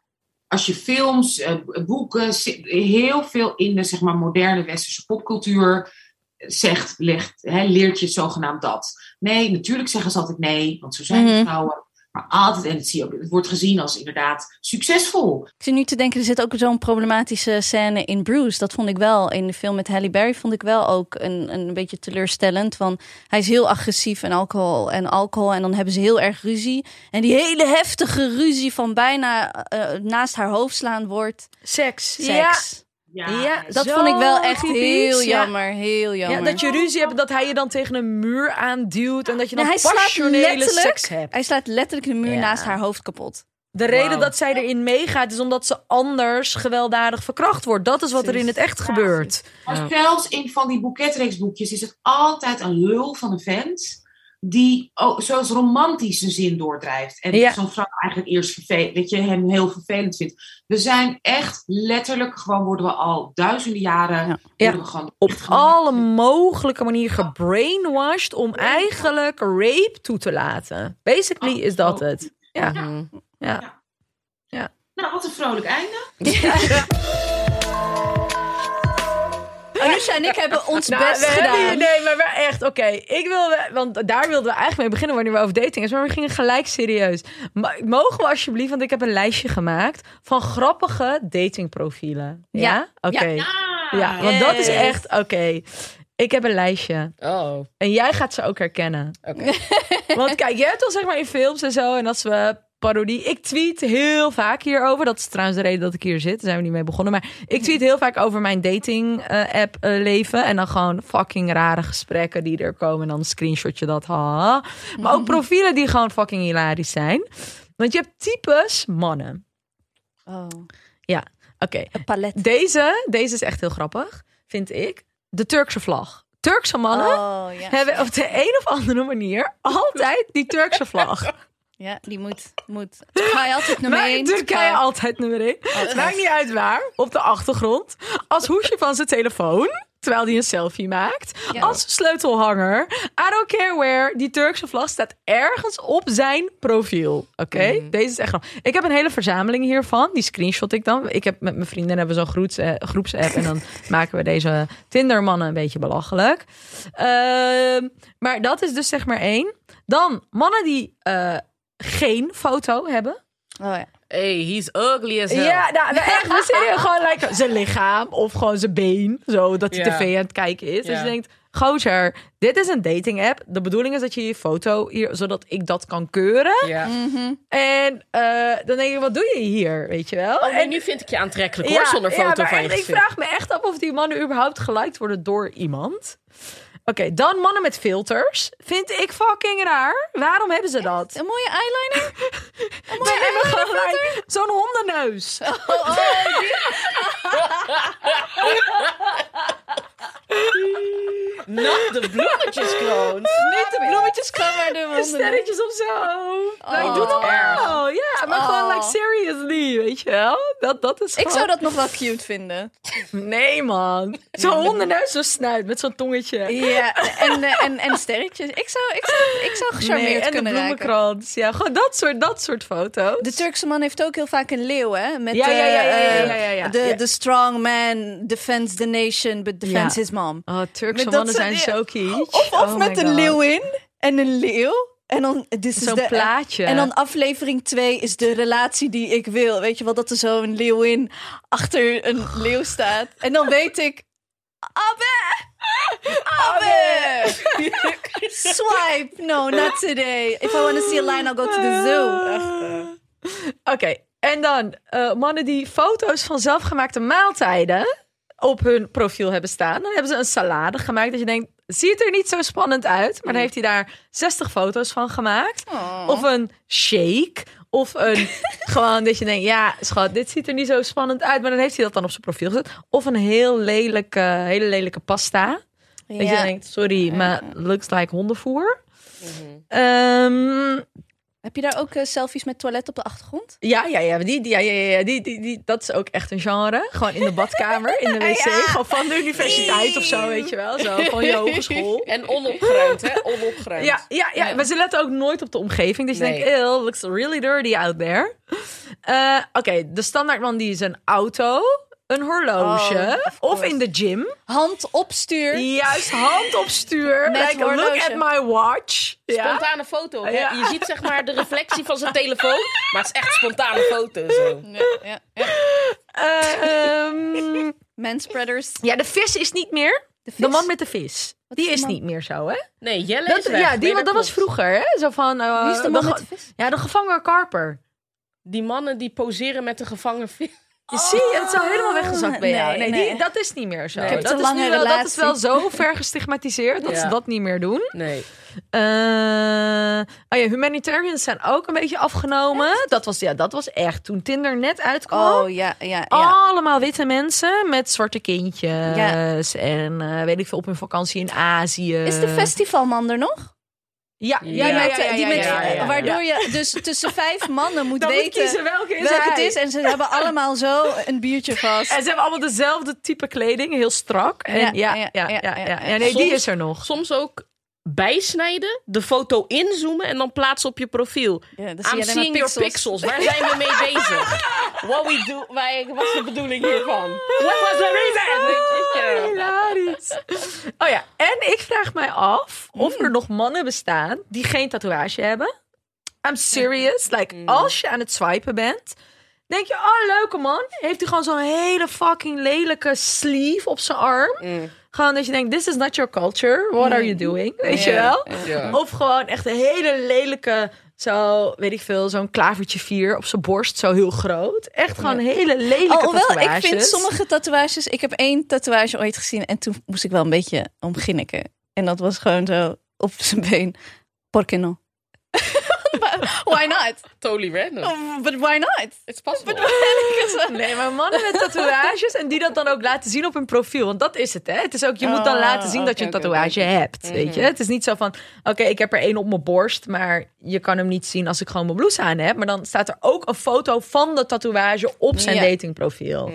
Als je films, eh, boeken, heel veel in de zeg maar, moderne westerse popcultuur zegt, legt, hè, leert je zogenaamd dat. Nee, natuurlijk zeggen ze altijd nee, want zo zijn Mhm. vrouwen. Maar altijd, en het, zie je ook, het wordt gezien als inderdaad succesvol. Ik zit nu te denken, er zit ook zo'n problematische scène in Bruce. Dat vond ik wel, in de film met Halle Berry vond ik wel ook een, een beetje teleurstellend. Want hij is heel agressief en alcohol en alcohol. En dan hebben ze heel erg ruzie. En die hele heftige ruzie van bijna eh, naast haar hoofd slaan wordt Seks. seks. Ja, Dat zo vond ik wel echt typisch, heel ja. jammer, heel Ja. jammer. dat je ruzie hebt, dat hij je dan tegen een muur aanduwt en dat je dan Nee, passionele seks hebt. Hij slaat letterlijk de muur Ja. naast haar hoofd kapot. De reden dat zij erin meegaat is omdat ze anders gewelddadig verkracht wordt. Dat is wat er in het echt gebeurt. Maar zelfs in van die boeketreeksboekjes is het altijd een lul van een vent. Die oh, zoals romantisch zin doordrijft. En Ja. zo'n vrouw eigenlijk eerst vervelend, dat je hem heel vervelend vindt. We zijn echt letterlijk, gewoon worden we al duizenden jaren. Ja. Ja. worden we gewoon Op alle mogelijke manieren gebrainwashed om eigenlijk rape toe te laten. Basically is dat het. Ja. Mhm. Nou, wat een vrolijk einde. Anusha en ik hebben ons Nou, best hebben gedaan. nee, maar we echt, oké. Ik wilde, want daar wilden we eigenlijk mee beginnen wanneer we over dating is. Maar we gingen gelijk serieus. Mogen we alsjeblieft, want ik heb een lijstje gemaakt van grappige datingprofielen. Ja? Ja. Oké. Ja. Ja, Ja, want dat is echt, oké. Ik heb een lijstje. Oh, En jij gaat ze ook herkennen. oké. Want kijk, jij hebt al zeg maar in films en zo. En als we parodie. Ik tweet heel vaak hierover. Dat is trouwens de reden dat ik hier zit. Daar zijn we niet mee begonnen. Maar ik tweet heel vaak over mijn dating eh, app eh, leven. En dan gewoon fucking rare gesprekken die er komen. En dan screenshot je dat. Ha. Maar ook profielen die gewoon fucking hilarisch zijn. Want je hebt types mannen. Oh, Oké, een palet. deze, deze is echt heel grappig, vind ik. De Turkse vlag. Turkse mannen Oh, ja. hebben op de een of andere manier altijd die Turkse vlag. Ja, die moet. moet. Turkije altijd nummer Maar één. Turkije altijd nummer één. Het maakt niet uit waar. Op de achtergrond. Als hoesje van zijn telefoon. Terwijl hij een selfie maakt. Ja. Als sleutelhanger. I don't care where. Die Turkse vlag staat ergens op zijn profiel. Oké? Mhm. Deze is echt grappig. Ik heb een hele verzameling hiervan. Die screenshot ik dan. Ik heb met mijn vrienden hebben we zo'n groets, eh, groepsapp. En dan maken we deze Tindermannen een beetje belachelijk. Ehm, maar dat is dus zeg maar één. Dan mannen die eh, geen foto hebben. Oh, ja. Hey, he's ugly as hell. Ja, nou, nou echt, we serieus gewoon like, zijn lichaam of gewoon zijn been, zo dat hij Ja. tv aan het kijken is. Dus Ja. je denkt, gozer, dit is een dating app. De bedoeling is dat je je foto hier, zodat ik dat kan keuren. Ja. Mhm. En eh, dan denk ik, wat doe je hier, weet je wel? Oh, en nu vind ik je aantrekkelijk hoor, zonder ja, foto maar van je echt, Ik vraag me echt af of die mannen überhaupt geliked worden door iemand. Oké, dan mannen met filters. Vind ik fucking raar. Waarom hebben ze dat? Een mooie eyeliner. Een mooie eyeliner. Zo'n hondenneus. Oh, oh, die- Not de bloemetjesclones. Niet de bloemetjes kan maar de sterretjes of zo. doe Oh. normaal. Ja, maar gewoon Oh. like seriously, weet je wel? Dat, dat is Ik gewoon... zou dat nog wel cute vinden. Nee, man. Zo'n hondenneus, zo'n snuit met zo'n tongetje. Ja, en, eh, en, en sterretjes. Ik zou, ik zou, ik zou gecharmeerd Nee, en de kunnen raken. bloemenkrans. Ja, gewoon dat soort, dat soort foto's. De Turkse man heeft ook heel vaak een leeuw, hè? Met Ja, ja, ja, ja, eh, ja, ja, ja. De, Ja. de strong man defends the nation, but defends His mom. Oh, Turkse mannen zijn zo kitsch. Of, of Oh met een God. leeuwin en een leeuw. En dan, dit is Zo'n plaatje. En dan aflevering 2 is de relatie die ik wil. Weet je wel, dat er zo'n leeuwin achter een leeuw staat. En dan weet ik... Abbe! Abbe! Swipe! No, not today. If I want to see a lion, I'll go to the zoo. Oké, en dan eh, mannen die foto's van zelfgemaakte maaltijden op hun profiel hebben staan. Dan hebben ze een salade gemaakt dat je denkt, ziet er niet zo spannend uit. Maar dan heeft hij daar 60 foto's van gemaakt. Of een shake. Of een gewoon dat je denkt, ja schat, dit ziet er niet zo spannend uit. Maar dan heeft hij dat dan op zijn profiel gezet. Of een heel lelijke, hele lelijke pasta. Dat je denkt, sorry, maar looks like hondenvoer. Ehm, Heb je daar ook eh, selfies met toilet op de achtergrond? ja, ja, ja, die, die, ja, ja, ja, die, die, die, dat is ook echt een genre. Gewoon in de badkamer, in de wc. Gewoon van de universiteit of zo, weet je wel. Zo, van je hogeschool. En onopgeruimd, hè? Onopgeruimd. Ja, ja, ja, maar ze letten ook nooit op de omgeving. Dus je Nee. denkt, ew, looks really dirty out there. Eh, Oké, de standaardman die zijn auto een horloge. Oh, of in de gym. Hand op stuur. Juist hand op stuur. Met like, look horloge. at my watch. Ja. Spontane foto. Ja. Je ziet zeg maar de reflectie van zijn telefoon. Maar het is echt spontane foto. Zo. Ja, ja, ja. Ehm, Manspreaders. ja, de vis is niet meer. De, man met de vis. Wat Die is niet meer zo, hè? Nee, Jelle Dat, is weg. ja, die, dat, was vroeger, hè? Zo van... eh, Wie is de man met de vis? Ja, de gevangen karper. Die mannen die poseren met de gevangen vis. Je zie je, het is al helemaal weggezakt bij nee, jou. Nee, nee. Die, dat is niet meer zo. Nee. Ik heb dat, te is lange nu wel, dat is wel zo ver gestigmatiseerd dat Ja. ze dat niet meer doen. Nee. Eh, oh ja, humanitarians zijn ook een beetje afgenomen. Dat was, ja, dat was echt toen Tinder net uitkwam. Oh ja, ja, ja. Allemaal witte mensen met zwarte kindjes. En eh, weet ik veel, op hun vakantie in Azië. Is de festivalman er nog? Ja, Die ja, ja, met, ja, ja, die met, ja, ja, ja. Waardoor je dus tussen vijf mannen moet Dan moet weten kiezen welke is welke het is. En ze hebben allemaal zo een biertje vast. En ze hebben allemaal dezelfde type kleding, heel strak. En ja, ja, ja, ja, ja, ja. Ja, nee, die is er nog. Soms ook bijsnijden, de foto inzoomen en dan plaatsen op je profiel. Ja, dan I'm seeing your pixels. Waar zijn we mee bezig? What we do, wij, wat is de bedoeling hiervan? What was the reason? Hilarisch. Oh ja, en ik vraag mij af of er nog mannen bestaan die geen tatoeage hebben. I'm serious. Like, als je aan het swipen bent, denk je, oh, leuke man. Heeft hij gewoon zo'n hele fucking lelijke sleeve op zijn arm. Gewoon dat je denkt, this is not your culture. What are you doing? Weet je wel? Of gewoon echt een hele lelijke, zo, weet ik veel, zo'n klavertje vier op zijn borst, zo heel groot. Echt gewoon hele lelijke Alhoewel, ik tatoeages. vind sommige tatoeages... Ik heb één tatoeage ooit gezien en toen moest ik wel een beetje om. En dat was gewoon zo op zijn been. Por qué no? Why not? Totally random. But why not? It's possible. Nee, maar mannen met tatoeages en die dat dan ook laten zien op hun profiel. Want dat is het, hè? Het is ook, je moet dan Oh, laten zien dat je een tatoeage hebt, weet je? Het is niet zo van, oké, ik heb er één op mijn borst, maar je kan hem niet zien als ik gewoon mijn blouse aan heb. Maar dan staat er ook een foto van de tatoeage op zijn Ja. datingprofiel.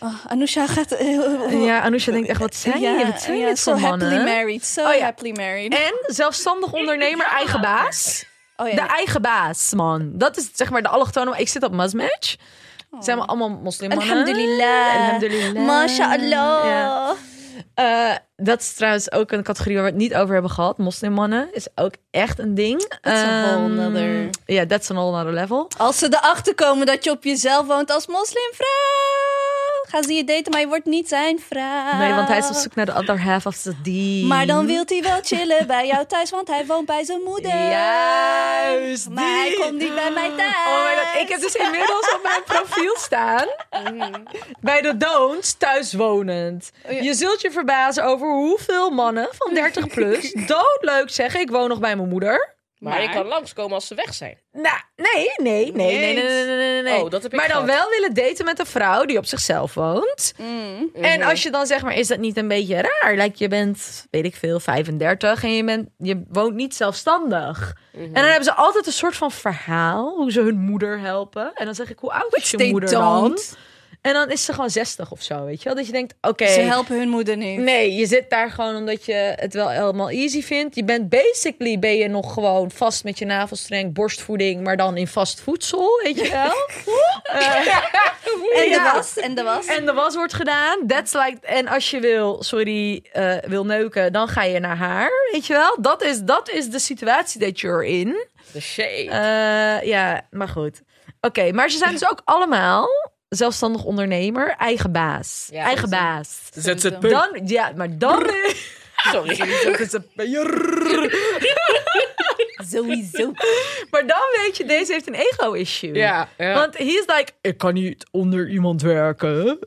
Oh, Anousha gaat... Ja, Anousha denkt echt, wat zijn je? Wat zijn ja, dit so voor happily mannen? married. So Oh ja. happily married. En zelfstandig ondernemer, eigen baas. Oh, ja, De ja. eigen baas, man. Dat is zeg maar de allochtone. Ik zit op Musmatch. Het zijn allemaal moslimmannen. Alhamdulillah. Alhamdulillah. Mashallah. Ja. Eh, dat is trouwens ook een categorie waar we het niet over hebben gehad. Moslimmannen is ook echt een ding. That's a whole Ehm, nother- Ja, that's a whole other level. Als ze erachter komen dat je op jezelf woont als moslimvrouw, gaan ze je daten, maar je wordt niet zijn vrouw. Nee, want hij is op zoek naar de other half of the. Maar dan wil hij wel chillen bij jou thuis, want hij woont bij zijn moeder. Juist, Maar hij komt niet bij mij thuis. Oh my god, ik heb dus inmiddels op mijn profiel staan. Bij de Don'ts thuiswonend. Oh ja. Je zult je verbazen over hoeveel mannen van 30 plus doodleuk zeggen: Ik woon nog bij mijn moeder. Maar je kan langskomen als ze weg zijn. Nou, nee, nee, nee, nee, nee, nee, nee, nee, nee. Oh, dat heb ik Maar dan gehad. wel willen daten met een vrouw die op zichzelf woont. Mm. En als je dan zeg maar, is dat niet een beetje raar? Like, je bent, weet ik veel, 35 en je, bent, je woont niet zelfstandig. En dan hebben ze altijd een soort van verhaal hoe ze hun moeder helpen. En dan zeg ik, hoe oud is je moeder dan? En dan is ze gewoon 60 of zo, weet je wel? Dat je denkt, oké, Ze helpen hun moeder niet. nee, je zit daar gewoon omdat je het wel helemaal easy vindt. Je bent basically, ben je nog gewoon vast met je navelstreng, borstvoeding, maar dan in vast voedsel, weet je wel? Eh, En de was, en de was. En de was wordt gedaan. That's like, en als je wil, sorry, eh, wil neuken, dan ga je naar haar. Weet je wel? Dat is, dat is de situatie that you're in. De shade. Eh, ja, maar goed. Oké, maar ze zijn dus ook allemaal zelfstandig ondernemer, eigen baas. Ja, eigen dat is- baas. ZZP. Dan, ja, maar dan... Sorry. Sowieso. maar dan weet je, deze heeft een ego-issue. Ja, ja. Want he is like, ik kan niet onder iemand werken.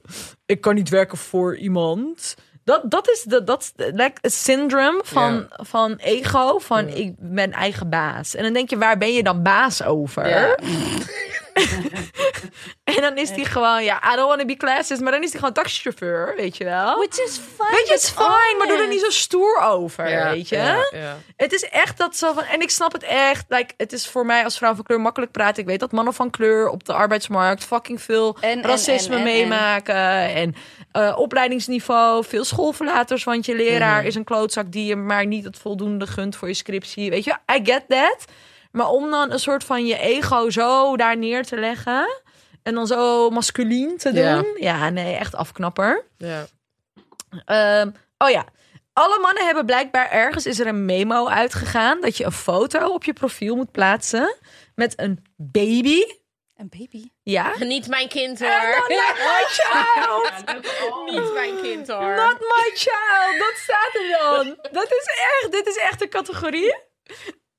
Ik kan niet werken voor iemand. Dat, dat is de, dat like, het syndrome van, van ego, van ik ben eigen baas. En dan denk je, waar ben je dan baas over? En dan is hij gewoon, ja, I don't want to be classist, maar dan is hij gewoon taxichauffeur, weet je wel. Which is fine. Weet je, het is but fijn, maar doe er niet zo stoer over, Ja, weet je. ja, ja. Het is echt dat zo van. En ik snap het echt. Like, het is voor mij als vrouw van kleur makkelijk praten. Ik weet dat mannen van kleur op de arbeidsmarkt fucking veel En, racisme en, en, meemaken. En, eh, opleidingsniveau, veel schoolverlaters. Want je leraar is een klootzak die je maar niet het voldoende gunt voor je scriptie. Weet je, I get that. Maar om dan een soort van je ego zo daar neer te leggen. En dan zo masculien te doen. Ja. Ja, nee, echt afknapper. Ja. Ehm, oh ja. Alle mannen hebben blijkbaar ergens is er een memo uitgegaan dat je een foto op je profiel moet plaatsen met een baby. Een baby. Ja. Niet mijn kind dan not my child. Niet mijn kind hoor. Not my child. Dat staat er dan. Dat is echt, dit is echt een categorie.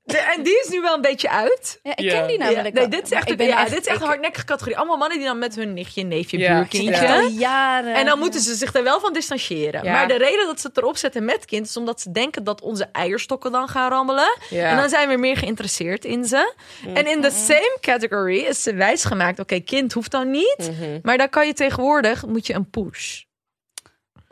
De- en die is nu wel een beetje uit. Ja, ik Ja. ken die namelijk Ja, nee, wel. dit is echt, een, ja, dit is echt een hardnekkige categorie. Allemaal mannen die dan met hun nichtje, neefje, Ja. buurkindje. al jaren. En dan moeten ze zich er wel van distancieren. Ja. Maar de reden dat ze het erop zetten met kind... is omdat ze denken dat onze eierstokken dan gaan rammelen. Ja. En dan zijn we meer geïnteresseerd in ze. En in de same category is ze wijsgemaakt... oké, kind hoeft dan niet. Mhm. Maar dan kan je tegenwoordig... moet je een push.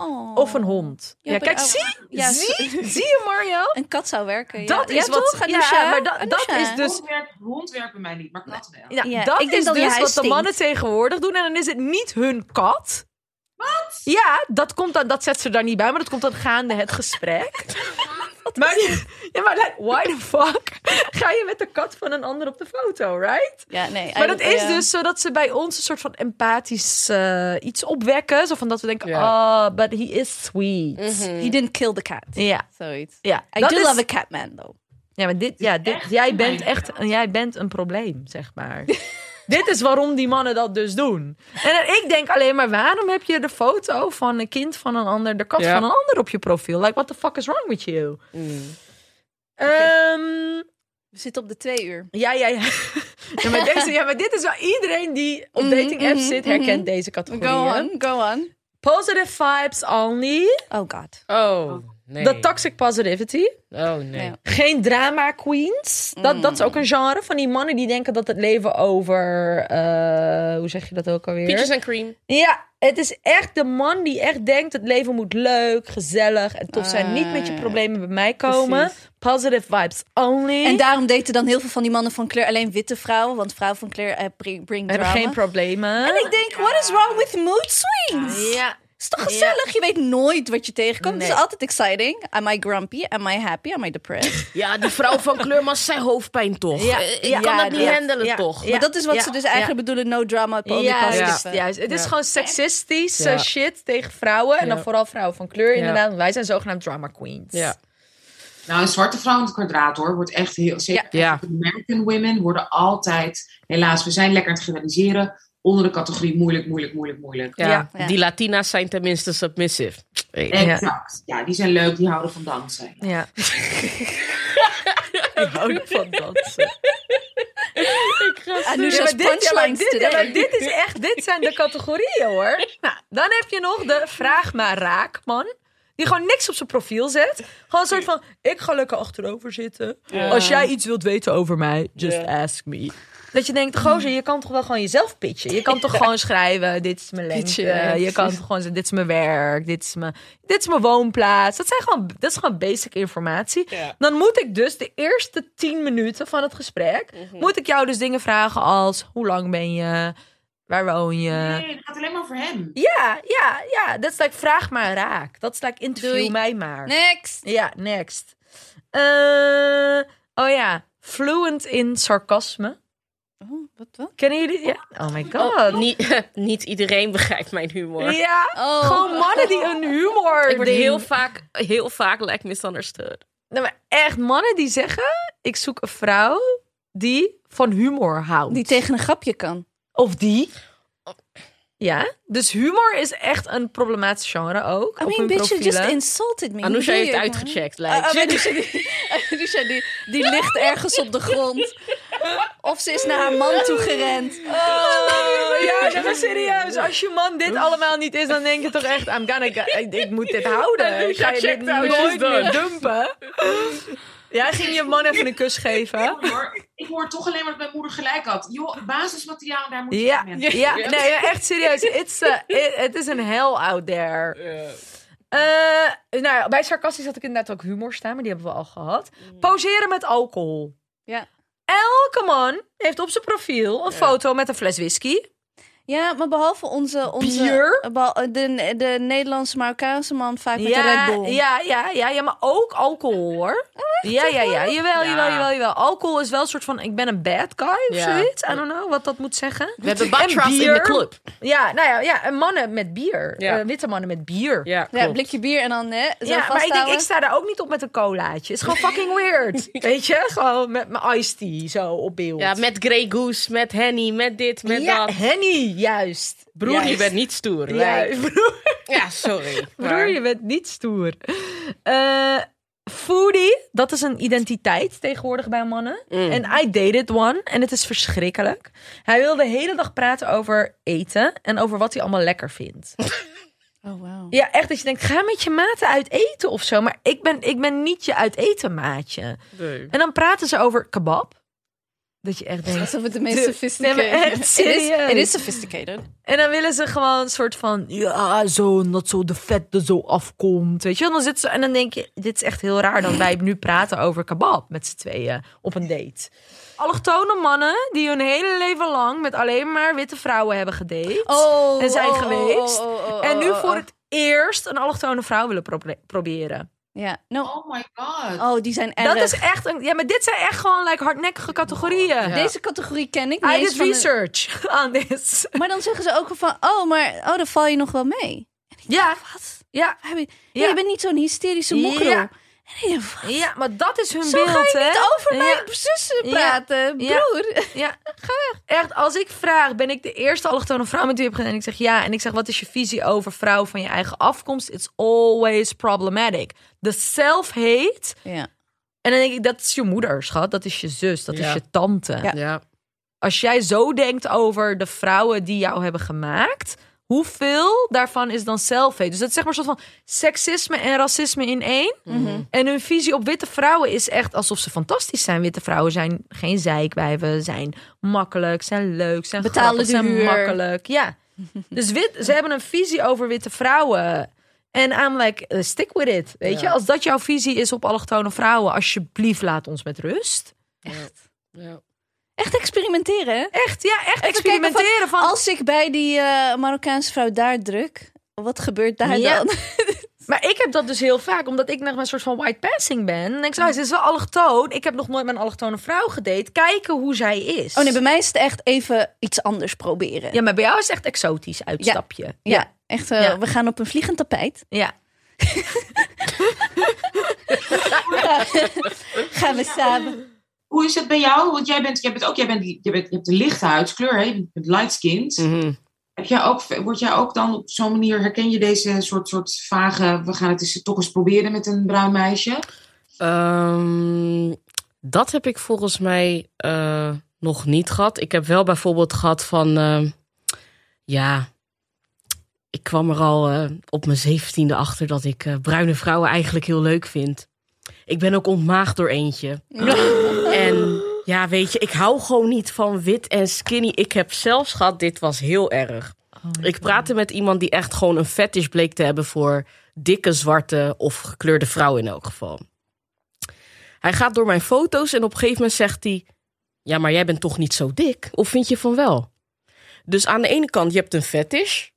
Oh. Of een hond. Ja, Ja, kijk, zie, Ja, zie, zie je Mario? Een kat zou werken. Dat ja. is ja, wat- toch, ja, maar da- dat is dus- Hond werkt, hond werkt bij mij niet, maar kat wel. Ja, Ja, dat ik is dat dus wat de mannen tegenwoordig doen. En dan is het niet hun kat. Wat? Ja, dat, komt dan, dat zet ze daar niet bij, maar dat komt dan gaande het gesprek. maar, ja, maar like, why the fuck ga je met de kat van een ander op de foto, right? Ja, nee. Maar dat is dus zodat ze bij ons een soort van empathisch eh, iets opwekken. Zo van dat we denken, Ja. oh, but he is sweet. He didn't kill the cat. Ja, Zoiets. ja. I dat do is- love a cat man, though. Ja, maar dit, ja, dit, jij bent echt jij bent een probleem, zeg maar. dit is waarom die mannen dat dus doen. En ik denk alleen maar, waarom heb je de foto van een kind van een ander, de kat Ja. van een ander op je profiel? Like, what the fuck is wrong with you? Mm. Ehm, We zitten op de twee uur. ja, ja, ja. ja, maar deze, ja, maar dit is wel iedereen die op Mhm, dating apps mhm, zit, herkent mhm. deze Go categorieën. on, go on. Positive vibes only. Oh god. Oh, nee. De toxic positivity. Oh, nee. Ja. Geen drama queens. Dat, dat is ook een genre van die mannen die denken dat het leven over. eh, hoe zeg je dat ook alweer? Peaches en cream. Ja, het is echt de man die echt denkt: het leven moet leuk, gezellig en tof zijn. Ah, Niet met je ja. problemen bij mij komen. Precies. Positive vibes only. En daarom daten dan heel veel van die mannen van kleur alleen witte vrouwen. Want vrouwen van kleur eh, bring, bring We hebben geen problemen. En ik denk, what is wrong with mood swings? Ja. Is toch gezellig? Je weet nooit wat je tegenkomt. Het is altijd exciting. Am I grumpy? Am I happy? Am I depressed? Ja, die vrouw van kleur, maar zij hoofdpijn toch? Ja, Eh, Ik ja, kan dat niet ja, handelen ja, toch? ja. maar dat is wat ja, ze dus eigenlijk bedoelen. No drama, Juist, positive. juist. Het is Ja. gewoon seksistische Ja. shit tegen vrouwen. En dan Ja. vooral vrouwen van kleur, Ja. inderdaad. Want wij zijn zogenaamd drama queens. Ja. Nou, een zwarte vrouw in het kwadraat hoor, wordt echt heel... Zeker Ja. American women worden altijd, helaas, we zijn lekker aan het generaliseren, onder de categorie moeilijk, moeilijk, moeilijk, moeilijk. Ja. Ja. Ja. Die Latina's zijn tenminste submissive. Exact. Ja. die zijn leuk, die houden van dansen. Ja. Ik hou van dansen. Anousha's Ja, maar dit, ja, maar punchlines dit, maar dit is echt, dit zijn de categorieën hoor. Nou, dan heb je nog de vraag maar raak man. Die gewoon niks op zijn profiel zet. Gewoon een soort van, ik ga lekker achterover zitten. Als jij iets wilt weten over mij, just Ja. ask me. Dat je denkt, gozer, je kan toch wel gewoon jezelf pitchen. Je kan toch gewoon schrijven, dit is mijn lengte. Pitchen, je kan toch gewoon zeggen, dit is mijn werk, dit is mijn, dit is mijn woonplaats. Dat, zijn gewoon, dat is gewoon basic informatie. Ja. Dan moet ik dus de eerste tien minuten van het gesprek... moet ik jou dus dingen vragen als... hoe lang ben je? Waar woon je? Nee, het gaat alleen maar voor hem. Ja, ja, ja. Dat is like, vraag maar raak. Dat is like, interview Doei. mij maar. Next. Ja, next. Eh, oh ja, fluent in sarcasme. Oh, wat, wat? Kennen jullie? Ja. Oh my god. Niet, niet iedereen begrijpt mijn humor. Ja, Oh. gewoon mannen die een humor Ik word ding- heel vaak, heel vaak like misunderstood. Nee, maar echt mannen die zeggen... ik zoek een vrouw die van humor houdt. Die tegen een grapje kan. Of die. Ja, dus humor is echt een problematisch genre ook. I op mean, bitch, you just profielen. insulted me. Anousha Hoe heeft uitgecheckt. Ah, Like. ah, Anousha, die, die, die ligt ergens op de grond. Of ze is naar haar man toe gerend. Oh, ja, nee, maar serieus. Als je man dit allemaal niet is, dan denk je toch echt... I'm gonna, go- ik, ik moet dit houden. Ik ga je dit nooit meer dumpen. Ja, ging je man even een kus geven? Hoor, ik hoor toch alleen maar dat mijn moeder gelijk had. Joh, basismateriaal, daar moet je Ja, aan ja, nee, ja, echt serieus. It's a- it- Het is een hell out there. Eh, nou, bij sarcastisch had ik inderdaad ook humor staan, maar die hebben we al gehad. Poseren met alcohol. Ja. Elke man heeft op zijn profiel een foto met een fles whisky. Ja, maar behalve onze... onze Bier? behal- De, de Nederlandse Marokkaanse man vaak met de Red Ja, Bull. ja, ja, ja, ja, maar ook alcohol hoor. Ja, ja, ja. Jawel, Ja. jawel, jawel, jawel. Alcohol is wel een soort van, ik ben een bad guy of Ja. zoiets. I don't know wat dat moet zeggen. We hebben En Batras in de bier. club. Ja, nou ja, ja en mannen met bier. Ja. Eh, witte mannen met bier. Ja, Ja, klopt. een blikje bier en dan hè, zo Ja, maar ik denk, ik sta daar ook niet op met een colaatje. Het is gewoon fucking weird. Weet je? Gewoon met mijn iced tea zo op beeld. Ja, met Grey Goose, met Henny, met dit, met ja, dat. Henny, juist. Broer, Juist. je bent niet stoer. Ja, Like- broer, Ja, sorry. broer, maar- je bent niet stoer. Eh, foodie, dat is een identiteit tegenwoordig bij mannen. Mm. En I dated one en het is verschrikkelijk. Hij wil de hele dag praten over eten en over wat hij allemaal lekker vindt. Oh, wow. Ja, echt dat je denkt, ga met je maten uit eten of zo. Maar ik ben, ik ben niet je uit eten maatje. Nee. En dan praten ze over kebab. Dat je echt denkt. Alsof het de meest De- sophisticated Nee, maar echt It is-. It is sophisticated. En dan willen ze gewoon een soort van, ja, zo, dat zo de vet er zo afkomt. Weet je, en dan zitten ze en dan denk je, dit is echt heel raar dat wij nu praten over kebab met z'n tweeën op een date. Allochtone mannen die hun hele leven lang met alleen maar witte vrouwen hebben gedate. Oh, En zijn oh, geweest. oh, oh, oh, en nu voor het eerst een allochtone vrouw willen probe- proberen. Ja, no. Oh my god. Oh, die zijn erg. Dat is echt een, ja, maar dit zijn echt gewoon like, hardnekkige categorieën. Ja. Deze categorie ken ik niet I did de- research aan dit. Maar dan zeggen ze ook van, oh, maar oh, dan val je nog wel mee. Ja, Wat? ja, Heb je, Ja. je bent niet zo'n hysterische mokro. Ja. En ik ja, maar dat is hun Zo beeld, ga je hè? niet over Ja. mijn zussen praten, Ja. broer. Ja, ga weg. Echt, als ik vraag, ben ik de eerste allochtone vrouw met wie je hebt gedaan? En ik zeg ja. En ik zeg, wat is je visie over vrouwen van je eigen afkomst? It's always problematic. The self-hate. Ja. En dan denk ik, dat is je moeder, schat. Dat is je zus. Dat is je tante. Ja. Ja. Als jij zo denkt over de vrouwen die jou hebben gemaakt... Hoeveel daarvan is dan self-hate? Dus dat is zeg maar een soort van seksisme en racisme in één. Mhm. En hun visie op witte vrouwen is echt alsof ze fantastisch zijn. Witte vrouwen zijn geen zeikwijven, zijn makkelijk, zijn leuk, zijn Betalen grappig, zijn huur. makkelijk. Ja. Dus wit, ze hebben een visie over witte vrouwen. En I'm like, eh, stick with it. Weet Ja. je, als dat jouw visie is op allochtone vrouwen, alsjeblieft laat ons met rust. Echt. Ja. Echt experimenteren, hè? Echt, ja, echt experimenteren van. Als ik bij die eh, Marokkaanse vrouw daar druk, wat gebeurt daar Ja. dan? Maar ik heb dat dus heel vaak, omdat ik nog een soort van white passing ben. Denk ik zo, oh, ze is wel allochtoon. Ik heb nog nooit met een allochtone vrouw gedate. Kijken hoe zij is. Oh nee, bij mij is het echt even iets anders proberen. Ja, maar bij jou is het echt exotisch uitstapje. Ja, Ja. echt. eh, Ja. We gaan op een vliegend tapijt. ja. Gaan we samen. Hoe is het bij jou? Want jij bent, jij bent ook, jij bent, jij bent, je hebt een lichte huidskleur, hè? Je bent light skinned. Mhm. Heb jij ook, word jij ook dan op zo'n manier, herken je deze soort, soort vage, we gaan het eens, toch eens proberen met een bruin meisje? Ehm, dat heb ik volgens mij eh, nog niet gehad. Ik heb wel bijvoorbeeld gehad van, ehm, ja, ik kwam er al eh, op mijn zeventiende achter dat ik eh, bruine vrouwen eigenlijk heel leuk vind. Ik ben ook ontmaagd door eentje. En ja, weet je, ik hou gewoon niet van wit en skinny. Ik heb zelfs gehad, dit was heel erg. Ik praatte met iemand die echt gewoon een fetish bleek te hebben voor dikke, zwarte of gekleurde vrouwen in elk geval. Hij gaat door mijn foto's en op een gegeven moment zegt hij: Ja, maar jij bent toch niet zo dik? Of vind je van wel? Dus aan de ene kant, je hebt een fetish.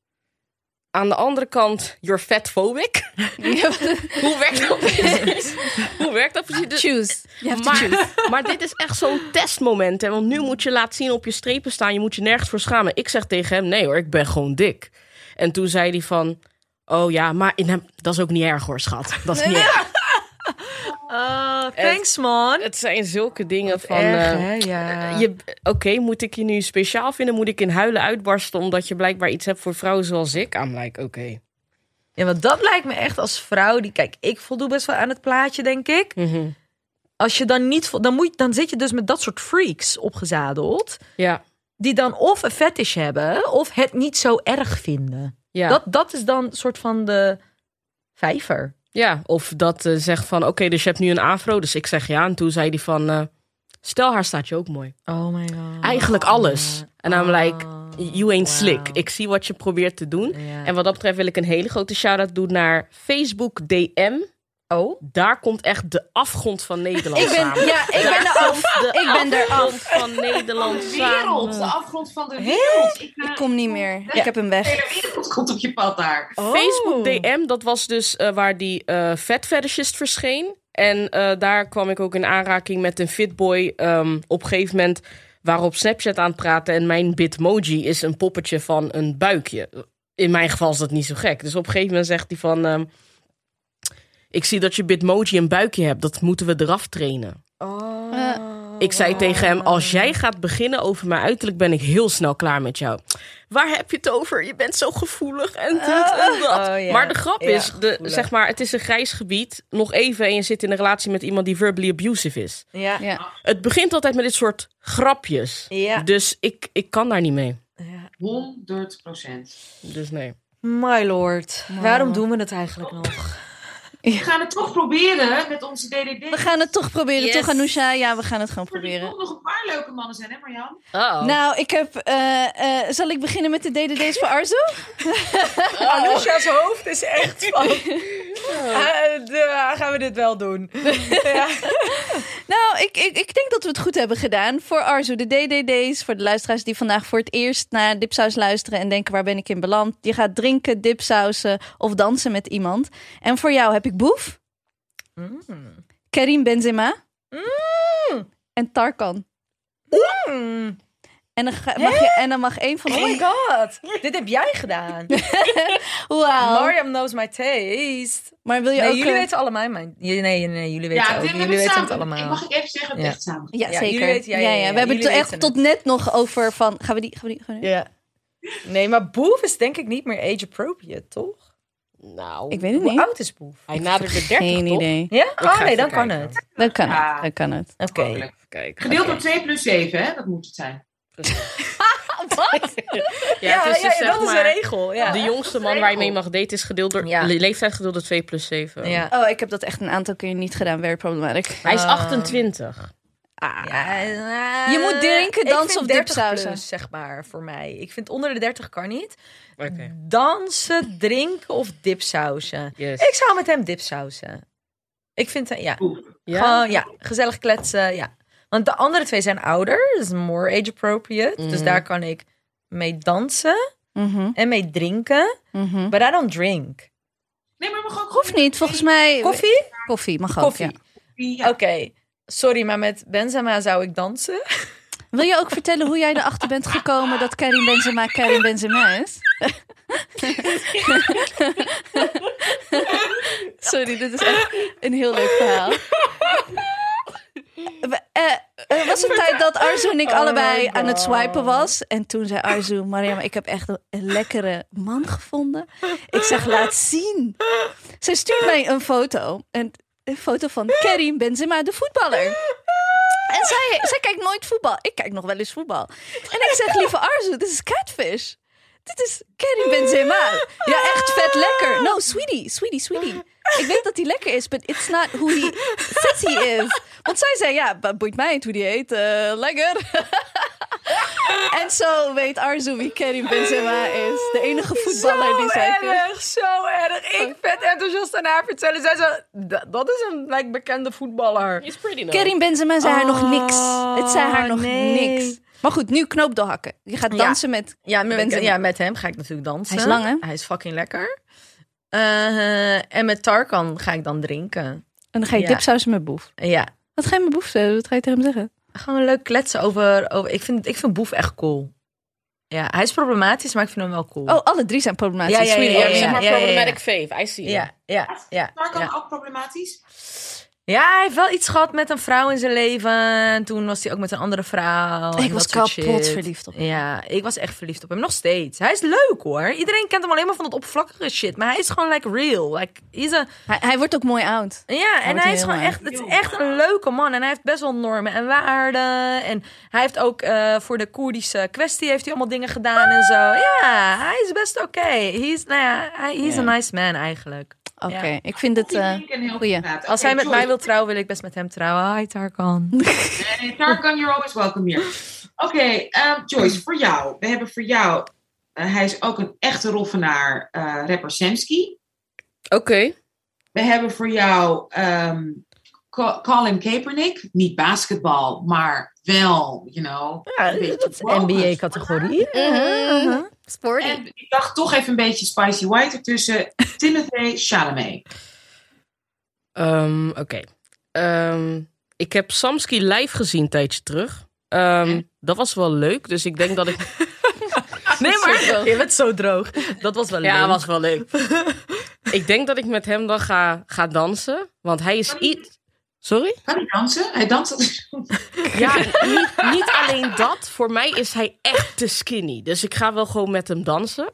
Aan de andere kant, you're fatphobic. Hoe werkt dat precies? Hoe werkt dat precies? Dus- Choose. You have to choose. maar, maar dit is echt zo'n testmoment. Hè? Want nu moet je laten zien op je strepen staan. Je moet je nergens voor schamen. Ik zeg tegen hem, nee hoor, ik ben gewoon dik. En toen zei hij van... Oh ja, maar in hem, dat is ook niet erg hoor, schat. Dat is niet erg. Ah, thanks man. Het zijn zulke dingen van... Erg, eh? Ja. je- Oké, moet ik je nu speciaal vinden? Moet ik in huilen uitbarsten omdat je blijkbaar iets hebt voor vrouwen zoals ik? I'm like, oké. ja, want dat lijkt me echt als vrouw die... Kijk, ik voldoe best wel aan het plaatje, denk ik. Mhm. Als je dan niet... Dan, moet, dan zit je dus met dat soort freaks opgezadeld. Ja, Die dan of een fetish hebben... of het niet zo erg vinden. ja. Dat, dat is dan een soort van de vijver. Ja. Of dat eh, zegt van, oké, dus je hebt nu een afro. Dus ik zeg ja. En toen zei hij van, eh, stel haar staat je ook mooi. Oh my god. Eigenlijk alles. En I'm like, Oh, you ain't wow. slick. Ik zie wat je probeert te doen. En wat dat betreft wil ik een hele grote shout-out doen naar Facebook DM. Oh? Daar komt echt de afgrond van Nederland Ik ben, samen. ja, ik ben er af. Ik ben er afgrond af. van Nederland De wereld, de afgrond van de wereld. Ik, eh, Ik kom niet meer. Ik heb hem weg. de hele wereld komt op je pad daar. Oh. Facebook DM, dat was dus eh, waar die eh vet fetishist verscheen. En eh, daar kwam ik ook in aanraking met een fitboy. ehm op een gegeven moment waarop Snapchat aan het praten. En mijn bitmoji is een poppetje van een buikje. In mijn geval is dat niet zo gek. Dus op een gegeven moment zegt hij van... ehm, ik zie dat je bitmoji een buikje hebt. Dat moeten we eraf trainen. Oh. Ik zei tegen hem, als jij gaat beginnen over mijn uiterlijk, ben ik heel snel klaar met jou. Waar heb je het over? Je bent zo gevoelig en dit en dat. Oh, ja. Maar de grap Ja, is, de, zeg maar, het is een grijs gebied. Nog even en je zit in een relatie met iemand die verbally abusive is. Ja. Ja. Het begint altijd met dit soort grapjes. Ja. Dus ik, ik kan daar niet mee. ja. 100 procent. Dus nee. My lord. Waarom doen we het eigenlijk nog? We gaan het toch proberen met onze DDD. We gaan het toch proberen, Yes. toch Anousha? Ja, we gaan het gewoon Er proberen. toch nog een paar leuke mannen zijn, hè Marjan? Oh. Nou, ik heb... eh, eh, zal ik beginnen met de DDD's voor Arzo? Anousha's hoofd is echt van... Ah, de- gaan we dit wel doen? ja. Nou, ik, ik, ik denk dat we het goed hebben gedaan. Voor Arzo, de DDD's. Voor de luisteraars die vandaag voor het eerst naar dipsaus luisteren en denken: waar ben ik in beland? Je gaat drinken, dipsausen of dansen met iemand. En voor jou heb ik Boef, Karim Benzema en Tarkan. Mm. En dan, ga- mag je, en dan mag één van Oh my god. Dit heb jij gedaan. Wauw. Mariam knows my taste. Maar wil je Nee, ook. jullie eh, weten allemaal mijn... Nee, nee, nee, jullie weten Ja, ook. Jullie we weten het allemaal. Mag ik even zeggen, we hebben Ja. het echt samen. Ja, Ja, zeker. jullie weten- ja, ja, ja, ja, ja, We hebben het jullie echt tot net nog over van. Gaan we die. Gaan we die gaan we die- Ja. Nee, maar Boef is denk ik niet meer age-appropriate, toch? Nou, Ik weet het Hoe niet. oud is Boef? hij nadert de 30 Geen toch? idee. Ja? Oh nee, dan kan het. Dan kan Ja. het. Dan kan het. Oké. Gedeeld door 2 plus 7, hè? Dat moet het zijn. Wat? Ja, het is dus, zeg dat is een regel. Ja. De jongste man waar je mee mag daten is gedeeld door Ja. le- leeftijd gedeeld door 2 plus 7. Ja. Oh, ik heb dat echt een aantal keer niet gedaan. Very problematic. Hij is Ah. 28. Ah. Ja, eh, Je moet drinken, dansen of 30 dipsausen. zeg maar, voor mij. Ik vind onder de 30 kan niet. Oké. Dansen, drinken of dipsausen. Yes. Ik zou met hem dipsausen. Ik vind, eh, ja. Ja? Gewoon, ja, gezellig kletsen, ja. Want de andere twee zijn ouder, dus more age appropriate. Dus Mhm. daar kan ik mee dansen Mhm, en mee drinken. mhm. But I don't drink. Nee, maar mag ook Hoeft niet, volgens mij. Koffie? Koffie mag ook. Koffie. ja. Ja. Oké. Sorry, maar met Benzema zou ik dansen. Wil je ook vertellen hoe jij erachter bent gekomen dat Karim Benzema Karim Benzema is? Sorry, dit is echt een heel leuk verhaal. We- eh, er was een tijd dat Arzu en ik Oh allebei aan het swipen was. En toen zei Arzu, Mariam, ik heb echt een, een lekkere man gevonden. Ik zeg, laat zien. Zij stuurt mij een foto. Een, een foto van Karim Benzema, de voetballer. En zij, zij kijkt nooit voetbal. Ik kijk nog wel eens voetbal. En ik zeg, lieve Arzu, dit is catfish. Dit is Karim Benzema. Ja, echt vet lekker. No, sweetie, sweetie, sweetie. Ik weet dat hij lekker is, but it's not who he says he is. Want zij zei, ja, boeit mij niet hoe die heet. eh, lekker. en zo weet Arzu wie Karim Benzema is. De enige voetballer die zij Zo kent. erg, zo erg. Ik vet enthousiast aan haar vertellen. Zij zo, "Dat- is een like, bekende voetballer. Is pretty Karim Benzema zei haar nog niks. Het zei haar nog Oh, nee. niks. Maar goed, nu knoop doorhakken. Je gaat Ja. dansen met... Ja met, Benzema. ja, met hem ga ik natuurlijk dansen. Hij is lang, hè? Hij is fucking lekker. Eh, en met Tarkan ga ik dan drinken. En dan ga je Ja. dipsausen met boef. Ja, Wat ga je met boef zeggen? Wat ga je tegen hem zeggen? gewoon leuk kletsen over... over ik, vind, ik vind Boef echt cool. Ja, hij is problematisch, maar ik vind hem wel cool. Oh, alle drie zijn problematisch. Ja, ja, ja. Ja, ja, zeg maar ja, ja, ja. problematic fave. I see. ja, ja, ja. Tarkan ook problematisch? Ja, hij heeft wel iets gehad met een vrouw in zijn leven. En toen was hij ook met een andere vrouw. Ik was kapot verliefd op hem. Ja, ik was echt verliefd op hem. Nog steeds. Hij is leuk hoor. Iedereen kent hem alleen maar van dat oppervlakkige shit. Maar hij is gewoon like real. Like, he's a... Hij, hij wordt ook mooi oud. Ja, en hij is gewoon echt, het is echt een leuke man. En hij heeft best wel normen en waarden. En hij heeft ook eh, voor de Koerdische kwestie heeft hij allemaal dingen gedaan en zo. Ja, hij is best oké. He's, nou ja, he's Ja. a nice man eigenlijk. Oké, Ja. ik vind het... Goeie. praten. Als hij met Joyce. mij wil trouwen, wil ik best met hem trouwen. Hi Tarkan. Nee, Tarkan, you're always welcome here. Oké, ehm, Joyce, voor jou. We hebben voor jou... eh, hij is ook een echte roffenaar, eh, rapper Semski. Oké. We hebben voor jou ehm, Colin Kaepernick. Niet basketbal, maar wel, you know. Ja, een beetje dat is focus. NBA-categorie. Mhm. Sporty. En ik dacht toch even een beetje spicy white ertussen. Timothy Chalamet. Ehm, Oké. Ehm, ik heb Samski live gezien een tijdje terug. Ehm. Dat was wel leuk, dus ik denk dat ik... Nee, maar je bent zo droog. Dat was wel leuk. Ja, was wel leuk. ik denk dat ik met hem dan ga, ga dansen, want hij is iets... Sorry? Kan hij dansen? Hij danst. Ja, niet, niet alleen dat. Voor mij is hij echt te skinny. Dus ik ga wel gewoon met hem dansen.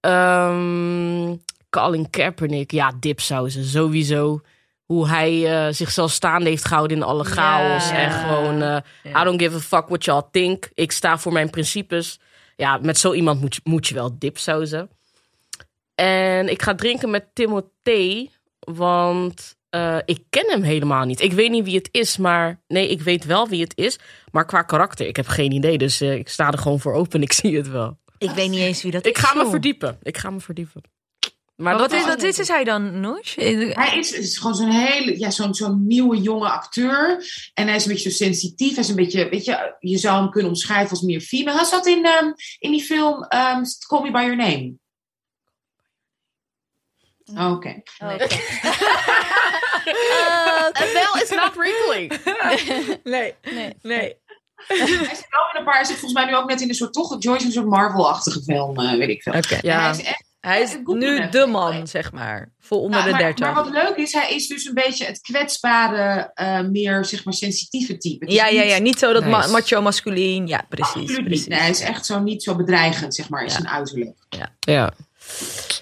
Ehm Colin Kaepernick. Ja, dipsausen. Sowieso. Hoe hij eh, zichzelf staande heeft gehouden in alle chaos. Ja. En gewoon, eh, Ja. I don't give a fuck what y'all think. Ik sta voor mijn principes. Ja, met zo iemand moet je, moet je wel dipsausen. En ik ga drinken met Timothée. Want eh, ik ken hem helemaal niet. Ik weet niet wie het is, maar... Nee, ik weet wel wie het is. Maar qua karakter, ik heb geen idee. Dus eh, ik sta er gewoon voor open. Ik zie het wel. Ik weet niet eens wie dat Ik is. ga me verdiepen. Ik ga me verdiepen. Maar, Maar dat wat is, wat is, is hij dan, Noes? Hij is, is gewoon zo'n hele, ja, zo'n zo'n nieuwe jonge acteur. En hij is een beetje zo sensitief. Hij is een beetje, weet je, je zou hem kunnen omschrijven als meer female. Hij zat in, ehm, in die film ehm, Call Me By Your Name. Oh, Oké. Oh, oké. Eh, oké. wel is not wrinkling. Nee, Nee. nee. Hij zit wel in een paar, hij zit volgens mij nu ook net in een soort, toch, Joyce, een soort Marvel-achtige film, eh, weet ik veel. Oké. Ja. Hij is echt Hij is nu de man, zeg maar. Voor onder Nou, de maar, 30. maar wat leuk is, hij is dus een beetje het kwetsbare, eh, meer zeg maar sensitieve type. Ja, ja, niet- ja. Niet zo dat ma- Nice. macho masculien. Ja, precies. Absoluut niet. precies. Nee, hij is echt zo niet zo bedreigend, zeg maar, in Ja. zijn uiterlijk. Ja.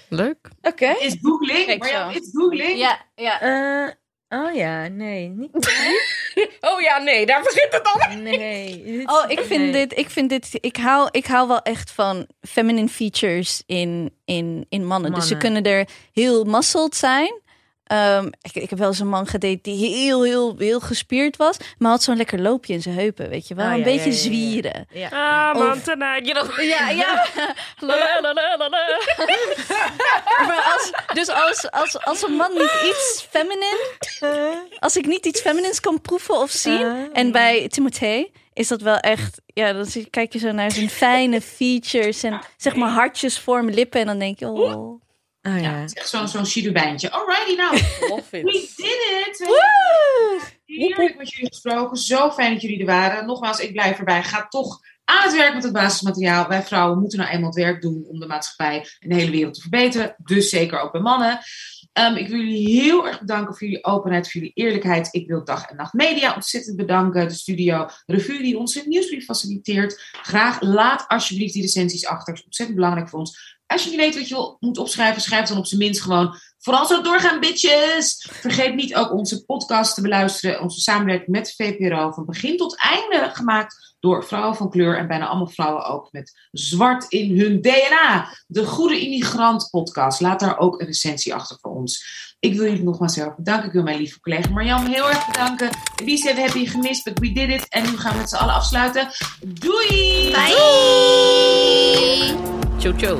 Leuk. Oké. Is googling? Kijk maar ja, is googling? Ja, ja. Eh, oh ja, nee. Niet, Oh ja, nee, daar begint het al. nee. dit- Oh, ik vind nee. dit, ik vind dit, ik hou, ik hou wel echt van feminine features in, in, in mannen. Dus ze Mannen. kunnen er heel muscled zijn. Ehm, ik, ik heb wel eens een man gedate die heel, heel, heel gespierd was, maar had zo'n lekker loopje in zijn heupen, weet je wel? Oh, een ja, beetje ja, ja, ja. zwieren. Ja. Ah, Of- man, tonight. You know. Ja, ja. maar als, dus als, als, als een man niet iets feminine, als ik niet iets feminines kan proeven of zien, Ah. en bij Timothée is dat wel echt, ja, dan kijk je zo naar zijn fijne features en zeg maar hartjes vorm lippen en dan denk je, oh. Oh Ja, ja. het is echt zo'n zo'n chirubijntje. Alrighty, nou, we did it! Heerlijk met jullie gesproken. Zo fijn dat jullie er waren. Nogmaals, ik blijf erbij. Ga toch aan het werk met het basismateriaal. Wij vrouwen moeten nou eenmaal het werk doen om de maatschappij en de hele wereld te verbeteren. Dus zeker ook bij mannen. Ehm, ik wil jullie heel erg bedanken voor jullie openheid, voor jullie eerlijkheid. Ik wil Dag en Nacht Media ontzettend bedanken. De studio Revue die onze nieuwsbrief faciliteert. Graag laat alsjeblieft die recensies achter. Dat is ontzettend belangrijk voor ons. Als je niet weet wat je wil- moet opschrijven, schrijf dan op zijn minst gewoon. Vooral zo doorgaan, bitches! Vergeet niet ook onze podcast te beluisteren. Onze samenwerking met VPRO van begin tot einde gemaakt door vrouwen van kleur. En bijna allemaal vrouwen ook met zwart in hun DNA. De Goede Immigrant podcast. Laat daar ook een recensie achter voor ons. Ik wil jullie nogmaals heel erg bedanken. Ik wil mijn lieve collega Marjan heel erg bedanken. Wie zei, we hebben je gemist, but we did it. En nu gaan we met z'n allen afsluiten. Doei! Bye! Ciao, ciao.